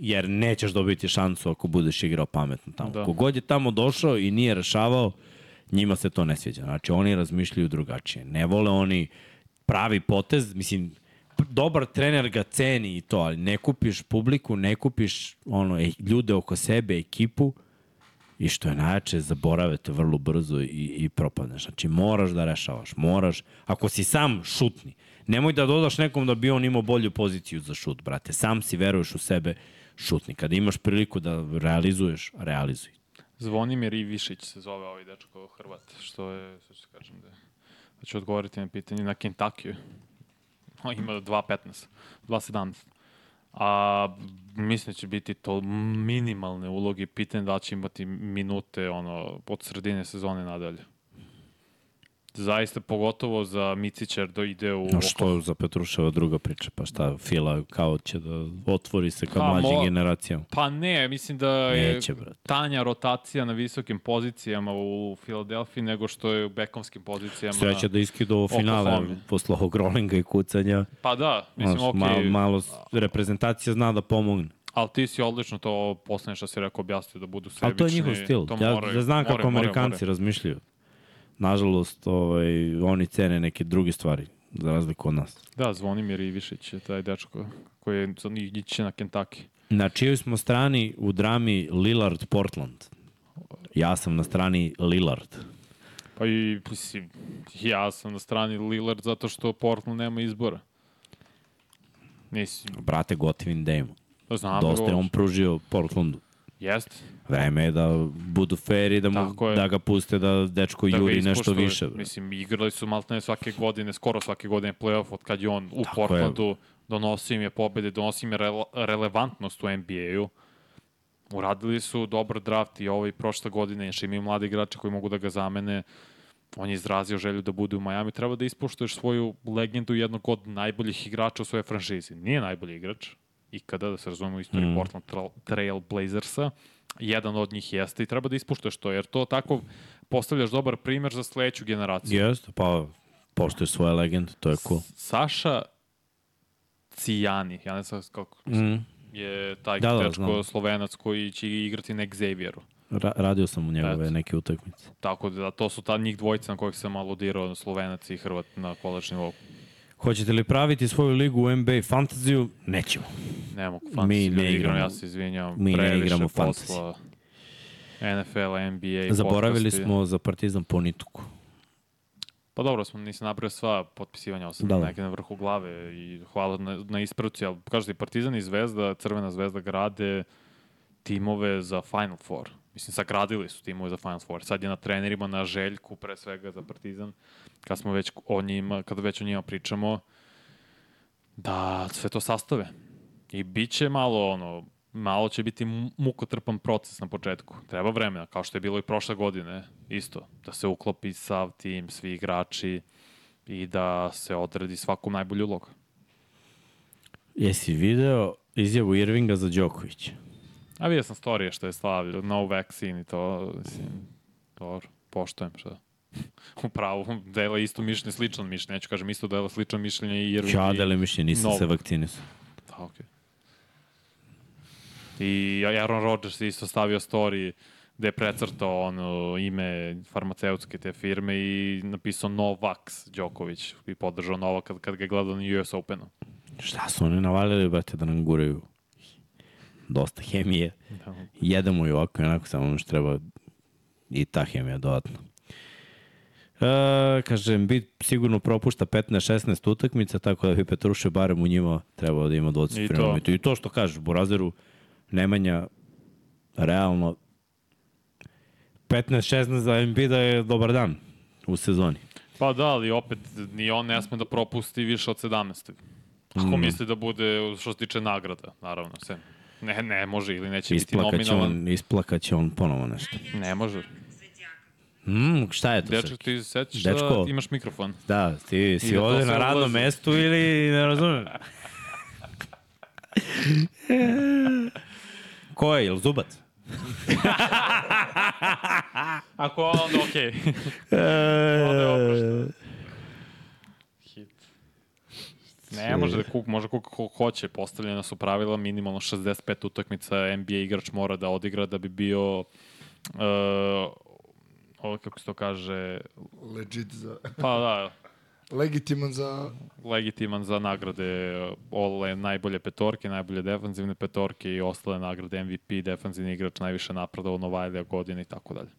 [SPEAKER 1] Jer nećeš dobiti šansu ako budeš igrao pametno tamo.
[SPEAKER 2] Da.
[SPEAKER 1] Kogod je tamo došao i nije rešavao, njima se to ne sviđa. Znači, oni razmišljaju drugačije. Ne vole oni pravi potez, mislim, dobar trener ga ceni i to, ali ne kupiš publiku, ne kupiš ono, e, ljude oko sebe, ekipu, i što je najjače, zaborave te vrlo brzo i, i propadneš. Znači, moraš da rešavaš, moraš, ako si sam šutni, nemoj da dodaš nekom da bi on imao bolju poziciju za šut, brate. Sam si veruješ u sebe, šutni. Kada imaš priliku da realizuješ, realizuj.
[SPEAKER 2] Zvonimir Ivišić se zove ovaj dečko Hrvat, što je, što ću kažem da, je- da ću odgovoriti na pitanje, na Kentucky. On ima 2.15, 2.17. A mislim da će biti to minimalne uloge, pitanje da će imati minute ono, od sredine sezone nadalje. Zaista, pogotovo za Micića da ide u...
[SPEAKER 1] No što za Petruševa druga priča, pa šta, Fila kao će da otvori se ka
[SPEAKER 2] Pa,
[SPEAKER 1] mlađim
[SPEAKER 2] mo-
[SPEAKER 1] generacijama.
[SPEAKER 2] Pa ne, mislim da je
[SPEAKER 1] Neće,
[SPEAKER 2] tanja rotacija na visokim pozicijama u Filadelfiji nego što je u bekovskim pozicijama.
[SPEAKER 1] Sreća da iskidu ovo finale posle ovog rollinga i kucanja.
[SPEAKER 2] Pa da, mislim, okej,
[SPEAKER 1] malo, malo s- reprezentacija zna da pomogne.
[SPEAKER 2] ali ti si odlično to poslednje što si rekao objasnio da budu sebični.
[SPEAKER 1] Ali to je njihov stil.
[SPEAKER 2] To
[SPEAKER 1] Ja,
[SPEAKER 2] moraju,
[SPEAKER 1] ja znam kako
[SPEAKER 2] moraju, moraju,
[SPEAKER 1] Amerikanci
[SPEAKER 2] moraju.
[SPEAKER 1] razmišljaju. Nažalost, ovaj, oni cene neke druge stvari, za razliku od nas.
[SPEAKER 2] Da, Zvonimir Ivišić je taj dečko koji je ići na Kentucky.
[SPEAKER 1] Na čijoj smo strani u drami Lillard-Portland? Ja sam na strani Lillard.
[SPEAKER 2] Pa i, mislim, ja sam na strani Lillard zato što Portland nema izbora. Mislim,
[SPEAKER 1] Brate, gotivin Dame.
[SPEAKER 2] znam
[SPEAKER 1] Dosta je on pružio Portlandu.
[SPEAKER 2] Jeste.
[SPEAKER 1] Vreme je da budu fair i da, mu,
[SPEAKER 2] je.
[SPEAKER 1] da ga puste da dečko
[SPEAKER 2] Da
[SPEAKER 1] juri nešto više. bre.
[SPEAKER 2] Mislim, igrali su maltene svake godine, skoro svake godine playoff od kad je on u
[SPEAKER 1] Tako je.
[SPEAKER 2] Portlandu, donosio im je pobede, donosio im je rele relevantnost u NBA-u. Uradili su dobar draft i ovaj prošle godine, još imaju mladi igrači koji mogu da ga zamene. On je izrazio želju da bude u Miami. Treba da ispuštuješ svoju legendu jednog od najboljih igrača u svojoj franšizi. Nije najbolji igrač, ikada, da se razumemo u istoriji mm. Portland Trail- Trail Blazersa. Jedan od njih jeste i treba da ispuštuješ to, jer to tako postavljaš dobar primer za sledeću generaciju.
[SPEAKER 1] Jeste, pa poštuje svoje legende, to je cool.
[SPEAKER 2] Saša Cijani, ja ne znam kako
[SPEAKER 1] Mm.
[SPEAKER 2] je taj
[SPEAKER 1] Da,
[SPEAKER 2] da,
[SPEAKER 1] znam.
[SPEAKER 2] slovenac koji će igrati na Xavieru.
[SPEAKER 1] Ra radio sam u njegove
[SPEAKER 2] Eto.
[SPEAKER 1] neke utakmice.
[SPEAKER 2] Tako da to su ta njih dvojica na kojih sam aludirao, slovenac i hrvat na kolačni nivou.
[SPEAKER 1] Hoćete li praviti svoju ligu u NBA fantaziju? Nećemo.
[SPEAKER 2] Ne mogu
[SPEAKER 1] Mi
[SPEAKER 2] fantasy
[SPEAKER 1] ne
[SPEAKER 2] da igram,
[SPEAKER 1] igramo-
[SPEAKER 2] ja se izvinjam.
[SPEAKER 1] mi ne igramo
[SPEAKER 2] posla. NFL, NBA,
[SPEAKER 1] Zaboravili
[SPEAKER 2] podcasti.
[SPEAKER 1] smo za Partizan Ponituku.
[SPEAKER 2] Pa dobro, smo, nisam napravio sva potpisivanja,
[SPEAKER 1] Da,
[SPEAKER 2] da,
[SPEAKER 1] da.
[SPEAKER 2] neke na vrhu glave i hvala na, na ispravci, ali kažete, Partizan i Zvezda, Crvena zvezda grade timove za Final Four. Mislim, sagradili su timove za Final Four. Sad je na trenerima, na Željku, pre svega za Partizan, kad smo već o njima, kada već o njima pričamo, da sve to sastave. I bit će malo ono, malo će biti mu- mukotrpan proces na početku. Treba vremena, kao što je bilo i prošle godine, isto. Da se uklopi sav tim, svi igrači i da se odredi svaku najbolju ulogu.
[SPEAKER 1] Jesi video izjavu Irvinga za Đokovića?
[SPEAKER 2] A vidio sam storije što je slavio, no vaccine i to, mislim, dobro, poštojem što Upravo, dela isto mišljenje, slično mišljenje, neću kažem isto dela slično mišljenje i Irving
[SPEAKER 1] Ja dele mišljenje, nisam
[SPEAKER 2] Novak.
[SPEAKER 1] se vakcinisao.
[SPEAKER 2] Da, okej. I Aaron Rodgers je isto stavio story gde je precrtao ono ime farmaceutske te firme i napisao Novax Đoković i podržao Novak kad, kad ga je gledao na US Openu.
[SPEAKER 1] Šta su oni navalili, brate, da nam guraju? Dosta hemije.
[SPEAKER 2] Da.
[SPEAKER 1] Jedemo i ovako i onako, samo ono što treba i ta hemija dodatno. E, kažem, bit sigurno propušta 15-16 utakmica, tako da bi Petruše barem u njima trebao da ima
[SPEAKER 2] I
[SPEAKER 1] dvocifrenu
[SPEAKER 2] to.
[SPEAKER 1] mitu. I to što kažeš, Burazeru, Nemanja, realno 15-16 za Embiida je dobar dan u sezoni.
[SPEAKER 2] Pa da, ali opet ni on ne sme da propusti više od 17. Ako
[SPEAKER 1] Mm.
[SPEAKER 2] misli da bude što se tiče nagrada, naravno, sve. Ne, ne može ili neće biti
[SPEAKER 1] Isplakaće
[SPEAKER 2] nominovan.
[SPEAKER 1] on, isplakaće on ponovo nešto.
[SPEAKER 2] Ne može.
[SPEAKER 1] Mm, šta je to
[SPEAKER 2] Dečko, ti se sećaš
[SPEAKER 1] Dečko.
[SPEAKER 2] da imaš mikrofon.
[SPEAKER 1] Da, ti si
[SPEAKER 2] I da
[SPEAKER 1] ovde na radnom mestu ili ne razumem. Ko je, jel Zubac?
[SPEAKER 2] Ako je on, onda okej.
[SPEAKER 1] E,
[SPEAKER 2] oprošteno. Hit. Ne, može da kuk, može koliko ko hoće. Postavljena su pravila, minimalno 65 utakmica NBA igrač mora da odigra da bi bio uh, ovo kako se to kaže,
[SPEAKER 3] Legit za...
[SPEAKER 2] pa da,
[SPEAKER 3] Legitiman za...
[SPEAKER 2] legitiman za nagrade ole najbolje petorke, najbolje defanzivne petorke i ostale nagrade MVP, defanzivni igrač najviše napredao Novajlija godine i tako dalje.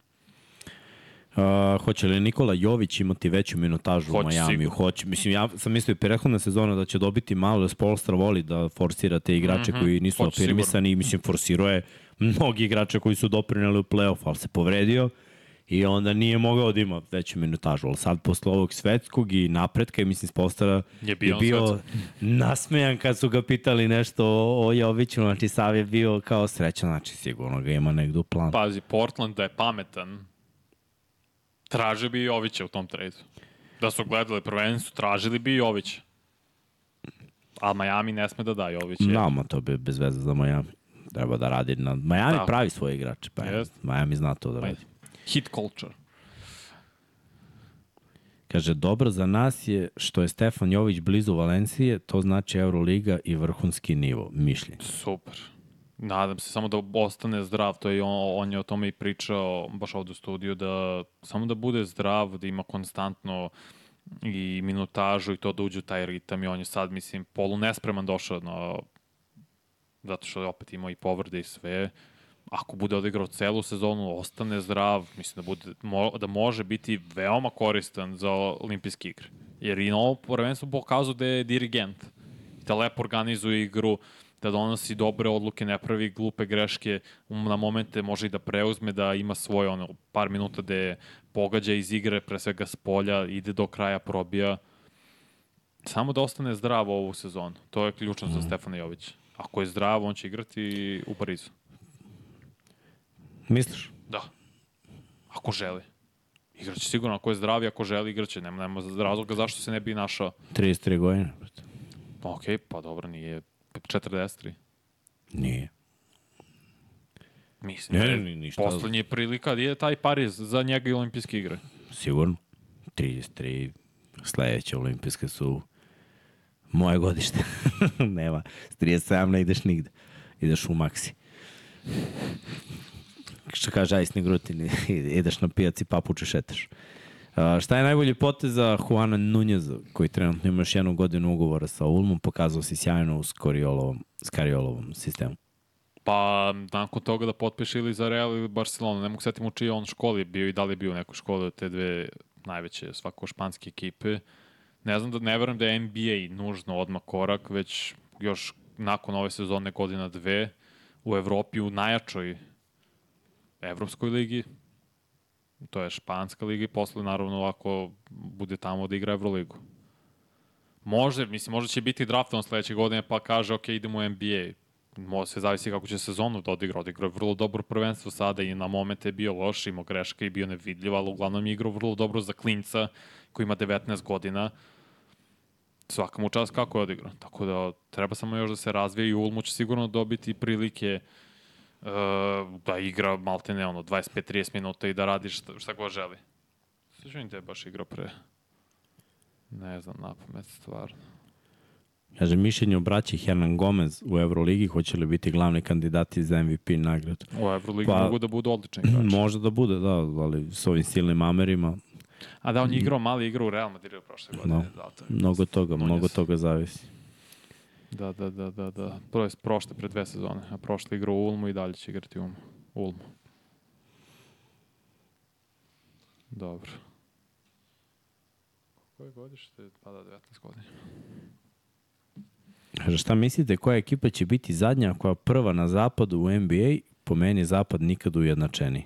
[SPEAKER 1] Uh, hoće li Nikola Jović imati veću minutažu u
[SPEAKER 2] Hoće
[SPEAKER 1] Majamiju?
[SPEAKER 2] sigurno.
[SPEAKER 1] Hoće. Mislim, ja sam mislio i prethodna sezona da će dobiti malo, da Spolstra voli da forsira te igrače mm -hmm. koji nisu.
[SPEAKER 2] Hoće
[SPEAKER 1] afirmisani i mislim, forsirao je mnogi igrače koji su doprineli u playoff, ali se povredio i onda nije mogao da ima veću minutažu. Ali sad, posle ovog svetskog i napretka, i mislim, Spolstra
[SPEAKER 2] Je bio
[SPEAKER 1] je bio nasmejan kad su ga pitali nešto o, o Joviću, znači Sav je bio kao srećan, znači sigurno ga ima negde u planu.
[SPEAKER 2] Pazi, Portland da je pametan, traže bi Jovića u tom tradu. Da su gledali prvenstvo, tražili bi Jovića. A Miami ne sme da da Jovića.
[SPEAKER 1] Znamo, to bi bez veze za Miami. Treba da radi na... Miami
[SPEAKER 2] Da.
[SPEAKER 1] pravi svoje igrače, pa. Miami zna to da radi.
[SPEAKER 2] Hit culture.
[SPEAKER 1] Kaže, dobro za nas je što je Stefan Jović blizu Valencije, to znači Euroliga i vrhunski nivo, mišljenje.
[SPEAKER 2] Super. Nadam se samo da ostane zdrav, to je on, on je o tome i pričao baš ovde u studiju, da samo da bude zdrav, da ima konstantno i minutažu i to da uđe u taj ritam i on je sad, mislim, polu nespreman došao na, zato što je opet imao i povrde i sve. Ako bude odigrao celu sezonu, ostane zdrav, mislim da, bude, mo, da može biti veoma koristan za olimpijske igre. Jer i na ovo prvenstvo pokazao da je dirigent. Da lepo organizuje igru, da donosi dobre odluke, ne pravi glupe greške, na momente može i da preuzme, da ima svoje ono, par minuta da je pogađa iz igre, pre svega s polja, ide do kraja, probija. Samo da ostane zdrav ovu sezonu. To je ključno za Stefana Jovića. Ako je zdrav, on će igrati u Parizu.
[SPEAKER 1] Misliš?
[SPEAKER 2] Da. Ako želi. Igraće sigurno, ako je zdrav ako želi, igraće. Nema, nema razloga zašto se ne bi našao.
[SPEAKER 1] 33 godine. brate.
[SPEAKER 2] Ok, pa dobro, nije 43.
[SPEAKER 1] Nije.
[SPEAKER 2] Mislim,
[SPEAKER 1] Ne, ni- ništa.
[SPEAKER 2] Poslednji je prilika da je taj Pariz za njega i olimpijske igre.
[SPEAKER 1] Sigurno. 33. Sledeće olimpijske su moje godište. Nema. S 37 ne ideš nigde. Ideš u maksi. Što kaže Ajsni Grutin, ideš na pijac i papuče šetaš. Šta je najbolji potez za Juana Nuneza, koji trenutno ima još jednu godinu ugovora sa Ulmom, pokazao si sjajno u Skoriolovom, Skariolovom sistemu.
[SPEAKER 2] Pa, nakon toga da potpiše ili za Real ili Barcelona, ne mogu setim u čiji on školi bio i da li je bio u nekoj školi od te dve najveće svako španske ekipe. Ne znam da ne verujem da je NBA nužno odmah korak, već još nakon ove sezone godina dve u Evropi u najjačoj Evropskoj ligi, to je španska liga i posle naravno ako bude tamo da igra Evroligu. Može, mislim, možda će biti draftovan sledeće godine pa kaže ok, idemo u NBA. Može se zavisi kako će sezonu da odigra. Odigra je vrlo dobro prvenstvo sada i na momente je bio loš, imao greške i bio nevidljiv, ali uglavnom je igrao vrlo dobro za klinca koji ima 19 godina. Svaka mu čast kako je odigrao. Tako da treba samo još da se razvije i Ulmu će sigurno dobiti prilike uh, da igra maltene ono 25-30 minuta i da radi šta, šta god želi. Sveđujem da je baš igrao pre ne znam, na pamet stvarno.
[SPEAKER 1] Kaže, mišljenje o braći Hernan Gomez u Euroligi, hoće li biti glavni kandidati za MVP nagradu?
[SPEAKER 2] U Euroligi
[SPEAKER 1] Pa-
[SPEAKER 2] mogu da budu odlični igrači.
[SPEAKER 1] Može da bude, da, ali s ovim silnim Amerima,
[SPEAKER 2] A da, on je igrao mali igrao u Real Madridu prošle godine.
[SPEAKER 1] No.
[SPEAKER 2] Da, to je.
[SPEAKER 1] mnogo toga, mnogo toga zavisi.
[SPEAKER 2] Da, da, da, da, da. Prvo je prošle pre dve sezone, a prošle igrao u Ulmu i dalje će igrati u Ulmu. Ulmu. Dobro. Koje godište? Pa da, 19 godina.
[SPEAKER 1] Kaže, šta mislite, koja ekipa će biti zadnja, koja prva na zapadu u NBA? Po meni zapad nikad ujednačeni.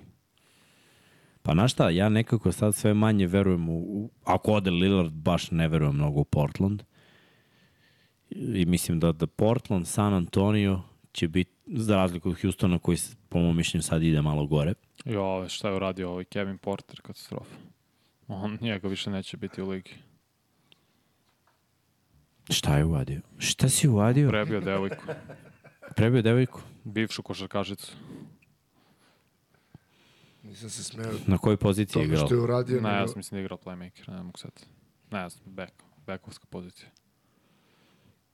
[SPEAKER 1] Pa na šta, ja nekako sad sve manje verujem u, u ako ode Lillard, baš ne verujem mnogo u Portland. I mislim da, da Portland, San Antonio će biti, za razliku od Houstona koji po mom mišljenju sad ide malo gore.
[SPEAKER 2] Jo, šta je uradio ovaj Kevin Porter, katastrofa. On, njega više neće biti u ligi.
[SPEAKER 1] Šta je uradio? Šta si uradio?
[SPEAKER 2] Prebio devojku.
[SPEAKER 1] Prebio devojku?
[SPEAKER 2] Bivšu košarkašicu.
[SPEAKER 3] Nisam se smeo
[SPEAKER 1] Na kojoj poziciji je igrao?
[SPEAKER 3] što je uradio.
[SPEAKER 2] Ne, ja sam mislim da je igrao playmaker, ne mogu sad. Ne, ja sam back, backovska pozicija.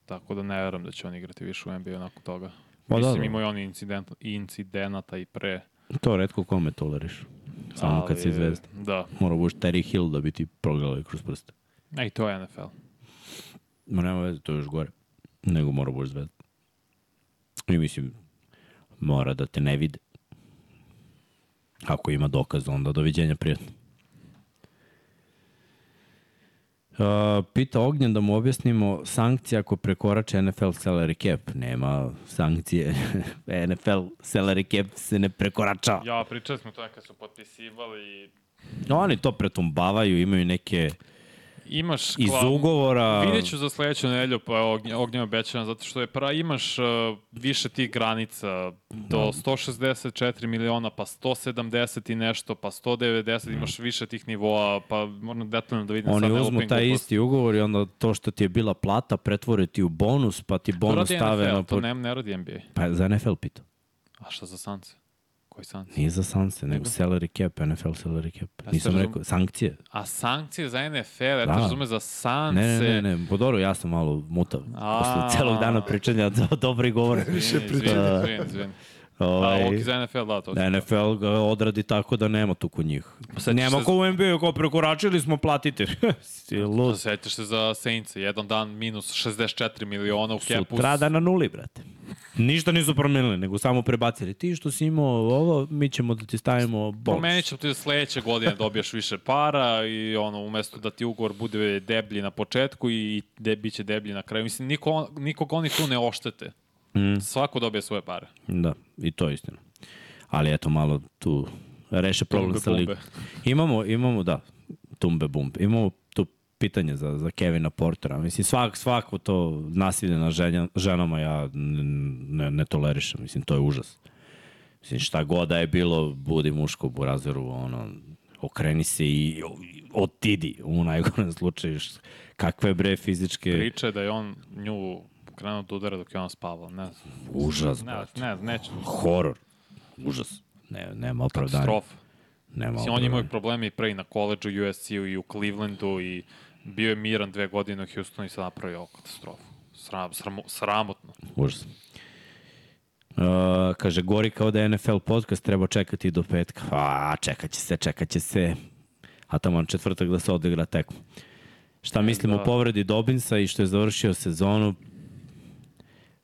[SPEAKER 2] Tako da ne verujem da će on igrati više u NBA nakon toga.
[SPEAKER 1] Pa
[SPEAKER 2] Mislim,
[SPEAKER 1] dobro.
[SPEAKER 2] imao je on incident, incidenata i pre.
[SPEAKER 1] To redko kome toleriš. Samo kad si
[SPEAKER 2] ali,
[SPEAKER 1] zvezda.
[SPEAKER 2] Da,
[SPEAKER 1] Mora buš Terry Hill da bi ti progledali kroz prste.
[SPEAKER 2] e, i to je NFL.
[SPEAKER 1] Ma nema veze, to je još gore. Nego mora buš zvezda. I mislim, mora da te ne vide. Ako ima dokaz, onda doviđenja prijatno. Uh, pita Ognjen da mu objasnimo sankcije ako prekorače NFL salary cap. Nema sankcije. NFL salary cap se ne prekorača.
[SPEAKER 2] Ja, pričali smo to kad su potpisivali
[SPEAKER 1] Oni to pretumbavaju, imaju neke
[SPEAKER 2] Imaš
[SPEAKER 1] iz
[SPEAKER 2] kla-
[SPEAKER 1] ugovora...
[SPEAKER 2] Vidjet ću za sledeću nedelju, pa ognje, ognjem obećavam, zato što je pra, imaš uh, više tih granica, do 164 miliona, pa 170 i nešto, pa 190, imaš više tih nivoa, pa moram detaljno da vidim sad
[SPEAKER 1] Oni
[SPEAKER 2] ne
[SPEAKER 1] uzmu taj
[SPEAKER 2] gluposti.
[SPEAKER 1] isti ugovor i onda to što ti je bila plata pretvore ti u bonus, pa ti
[SPEAKER 2] To
[SPEAKER 1] bonus
[SPEAKER 2] radi
[SPEAKER 1] stave
[SPEAKER 2] NFL,
[SPEAKER 1] na...
[SPEAKER 2] to ne, ne radi NBA.
[SPEAKER 1] Pa za NFL pitao.
[SPEAKER 2] A šta za Sanse? Koji Sanse?
[SPEAKER 1] Nije za sanse, nego salary cap, NFL salary cap.
[SPEAKER 2] Ja
[SPEAKER 1] Nisam
[SPEAKER 2] razum-
[SPEAKER 1] rekao, sankcije.
[SPEAKER 2] A sankcije za NFL, ja
[SPEAKER 1] Da.
[SPEAKER 2] razume za Sanse.
[SPEAKER 1] Ne, ne, ne, ne, po dobro, ja sam malo mutav.
[SPEAKER 2] A.
[SPEAKER 1] Posle celog dana pričanja do, dobri govore.
[SPEAKER 3] Više
[SPEAKER 2] Izvini,
[SPEAKER 3] priča.
[SPEAKER 2] izvini, izvini. A,
[SPEAKER 1] Ovaj,
[SPEAKER 2] ok, za NFL, da, to.
[SPEAKER 1] da NFL ga odradi tako da nema tu kod njih.
[SPEAKER 2] sećaš
[SPEAKER 1] Nema
[SPEAKER 2] se-
[SPEAKER 1] ko u NBA, kao prekoračili smo, platite. si lud.
[SPEAKER 2] Sećaš se za Saints, jedan dan minus 64 miliona u kepu.
[SPEAKER 1] Sutra da na nuli, brate. Ništa nisu promenili, nego samo prebacili. Ti što si imao ovo, mi ćemo da ti stavimo bonus.
[SPEAKER 2] Promenit ćemo ti da sledeće godine dobijaš više para i ono, umesto da ti ugovor bude deblji na početku i de, bit će deblji na kraju. Mislim, niko, nikog oni tu ne oštete. Mm. Svako dobije svoje pare.
[SPEAKER 1] Da, i to je istina. Ali eto, malo tu reše problem
[SPEAKER 2] Tumbe
[SPEAKER 1] sa ligom. Imamo, imamo, da, tumbe bumbe. Imamo tu pitanje za, za Kevina Portera. Mislim, svak, svako to nasilje na ženja, ženama ja ne, ne, tolerišem. Mislim, to je užas. Mislim, šta god da je bilo, budi muško u burazeru, ono, okreni se i otidi u najgorem slučaju. Kakve bre fizičke...
[SPEAKER 2] Priča je da je on nju krenuo da udara dok je on spavao. Ne znam.
[SPEAKER 1] Užas,
[SPEAKER 2] Ne,
[SPEAKER 1] brate.
[SPEAKER 2] ne, neću.
[SPEAKER 1] Horor. Užas. Ne, nema opravdanja.
[SPEAKER 2] Katastrofa.
[SPEAKER 1] Nema
[SPEAKER 2] Mislim, on je imao probleme i pre i na koleđu, USC-u i u Clevelandu i bio je miran dve godine u Houstonu i sad napravio ovu katastrofu. Sram, sramo, sramotno.
[SPEAKER 1] Užas. Uh, kaže, gori kao da je NFL podcast, treba čekati do petka. A, čekat će se, čekat će se. A tamo četvrtak da se odigra tekma. Šta mislimo
[SPEAKER 2] da.
[SPEAKER 1] o povredi Dobinsa i što je završio sezonu?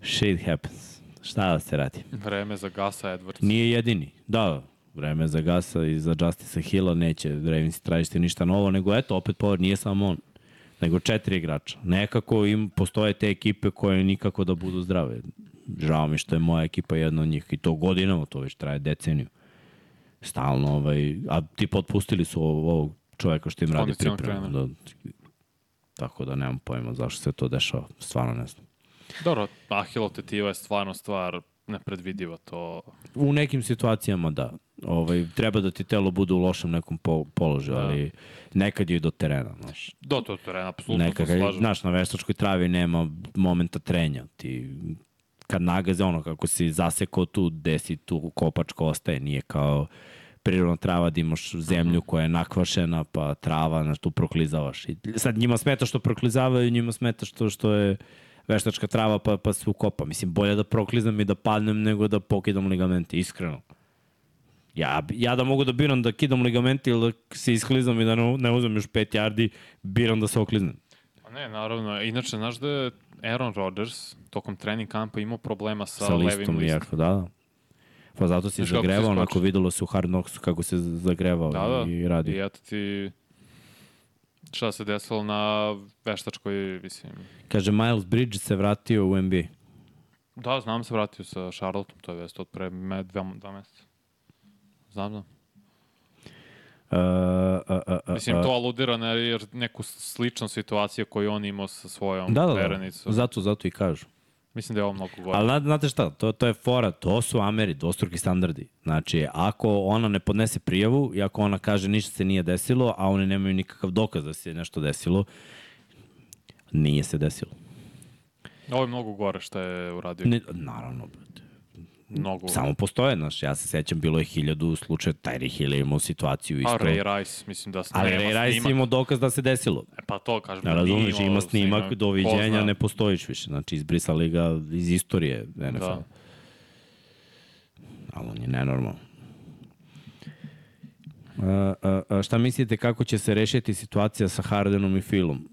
[SPEAKER 1] Shit happens. Šta da se radi?
[SPEAKER 2] Vreme za Gasa Edwards.
[SPEAKER 1] Nije jedini. Da, vreme za Gasa i za Justisa Hilla neće Ravens tražiti ništa novo, nego eto, opet povrd, nije samo on, nego četiri igrača. Nekako im postoje te ekipe koje nikako da budu zdrave. Žao mi što je moja ekipa jedna od njih i to godinama, to već traje deceniju. Stalno, ovaj, a ti potpustili su ovog, čoveka što im radi pripremu. Da, tako da nemam pojma zašto se to dešava, stvarno ne znam.
[SPEAKER 2] Dobro, Ahilov tetiva je stvarno stvar nepredvidiva. To...
[SPEAKER 1] U nekim situacijama da. Ovaj, treba da ti telo bude u lošem nekom po, položaju,
[SPEAKER 2] Da.
[SPEAKER 1] ali nekad je i do terena. Znaš.
[SPEAKER 2] Do to terena, apsolutno
[SPEAKER 1] Nekad,
[SPEAKER 2] to slažem.
[SPEAKER 1] znaš, na veštačkoj travi nema momenta trenja. Ti kad nagaze ono kako si zasekao tu, gde si tu kopačka ostaje, nije kao prirodna trava da imaš zemlju koja je nakvašena, pa trava, znaš, tu proklizavaš. I sad njima smeta što proklizavaju, njima smeta što, što je veštačka trava pa, pa se ukopa. Mislim, bolje da proklizam i da padnem nego da pokidam ligamente, iskreno. Ja, ja da mogu da biram da kidam ligamente ili da se isklizam i da ne, ne uzmem još 5 yardi, biram da se okliznem.
[SPEAKER 2] Pa Ne, naravno. Inače, znaš da je Aaron Rodgers tokom trening kampa imao problema sa,
[SPEAKER 1] sa
[SPEAKER 2] levim
[SPEAKER 1] listom,
[SPEAKER 2] listom.
[SPEAKER 1] jako, da, da. Pa zato si
[SPEAKER 2] Znaš
[SPEAKER 1] zagrevao, onako videlo se u Hard Knocksu kako se zagrevao
[SPEAKER 2] Da, da.
[SPEAKER 1] i radi.
[SPEAKER 2] I eto ti šta se desilo na veštačkoj, mislim...
[SPEAKER 1] Kaže, Miles Bridges se vratio u NBA.
[SPEAKER 2] Da, znam se vratio sa Charlotteom, to je vest od pre me, dva, dva meseca. Znam, znam.
[SPEAKER 1] Uh, uh, uh, uh,
[SPEAKER 2] Mislim, to aludira na neku sličnu situaciju koju on imao sa svojom
[SPEAKER 1] Da, da, da. Zato, zato i kažu.
[SPEAKER 2] Mislim da je ovo mnogo gore.
[SPEAKER 1] Ali zna- znate šta, to, to je fora, to su Ameri, dvostruki standardi. Znači, ako ona ne podnese prijavu i ako ona kaže ništa se nije desilo, a oni nemaju nikakav dokaz da se nešto desilo, nije se desilo.
[SPEAKER 2] Ovo je mnogo gore što je uradio.
[SPEAKER 1] Ne, naravno, brate.
[SPEAKER 2] Mnogo.
[SPEAKER 1] Samo postoje, znaš, ja se sećam, bilo je hiljadu slučaja, Tyre Hill je imao situaciju isto.
[SPEAKER 2] A Ray Rice, mislim da
[SPEAKER 1] Ali
[SPEAKER 2] nema
[SPEAKER 1] Ray Rice
[SPEAKER 2] snimak.
[SPEAKER 1] imao dokaz da se desilo.
[SPEAKER 2] E, pa to kažem.
[SPEAKER 1] Ne
[SPEAKER 2] da
[SPEAKER 1] razumiješ,
[SPEAKER 2] imao
[SPEAKER 1] ima snimak,
[SPEAKER 2] Ko
[SPEAKER 1] doviđenja, ne postojiš više. Znači, izbrisali ga iz istorije NFL.
[SPEAKER 2] Da.
[SPEAKER 1] Ali on je nenormalan. A, a, a, šta mislite kako će se rešiti situacija sa Hardenom i Philom?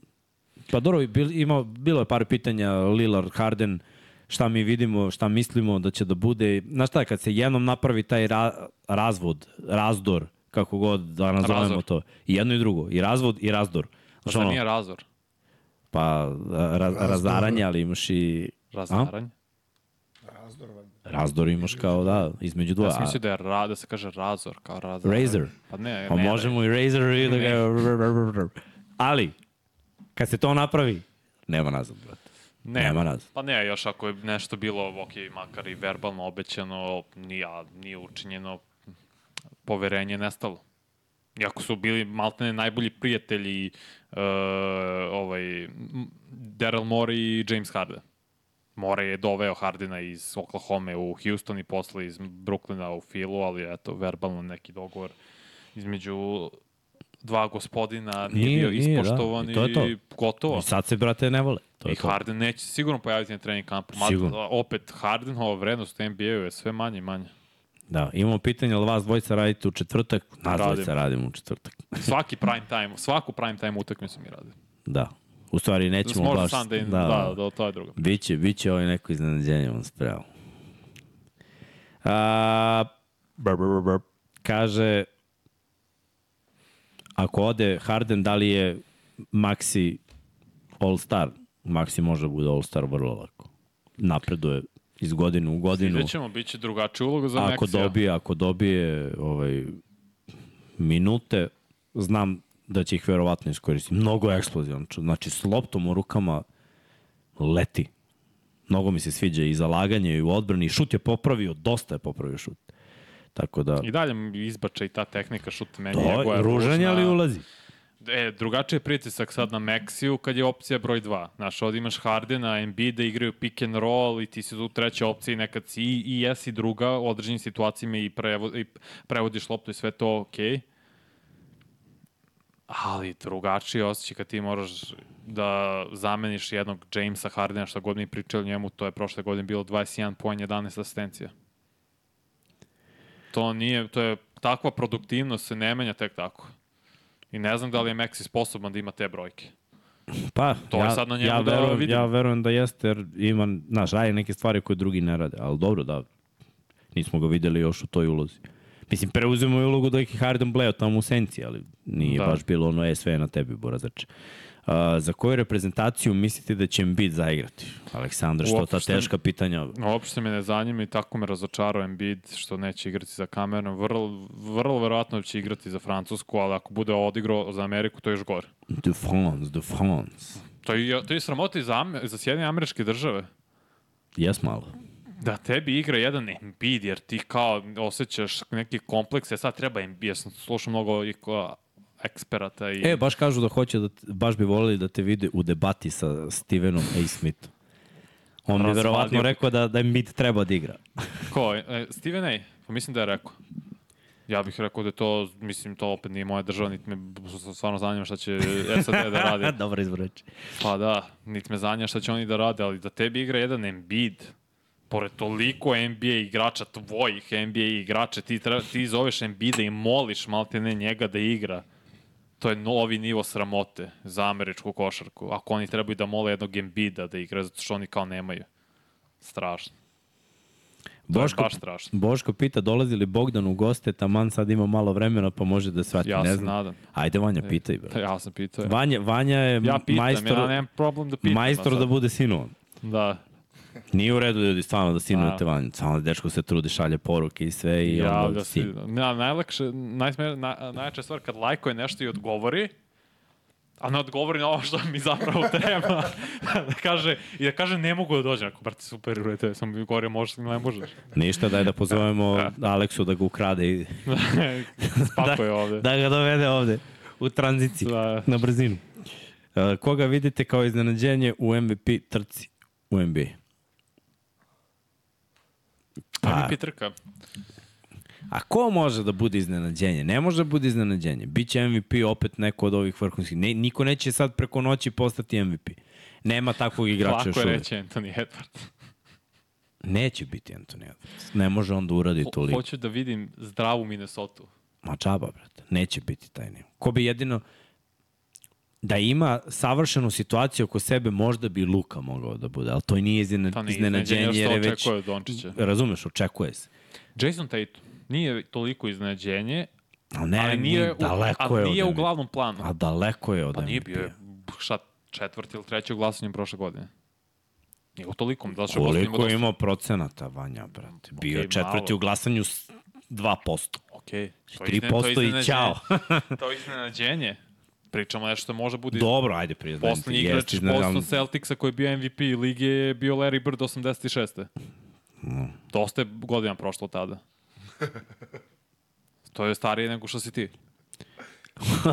[SPEAKER 1] Pa dobro, bil, ima, bilo je par pitanja Lillard, Harden, šta mi vidimo, šta mislimo da će da bude. Znaš šta, kad se jednom napravi taj ra, razvod, razdor, kako god da nazovemo
[SPEAKER 2] Razor.
[SPEAKER 1] to, i jedno i drugo, i razvod i razdor. Znaš,
[SPEAKER 2] Zar
[SPEAKER 1] ono,
[SPEAKER 2] nije razor?
[SPEAKER 1] pa ra, razaranje, ali imaš i
[SPEAKER 2] Razaranje?
[SPEAKER 3] Razdor,
[SPEAKER 1] razdor imaš kao, da, između
[SPEAKER 2] Ja
[SPEAKER 1] dva.
[SPEAKER 2] sam mislio da je ra, da se kaže razor, kao razor.
[SPEAKER 1] Razor.
[SPEAKER 2] Pa ne,
[SPEAKER 1] Pa
[SPEAKER 2] ne.
[SPEAKER 1] možemo i Razor i da ga... Ali, Kad se to napravi, nema nazad, brate.
[SPEAKER 2] Ne,
[SPEAKER 1] Nema nazad.
[SPEAKER 2] Pa ne, još ako je nešto bilo, ok, makar i verbalno obećano, nije, nije učinjeno, poverenje je nestalo. Iako su bili maltene najbolji prijatelji uh, ovaj, Daryl Morey i James Harden. More je doveo Hardena iz Oklahoma u Houston i posle iz Brooklyna u Philu, ali eto, verbalno neki dogovor između dva gospodina nije,
[SPEAKER 1] Nije,
[SPEAKER 2] bio
[SPEAKER 1] nije, da.
[SPEAKER 2] ispoštovan
[SPEAKER 1] I to je to.
[SPEAKER 2] i gotovo.
[SPEAKER 1] I sad se, brate, ne vole. To je
[SPEAKER 2] I
[SPEAKER 1] to.
[SPEAKER 2] Harden neće sigurno pojaviti na trening kampu.
[SPEAKER 1] Sigurno.
[SPEAKER 2] opet, Hardenova vrednost u NBA-u je sve manje i manje.
[SPEAKER 1] Da, imamo pitanje, ali vas dvojica radite u četvrtak? Nas
[SPEAKER 2] Radim.
[SPEAKER 1] dvojica radimo u četvrtak.
[SPEAKER 2] Svaki prime time, svaku prime time utakmicu mi radi.
[SPEAKER 1] Da. U stvari nećemo
[SPEAKER 2] Možda
[SPEAKER 1] baš...
[SPEAKER 2] Sunday, da, da, da, to je drugo.
[SPEAKER 1] Biće, biće ovaj neko iznenađenje vam spremao. A, br, br, br, br, kaže, ako ode Harden, da li je Maxi All-Star? Maxi može da bude All-Star vrlo lako. Napreduje iz godine u godinu.
[SPEAKER 2] Vidjet ćemo, bit će drugačija uloga za
[SPEAKER 1] Ako
[SPEAKER 2] Meksija.
[SPEAKER 1] dobije, ako dobije ovaj, minute, znam da će ih verovatno iskoristiti. Mnogo je eksplozivan. Znači, s loptom u rukama leti. Mnogo mi se sviđa i zalaganje i u odbrani. Šut je popravio, dosta je popravio šut. Tako da,
[SPEAKER 2] I dalje izbača i ta tehnika šuta meni
[SPEAKER 1] to je ružanje, ali ulazi.
[SPEAKER 2] E, drugačiji je pritisak sad na Meksiju kad je opcija broj 2. Znaš, ovdje imaš Hardena, da igraju pick and roll i ti si tu treća opcija i nekad si i, i jesi druga u određenim situacijama i, prevo, i prevodiš loptu i sve to okej. Okay. Ali drugačiji osjećaj kad ti moraš da zameniš jednog Jamesa Hardena, što god mi pričali o njemu, to je prošle godine bilo 21 poen, 11 asistencija. To nije, to je takva produktivnost se ne menja tek tako. I ne znam da li je Maxi sposoban da ima te brojke.
[SPEAKER 1] Pa,
[SPEAKER 2] To je
[SPEAKER 1] ja,
[SPEAKER 2] sad na njemu
[SPEAKER 1] ja
[SPEAKER 2] da
[SPEAKER 1] verujem,
[SPEAKER 2] vidimo.
[SPEAKER 1] Ja verujem da jeste, jer ima, znaš, radi neke stvari koje drugi ne rade, ali dobro da nismo ga videli još u toj ulozi. Mislim, preuzemo je ulogu da je Harden bleo tamo u senci, ali nije
[SPEAKER 2] Da.
[SPEAKER 1] da. baš bilo ono, e, sve je na tebi, Borazač. Uh, za koju reprezentaciju mislite da će Embiid zaigrati? Aleksandar, što ta teška pitanja?
[SPEAKER 2] Uopšte me ne zanima i tako me razočarao Embiid što neće igrati za kamerom. Vrlo, vrlo verovatno će igrati za Francusku, ali ako bude odigrao za Ameriku, to je još gore.
[SPEAKER 1] De France, de France.
[SPEAKER 2] To je, to je sramota i za, za Sjedinje američke države.
[SPEAKER 1] Jes malo.
[SPEAKER 2] Da tebi igra jedan Embiid, jer ti kao osjećaš neki kompleks, ja sad treba Embiid, ja sam slušao mnogo eksperata i...
[SPEAKER 1] E, baš kažu da hoće da, baš bi volili da te vide u debati sa Stevenom A. Smithom. On bi verovatno rekao da, da Embiid treba da igra.
[SPEAKER 2] Ko? E, Steven A. Pa mislim da je rekao. Ja bih rekao da je to, mislim, to opet nije moja država, niti me stvarno zanima šta će SAD da radi.
[SPEAKER 1] Dobar izbor.
[SPEAKER 2] Pa da, niti me zanima šta će oni da rade, ali da tebi igra jedan Embiid, pored toliko NBA igrača, tvojih NBA igrača, ti, treba, ti zoveš Embiida i moliš malte ne njega da igra. To je novi nivo sramote za američku košarku. Ako oni trebaju da mole jednog Embiida da igra, zato što oni kao nemaju. Strašno. To
[SPEAKER 1] Boško,
[SPEAKER 2] baš strašno.
[SPEAKER 1] Boško pita dolazi li Bogdan u goste, taman sad ima malo vremena pa može da svati.
[SPEAKER 2] Ja
[SPEAKER 1] ne znam.
[SPEAKER 2] nadam.
[SPEAKER 1] Ajde Vanja, pitaj. Bro.
[SPEAKER 2] Pa Ja sam pitao.
[SPEAKER 1] Vanja, Vanja je
[SPEAKER 2] Ja pitam,
[SPEAKER 1] majstor,
[SPEAKER 2] ja nemam problem da pitam.
[SPEAKER 1] majstor da bude sinovan.
[SPEAKER 2] Da,
[SPEAKER 1] Nije u redu ljudi stvarno da sinujete
[SPEAKER 2] Da.
[SPEAKER 1] Vanju. Stvarno dečko se trudi, šalje poruke i sve i
[SPEAKER 2] ja
[SPEAKER 1] onda
[SPEAKER 2] da
[SPEAKER 1] sin.
[SPEAKER 2] na, najlakše, najsme, na, najjača stvar kad lajkuje nešto i odgovori, a ne odgovori na ovo što mi zapravo treba. da kaže, I da kaže ne mogu da dođem. Ako, brate, super, u redu, sam mi govorio možeš ili ne možeš.
[SPEAKER 1] Ništa, daj da pozovemo Aleksu da ga ukrade i
[SPEAKER 2] Spako je ovde.
[SPEAKER 1] da ga dovede ovde u tranziciji,
[SPEAKER 2] Da.
[SPEAKER 1] na brzinu. Uh, koga vidite kao iznenađenje u MVP trci u NBA? Pa,
[SPEAKER 2] MVP trka.
[SPEAKER 1] A ko može da bude iznenađenje? Ne može da bude iznenađenje. Biće MVP opet neko od ovih vrhunskih. Ne, niko neće sad preko noći postati MVP. Nema takvog igrača još
[SPEAKER 2] Lako je
[SPEAKER 1] uvek.
[SPEAKER 2] reći Anthony Edwards.
[SPEAKER 1] Neće biti Anthony Edwards. Ne može on da uradi
[SPEAKER 2] Ho,
[SPEAKER 1] toliko.
[SPEAKER 2] hoću da vidim zdravu Minnesota.
[SPEAKER 1] Ma čaba, brate. Neće biti taj nivo. Ko bi jedino da ima savršenu situaciju oko sebe, možda bi Luka mogao da bude, ali to nije
[SPEAKER 2] To nije
[SPEAKER 1] iznenađenje,
[SPEAKER 2] iznenađenje,
[SPEAKER 1] jer je već...
[SPEAKER 2] Dončića.
[SPEAKER 1] Razumeš, očekuje se.
[SPEAKER 2] Jason Tatum nije toliko iznenađenje,
[SPEAKER 1] Ali ne,
[SPEAKER 2] ali nije, u,
[SPEAKER 1] daleko
[SPEAKER 2] ali
[SPEAKER 1] je
[SPEAKER 2] nije u glavnom planu.
[SPEAKER 1] A daleko je od
[SPEAKER 2] Pa nije bio je, šta, četvrti ili treći u glasanju prošle godine. Nije u tolikom, imao
[SPEAKER 1] Koliko je
[SPEAKER 2] dosta.
[SPEAKER 1] imao procenata, Vanja, brate? Bio je
[SPEAKER 2] Okej,
[SPEAKER 1] četvrti
[SPEAKER 2] malo.
[SPEAKER 1] u glasanju s 2%.
[SPEAKER 2] Okej. je
[SPEAKER 1] 3%
[SPEAKER 2] izne- to je
[SPEAKER 1] i ćao.
[SPEAKER 2] to je iznenađenje. Pričamo nešto što može bude
[SPEAKER 1] Dobro, ajde priznajem.
[SPEAKER 2] Poslednji igrač Boston Celticsa koji je bio MVP lige je bio Larry Bird 86. Mm. Dosta je godina prošlo tada. to je starije nego što si ti.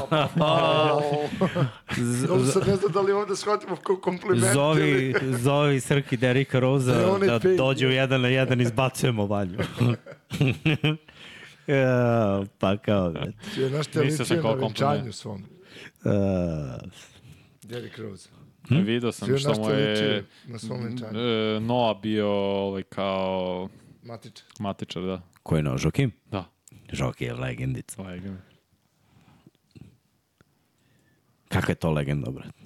[SPEAKER 3] Dobro sad ne znam da li ovde shvatimo kao kompliment.
[SPEAKER 1] Zovi, zovi Srki Derika Roza da, da dođe u jedan na jedan izbacujemo vanju. ja, pa kao, bre.
[SPEAKER 3] Je naš te ličio na venčanju svom.
[SPEAKER 1] Uh,
[SPEAKER 3] Derek Rose.
[SPEAKER 2] Hm? Video sam
[SPEAKER 3] Svi
[SPEAKER 2] što mu je
[SPEAKER 3] na svom
[SPEAKER 2] e, Noah bio ovaj, kao
[SPEAKER 3] Matič.
[SPEAKER 2] matičar, da.
[SPEAKER 1] ko je no, Žokim?
[SPEAKER 2] Da.
[SPEAKER 1] Žoki je legendica.
[SPEAKER 2] Legend.
[SPEAKER 1] Kakva je to legenda, brate?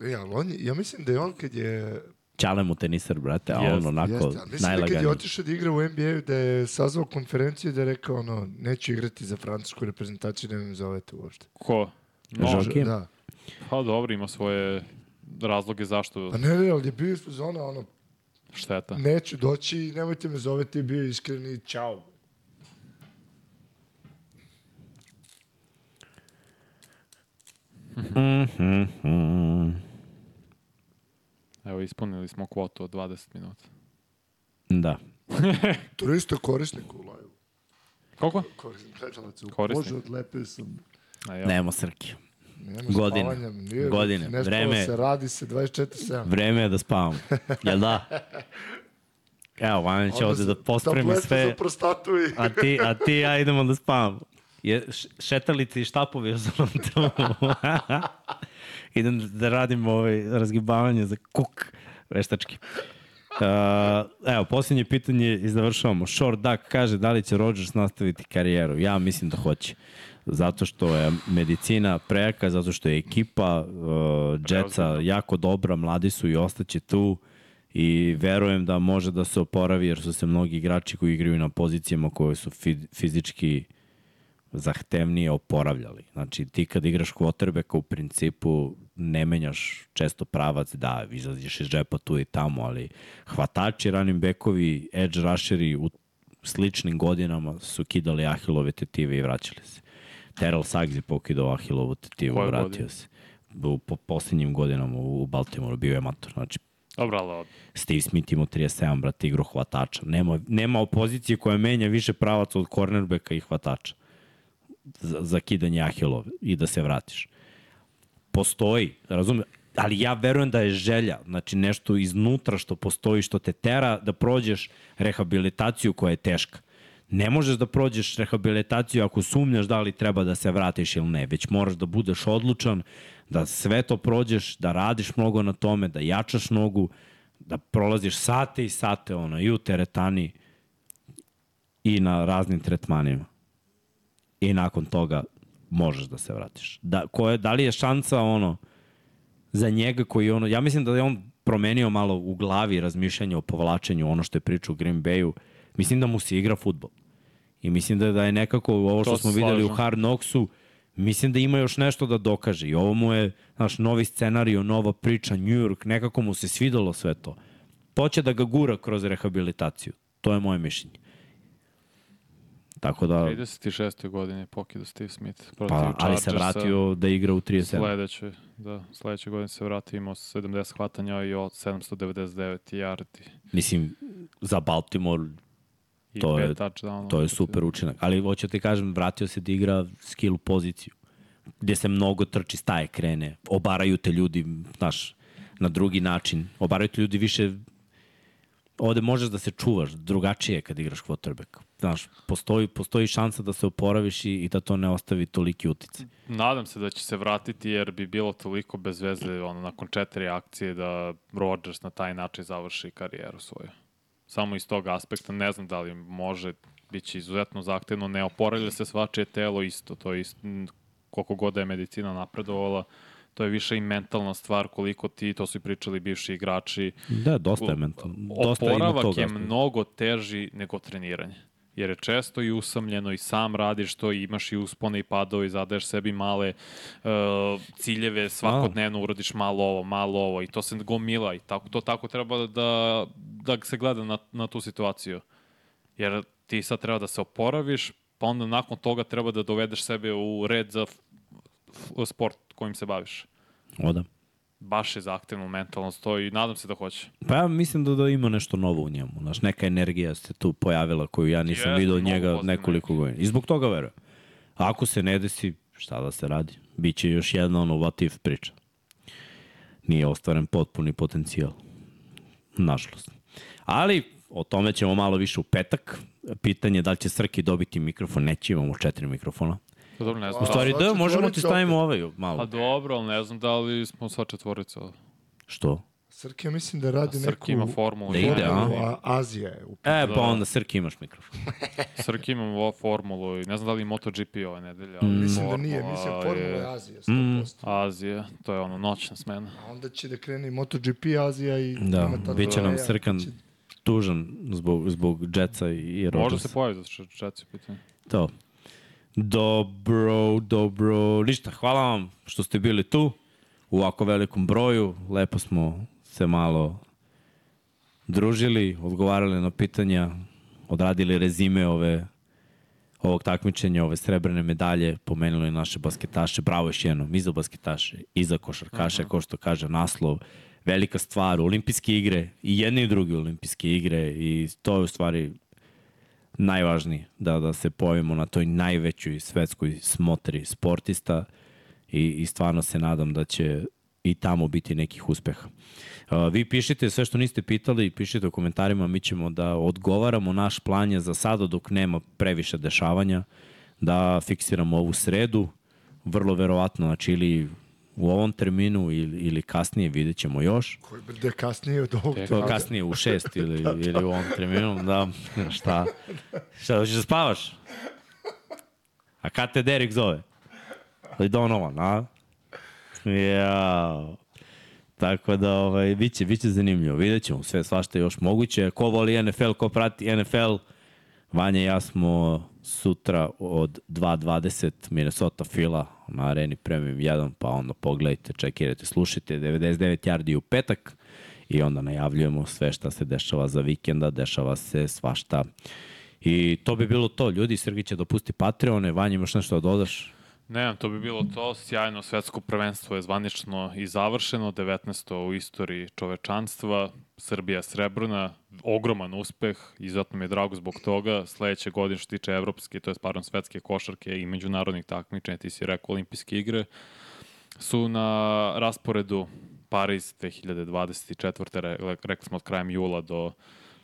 [SPEAKER 3] E, ali on ja mislim da je on kad je
[SPEAKER 1] Čale mu teniser, brate, a
[SPEAKER 2] Jest,
[SPEAKER 1] on onako
[SPEAKER 3] ali mislim da kad je otišao da igra u NBA-u, da je sazvao konferenciju i da je rekao, ono, neću igrati za francusku reprezentaciju, ne me zovete uopšte.
[SPEAKER 2] Ko?
[SPEAKER 1] Žal- Kim?
[SPEAKER 3] Da.
[SPEAKER 2] pa dobro, ima svoje razloge zašto
[SPEAKER 3] Pa ne, ne, ali je bio ispod zona, ono,
[SPEAKER 2] šteta.
[SPEAKER 3] neću doći, nemojte me zoveti, je bio iskreni, čao.
[SPEAKER 2] Evo, ispunili smo kvotu od 20 minuta.
[SPEAKER 1] Da.
[SPEAKER 3] To je isto korisnik u live.
[SPEAKER 2] Koliko?
[SPEAKER 3] Korisnik, gledalac u
[SPEAKER 2] Korisnik.
[SPEAKER 3] kožu, odlepio sam.
[SPEAKER 1] Nemo Srki.
[SPEAKER 3] Nema
[SPEAKER 1] Godine.
[SPEAKER 3] nije,
[SPEAKER 1] Godine.
[SPEAKER 3] Ne
[SPEAKER 1] Vreme.
[SPEAKER 3] se, radi se 24-7.
[SPEAKER 1] Vreme je da spavamo. Jel da? Evo, Vanja će ovde da pospremi sve,
[SPEAKER 3] za prostatu i...
[SPEAKER 1] a ti, a ti ja idemo da spavamo. Je, šetalice i štapovi za tu. Idem da radim ovaj razgibavanje za kuk veštački. Uh, evo, posljednje pitanje i završavamo. Short Duck kaže da li će Rodgers nastaviti karijeru. Ja mislim da hoće. Zato što je medicina prejaka, zato što je ekipa uh, Jetsa jako dobra, mladi su i ostaće tu i verujem da može da se oporavi jer su se mnogi igrači koji igraju na pozicijama koje su fi, fizički zahtevnije oporavljali. Znači, ti kad igraš quarterbacka u principu ne menjaš često pravac, da, izlaziš iz džepa tu i tamo, ali hvatači, running backovi, edge rusheri u sličnim godinama su kidali ahilove tetive i vraćali se. Terrell Suggs je pokidao ahilovu tetivu,
[SPEAKER 2] Koje
[SPEAKER 1] vratio
[SPEAKER 2] godine?
[SPEAKER 1] se. U po posljednjim godinama u Baltimoru bio je mator. Znači,
[SPEAKER 2] Dobro, ali
[SPEAKER 1] Steve Smith imao 37, brate, igro hvatača. Nema, nema opozicije koja menja više pravaca od cornerbacka i hvatača za, za kidanje ahilove i da se vratiš. Postoji, razumem, ali ja verujem da je želja, znači nešto iznutra što postoji, što te tera da prođeš rehabilitaciju koja je teška. Ne možeš da prođeš rehabilitaciju ako sumnjaš da li treba da se vratiš ili ne, već moraš da budeš odlučan, da sve to prođeš, da radiš mnogo na tome, da jačaš nogu, da prolaziš sate i sate ono, i u teretani i na raznim tretmanima. I nakon toga možeš da se vratiš. Da, ko je, da li je šansa ono za njega koji ono, ja mislim da je on promenio malo u glavi razmišljanje o povlačenju ono što je pričao u Green Bayu. Mislim da mu se igra futbol. I mislim da, da je nekako ovo što
[SPEAKER 2] To
[SPEAKER 1] smo videli u
[SPEAKER 2] slažem.
[SPEAKER 1] Hard Knocksu, mislim da ima još nešto da dokaže. I ovo mu je, znaš, novi scenario, nova priča, New York, nekako mu se svidalo sve to. Poće da ga gura kroz rehabilitaciju. To je moje mišljenje. Tako da,
[SPEAKER 2] 36. godine pokida Steve Smith protiv
[SPEAKER 1] pa, ali se vratio da igra u 37.
[SPEAKER 2] Sledeće, da, sledeće godine se vratio, imao 70 hvatanja i od 799 yardi
[SPEAKER 1] Mislim, za Baltimore
[SPEAKER 2] i
[SPEAKER 1] To je-
[SPEAKER 2] pet touchdownova.
[SPEAKER 1] to je super učinak. Ali hoću ti kažem, vratio se da igra skill poziciju. Gde se mnogo trči, staje, krene. Obaraju te ljudi, znaš, na drugi način. Obaraju te ljudi više ovde možeš da se čuvaš drugačije kad igraš quarterback. Znaš, postoji, postoji šansa da se oporaviš i, i da to ne ostavi toliki uticaj.
[SPEAKER 2] Nadam se da će se vratiti jer bi bilo toliko bez veze ono, nakon četiri akcije da Rodgers na taj način završi karijeru svoju. Samo iz tog aspekta ne znam da li može biće izuzetno zahtevno, ne oporavlja se svačije telo isto, to je isto, koliko god da je medicina napredovala, to je više i mentalna stvar koliko ti, to su i pričali bivši igrači,
[SPEAKER 1] Da, dosta je mentalno. Dosta
[SPEAKER 2] oporavak je mnogo teži nego treniranje. Jer je često i usamljeno i sam radiš to i imaš i uspone i padove i zadaješ sebi male uh, ciljeve, svakodnevno uradiš malo ovo, malo ovo i to se gomila i tako, to tako treba da, da se gleda na, na tu situaciju. Jer ti sad treba da se oporaviš, pa onda nakon toga treba da dovedeš sebe u red za sport kojim se baviš.
[SPEAKER 1] Oda.
[SPEAKER 2] Baš je zahtevno mentalno stoji i nadam se da hoće.
[SPEAKER 1] Pa ja mislim da, da ima nešto novo u njemu. Znaš, neka energija se tu pojavila koju ja nisam
[SPEAKER 2] Jeste,
[SPEAKER 1] vidio od njega nekoliko godina. I zbog toga verujem. A ako se ne desi, šta da se radi? Biće još jedna ono what if priča. Nije ostvaren potpuni potencijal. Nažalost. Ali, o tome ćemo malo više u petak. Pitanje je da li će Srki dobiti mikrofon. Neće, imamo četiri mikrofona.
[SPEAKER 2] Pa dobro, ne znam.
[SPEAKER 1] U stvari, da, možemo ti stavimo ovaj
[SPEAKER 2] Pa
[SPEAKER 1] malo.
[SPEAKER 2] dobro, ali ne znam da li smo sva četvorica.
[SPEAKER 1] Što?
[SPEAKER 3] Srke mislim da radi neku...
[SPEAKER 2] Srki ima formulu.
[SPEAKER 1] Da ide, a?
[SPEAKER 3] a? Azija je u
[SPEAKER 1] E,
[SPEAKER 2] Da.
[SPEAKER 1] pa onda Srki imaš mikrofon.
[SPEAKER 2] Srki ima vo- formulu i ne znam da li je MotoGP ove nedelje. ali
[SPEAKER 3] Mislim da nije, mislim
[SPEAKER 2] formula
[SPEAKER 3] formula je Azija, 100%.
[SPEAKER 2] Azija, to je ono noćna smena.
[SPEAKER 3] A onda će da krene i MotoGP Azija i...
[SPEAKER 1] Da, bit će nam Srkan
[SPEAKER 3] će-
[SPEAKER 1] tužan zbog, zbog Jetsa i Rodgersa.
[SPEAKER 2] Može se pojavi za četci pitanje.
[SPEAKER 1] To. Dobro, dobro. Ništa, hvala vam što ste bili tu u ovako velikom broju. Lepo smo se malo družili, odgovarali na pitanja, odradili rezime ove ovog takmičenja, ove srebrne medalje, pomenuli naše basketaše, bravo još jednom, i za basketaše, i za košarkaše, ko što kaže naslov, velika stvar, olimpijske igre, i jedne i druge olimpijske igre, i to je u stvari najvažnije, da, da se pojavimo na toj najvećoj svetskoj smotri sportista i, i stvarno se nadam da će i tamo biti nekih uspeha. Vi pišite sve što niste pitali, pišite u komentarima, mi ćemo da odgovaramo. Naš plan je za sada dok nema previše dešavanja da fiksiramo ovu sredu, vrlo verovatno, znači ili u ovom terminu ili, ili kasnije vidjet ćemo još.
[SPEAKER 3] Koji bude kasnije od ovog trenutka.
[SPEAKER 1] kasnije u šest ili, ili u ovom terminu, da, šta? Šta, hoćeš da spavaš? A kad te Derek zove? Ali Donovan, a? Jao. Tako da, ovaj, bit će, bit će zanimljivo. Vidjet ćemo sve svašta još moguće. Ko voli NFL, ko prati NFL, Vanja i ja smo sutra od 2.20 Minnesota Fila na areni Premium 1, pa onda pogledajte, čekirajte, slušajte 99 yardi u petak i onda najavljujemo sve šta se dešava za vikenda, dešava se svašta. I to bi bilo to. Ljudi, Srgi će dopusti Patreone. Vanja, imaš nešto da dodaš?
[SPEAKER 2] Ne, to bi bilo to. Sjajno svetsko prvenstvo je zvanično i završeno. 19. u istoriji čovečanstva. Srbija srebrna. Ogroman uspeh. Izuzetno mi je drago zbog toga. Sledeće godine što tiče evropske, to je pardon, svetske košarke i međunarodnih takmičenja, ti si rekao olimpijske igre, su na rasporedu Pariz 2024. Re, rekli smo od krajem jula do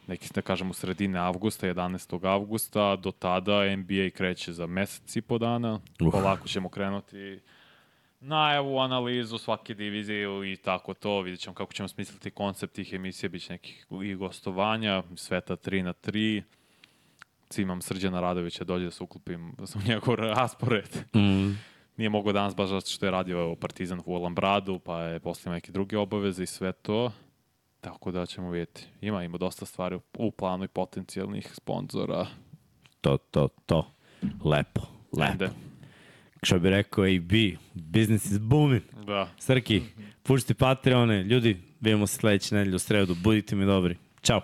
[SPEAKER 2] neki da kažemo sredine avgusta, 11. avgusta, do tada NBA kreće za mesec i po dana.
[SPEAKER 1] Uh.
[SPEAKER 2] Polako ćemo krenuti najavu, analizu svake divizije i tako to. Vidjet ćemo kako ćemo smisliti koncept tih emisija, bit će nekih i gostovanja, sveta 3 na 3. Cimam Srđana Radovića dođe da se uklopim u njegov raspored.
[SPEAKER 1] Mm.
[SPEAKER 2] Nije mogao danas baš što je radio Partizan u Olambradu, pa je posle neke druge obaveze i sve to. Tako da ćemo vidjeti. Ima, ima dosta stvari u- planu i potencijalnih sponzora.
[SPEAKER 1] To, to, to. Lepo, lepo.
[SPEAKER 2] Ajde.
[SPEAKER 1] Što bi rekao AB, business is booming.
[SPEAKER 2] Da.
[SPEAKER 1] Srki, pušti Patreone. Ljudi, vidimo se sledeće nedelje u sredu. Budite mi dobri. Ćao.